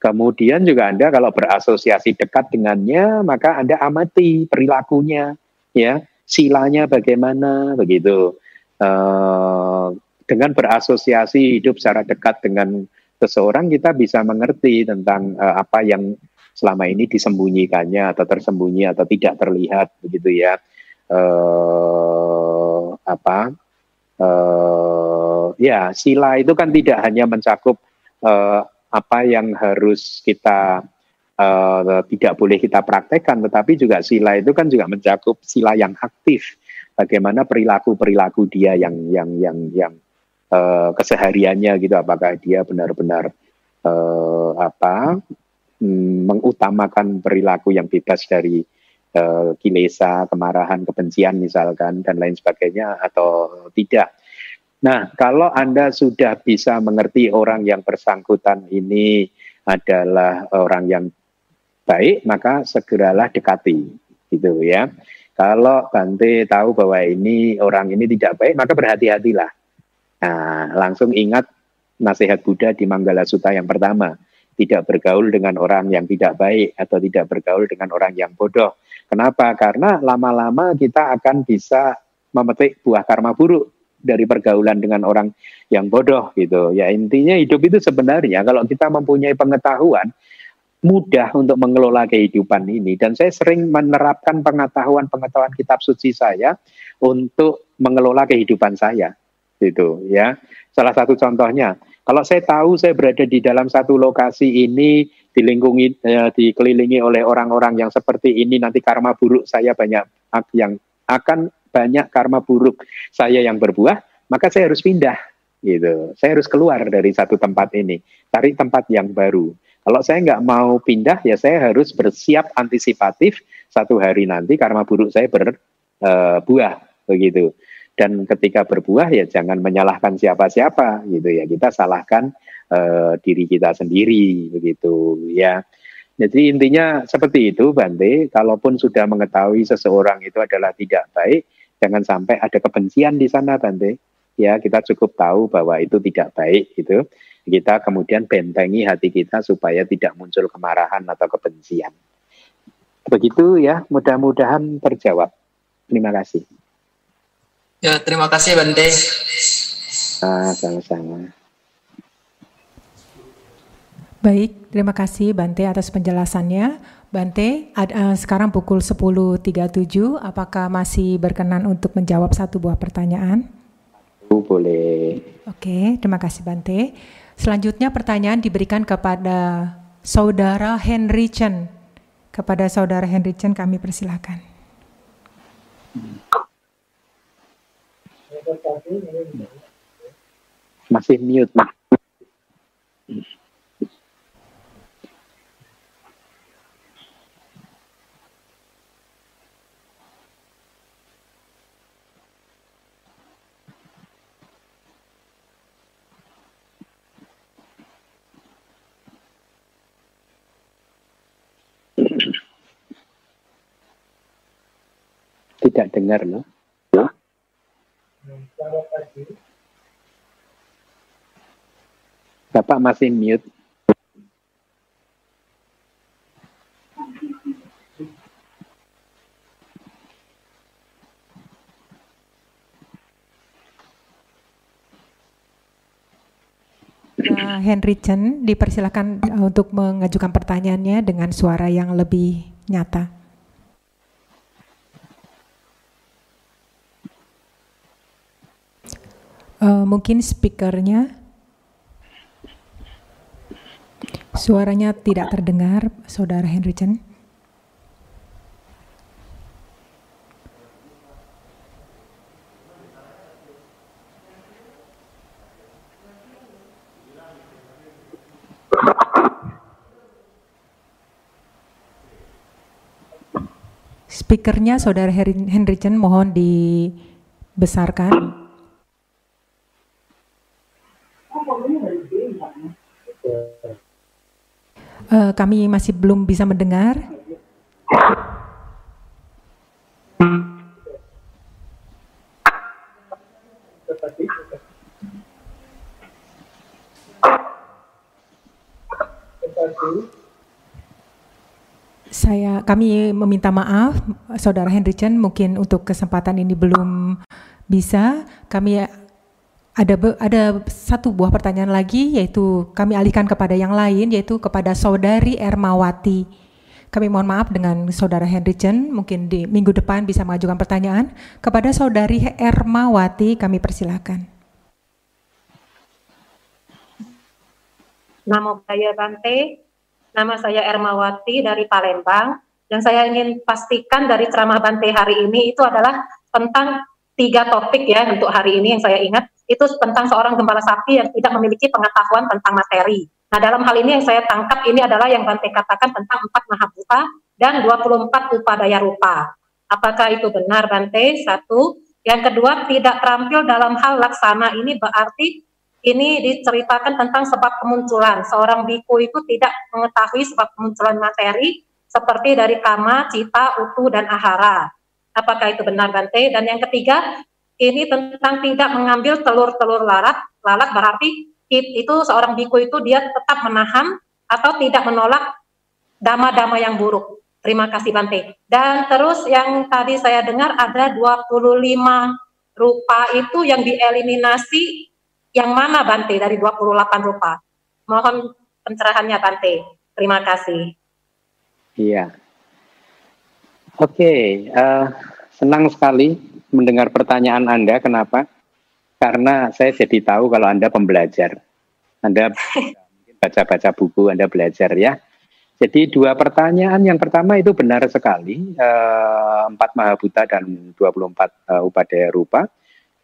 Speaker 1: Kemudian juga Anda kalau berasosiasi dekat dengannya, maka Anda amati perilakunya, ya, silanya bagaimana, begitu. Eh, dengan berasosiasi hidup secara dekat dengan seseorang kita bisa mengerti tentang uh, apa yang selama ini disembunyikannya atau tersembunyi atau tidak terlihat begitu ya. Uh, apa? Uh, ya sila itu kan tidak hanya mencakup uh, apa yang harus kita uh, tidak boleh kita praktekkan tetapi juga sila itu kan juga mencakup sila yang aktif bagaimana perilaku-perilaku dia yang yang yang yang uh, kesehariannya gitu apakah dia benar-benar uh, apa mm, mengutamakan perilaku yang bebas dari uh, kilesa, kemarahan, kebencian misalkan dan lain sebagainya atau tidak. Nah, kalau Anda sudah bisa mengerti orang yang bersangkutan ini adalah orang yang baik, maka segeralah dekati, gitu ya. Kalau Bante tahu bahwa ini orang ini tidak baik, maka berhati-hatilah. Nah, langsung ingat nasihat Buddha di Manggala Sutta yang pertama. Tidak bergaul dengan orang yang tidak baik atau tidak bergaul dengan orang yang bodoh. Kenapa? Karena lama-lama kita akan bisa memetik buah karma buruk dari pergaulan dengan orang yang bodoh gitu. Ya intinya hidup itu sebenarnya kalau kita mempunyai pengetahuan, mudah untuk mengelola kehidupan ini dan saya sering menerapkan pengetahuan-pengetahuan kitab suci saya untuk mengelola kehidupan saya gitu ya salah satu contohnya kalau saya tahu saya berada di dalam satu lokasi ini dilingkungi eh, dikelilingi oleh orang-orang yang seperti ini nanti karma buruk saya banyak yang akan banyak karma buruk saya yang berbuah maka saya harus pindah gitu. Saya harus keluar dari satu tempat ini, cari tempat yang baru. Kalau saya nggak mau pindah, ya saya harus bersiap antisipatif satu hari nanti karma buruk saya berbuah uh, begitu. Dan ketika berbuah ya jangan menyalahkan siapa-siapa gitu ya. Kita salahkan uh, diri kita sendiri begitu ya. Jadi intinya seperti itu Bante, kalaupun sudah mengetahui seseorang itu adalah tidak baik, jangan sampai ada kebencian di sana Bante. Ya, kita cukup tahu bahwa itu tidak baik gitu. Kita kemudian bentengi hati kita supaya tidak muncul kemarahan atau kebencian. Begitu ya, mudah-mudahan terjawab. Terima kasih.
Speaker 5: Ya, terima kasih Bante.
Speaker 1: Ah, sama-sama.
Speaker 3: Baik, terima kasih Bante atas penjelasannya. Bante, ad, uh, sekarang pukul 10.37, apakah masih berkenan untuk menjawab satu buah pertanyaan?
Speaker 1: Boleh.
Speaker 3: Oke, terima kasih Bante. Selanjutnya pertanyaan diberikan kepada Saudara Henry Chen. Kepada Saudara Henry Chen kami persilakan.
Speaker 1: Masih mute, Mak. Tidak dengar loh. Bapak masih mute.
Speaker 3: Uh, Henry Chen dipersilakan uh, untuk mengajukan pertanyaannya dengan suara yang lebih nyata. Uh, mungkin speakernya suaranya tidak terdengar, Saudara Henry Chen. Speakernya Saudara Henry Chen mohon dibesarkan. Uh, kami masih belum bisa mendengar. Saya kami meminta maaf Saudara Henry Chen mungkin untuk kesempatan ini belum bisa. Kami ada ada satu buah pertanyaan lagi yaitu kami alihkan kepada yang lain yaitu kepada Saudari Ermawati. Kami mohon maaf dengan Saudara Henry Chen, mungkin di minggu depan bisa mengajukan pertanyaan. Kepada Saudari Ermawati kami persilakan.
Speaker 6: Nama saya Bante, nama saya Ermawati dari Palembang. Yang saya ingin pastikan dari ceramah Bante hari ini itu adalah tentang tiga topik ya untuk hari ini yang saya ingat itu tentang seorang gembala sapi yang tidak memiliki pengetahuan tentang materi. Nah, dalam hal ini yang saya tangkap ini adalah yang Bante katakan tentang empat mahabuta dan 24 upadaya rupa. Apakah itu benar Bante? Satu. Yang kedua, tidak terampil dalam hal laksana ini berarti ini diceritakan tentang sebab kemunculan. Seorang biku itu tidak mengetahui sebab kemunculan materi seperti dari kama, cita, utu, dan ahara. Apakah itu benar Bante? Dan yang ketiga, ini tentang tidak mengambil telur-telur lalat. Lalat berarti itu seorang biku itu dia tetap menahan atau tidak menolak dama-dama yang buruk. Terima kasih Bante. Dan terus yang tadi saya dengar ada 25 rupa itu yang dieliminasi yang mana Bante dari 28 rupa? Mohon pencerahannya Bante. Terima kasih.
Speaker 1: Iya. Oke, okay, uh, eh, senang sekali mendengar pertanyaan Anda. Kenapa? Karena saya jadi tahu kalau Anda pembelajar. Anda baca-baca buku, Anda belajar ya. Jadi dua pertanyaan. Yang pertama itu benar sekali. Eh, empat mahabuta dan 24 uh, upadaya rupa.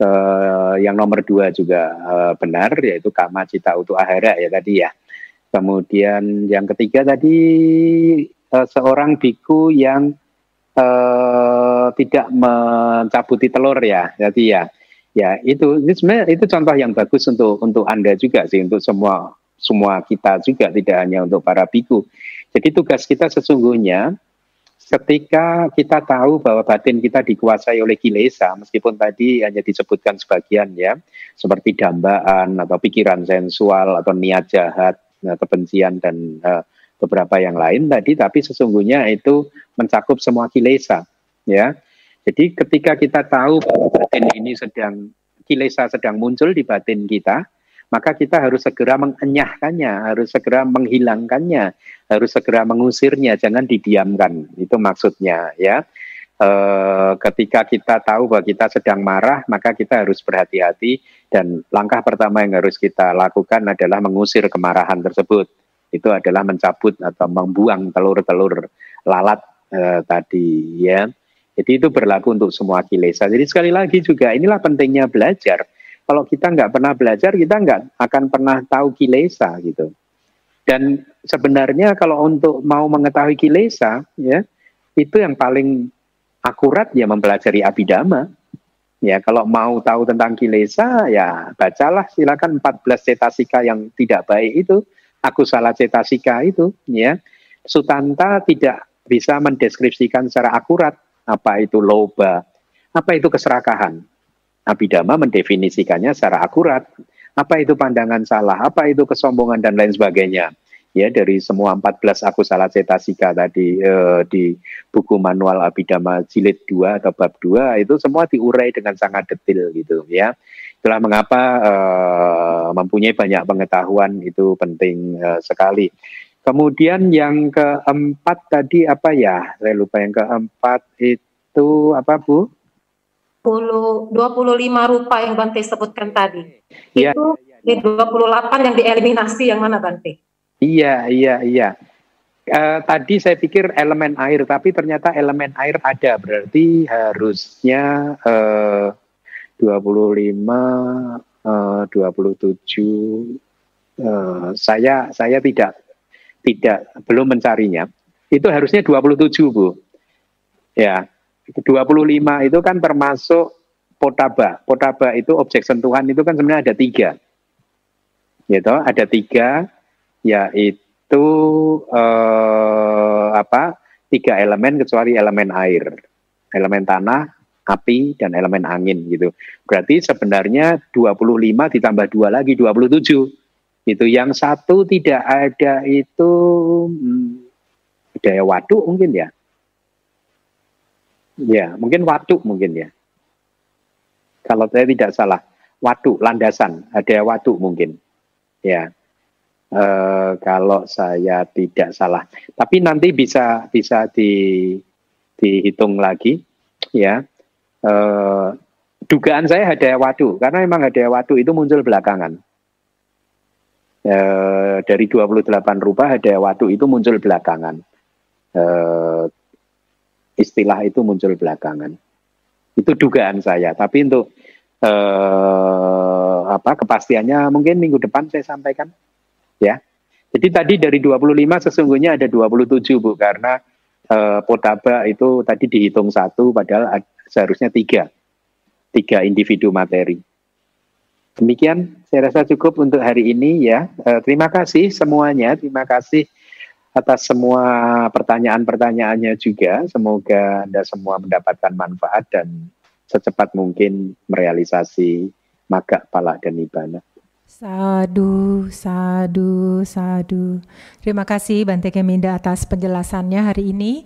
Speaker 1: uh, yang nomor dua juga uh, benar yaitu kama cita utu ahara ya tadi ya kemudian yang ketiga tadi uh, seorang biku yang uh, tidak mencabuti telur ya. Jadi ya ya itu itu contoh yang bagus untuk untuk anda juga sih untuk semua semua kita juga tidak hanya untuk para biku. Jadi tugas kita sesungguhnya ketika kita tahu bahwa batin kita dikuasai oleh kilesa, meskipun tadi hanya disebutkan sebagian ya, seperti dambaan atau pikiran sensual atau niat jahat, eh, kebencian dan uh, beberapa yang lain tadi, tapi sesungguhnya itu mencakup semua kilesa, ya. Jadi ketika kita tahu batin ini sedang kilesa sedang muncul di batin kita, maka kita harus segera mengenyahkannya, harus segera menghilangkannya, harus segera mengusirnya, jangan didiamkan. Itu maksudnya ya. E, ketika kita tahu bahwa kita sedang marah, maka kita harus berhati-hati dan langkah pertama yang harus kita lakukan adalah mengusir kemarahan tersebut. Itu adalah mencabut atau membuang telur-telur lalat e, tadi ya. Jadi itu berlaku untuk semua kilesa. Jadi sekali lagi juga inilah pentingnya belajar kalau kita nggak pernah belajar, kita nggak akan pernah tahu kilesa gitu. Dan sebenarnya kalau untuk mau mengetahui kilesa, ya itu yang paling akurat ya mempelajari abidama. Ya kalau mau tahu tentang kilesa, ya bacalah silakan 14 cetasika yang tidak baik itu, aku salah cetasika itu, ya. Sutanta tidak bisa mendeskripsikan secara akurat apa itu loba, apa itu keserakahan, Abhidhamma mendefinisikannya secara akurat. Apa itu pandangan salah, apa itu kesombongan dan lain sebagainya. Ya dari semua 14 aku salah cetasika tadi eh, di buku manual Abhidhamma jilid 2 atau bab 2 itu semua diurai dengan sangat detail gitu ya. Itulah mengapa eh, mempunyai banyak pengetahuan itu penting eh, sekali. Kemudian yang keempat tadi apa ya? Saya lupa yang keempat itu apa Bu?
Speaker 6: 20, 25 rupa yang Bante sebutkan tadi.
Speaker 1: Ya,
Speaker 6: itu ya, ya. di 28 yang dieliminasi yang mana Bante?
Speaker 1: Iya, iya, iya. Uh, tadi saya pikir elemen air, tapi ternyata elemen air ada. Berarti harusnya uh, 25, uh, 27. Uh, saya saya tidak tidak belum mencarinya. Itu harusnya 27, Bu. Ya, 25 itu kan termasuk potaba. Potaba itu objek sentuhan itu kan sebenarnya ada tiga. Gitu, ada tiga, yaitu eh, apa? Tiga elemen kecuali elemen air, elemen tanah, api, dan elemen angin gitu. Berarti sebenarnya 25 ditambah dua lagi 27. Itu yang satu tidak ada itu hmm, daya waduk mungkin ya Ya, mungkin waduk mungkin ya. Kalau saya tidak salah, waduk landasan, ada waduk mungkin. Ya. E, kalau saya tidak salah. Tapi nanti bisa bisa di dihitung lagi ya. E, dugaan saya ada waduk karena memang ada waduk itu muncul belakangan. E, dari 28 rupa ada waduk itu muncul belakangan. E, istilah itu muncul belakangan. Itu dugaan saya. Tapi untuk eh, apa kepastiannya mungkin minggu depan saya sampaikan. Ya. Jadi tadi dari 25 sesungguhnya ada 27 Bu karena eh, potaba itu tadi dihitung satu padahal seharusnya tiga. Tiga individu materi. Demikian saya rasa cukup untuk hari ini ya. Eh, terima kasih semuanya. Terima kasih atas semua pertanyaan-pertanyaannya juga. Semoga Anda semua mendapatkan manfaat dan secepat mungkin merealisasi maga, pala, dan nibbana.
Speaker 3: Sadu, sadu, sadu. Terima kasih Bante Keminda atas penjelasannya hari ini.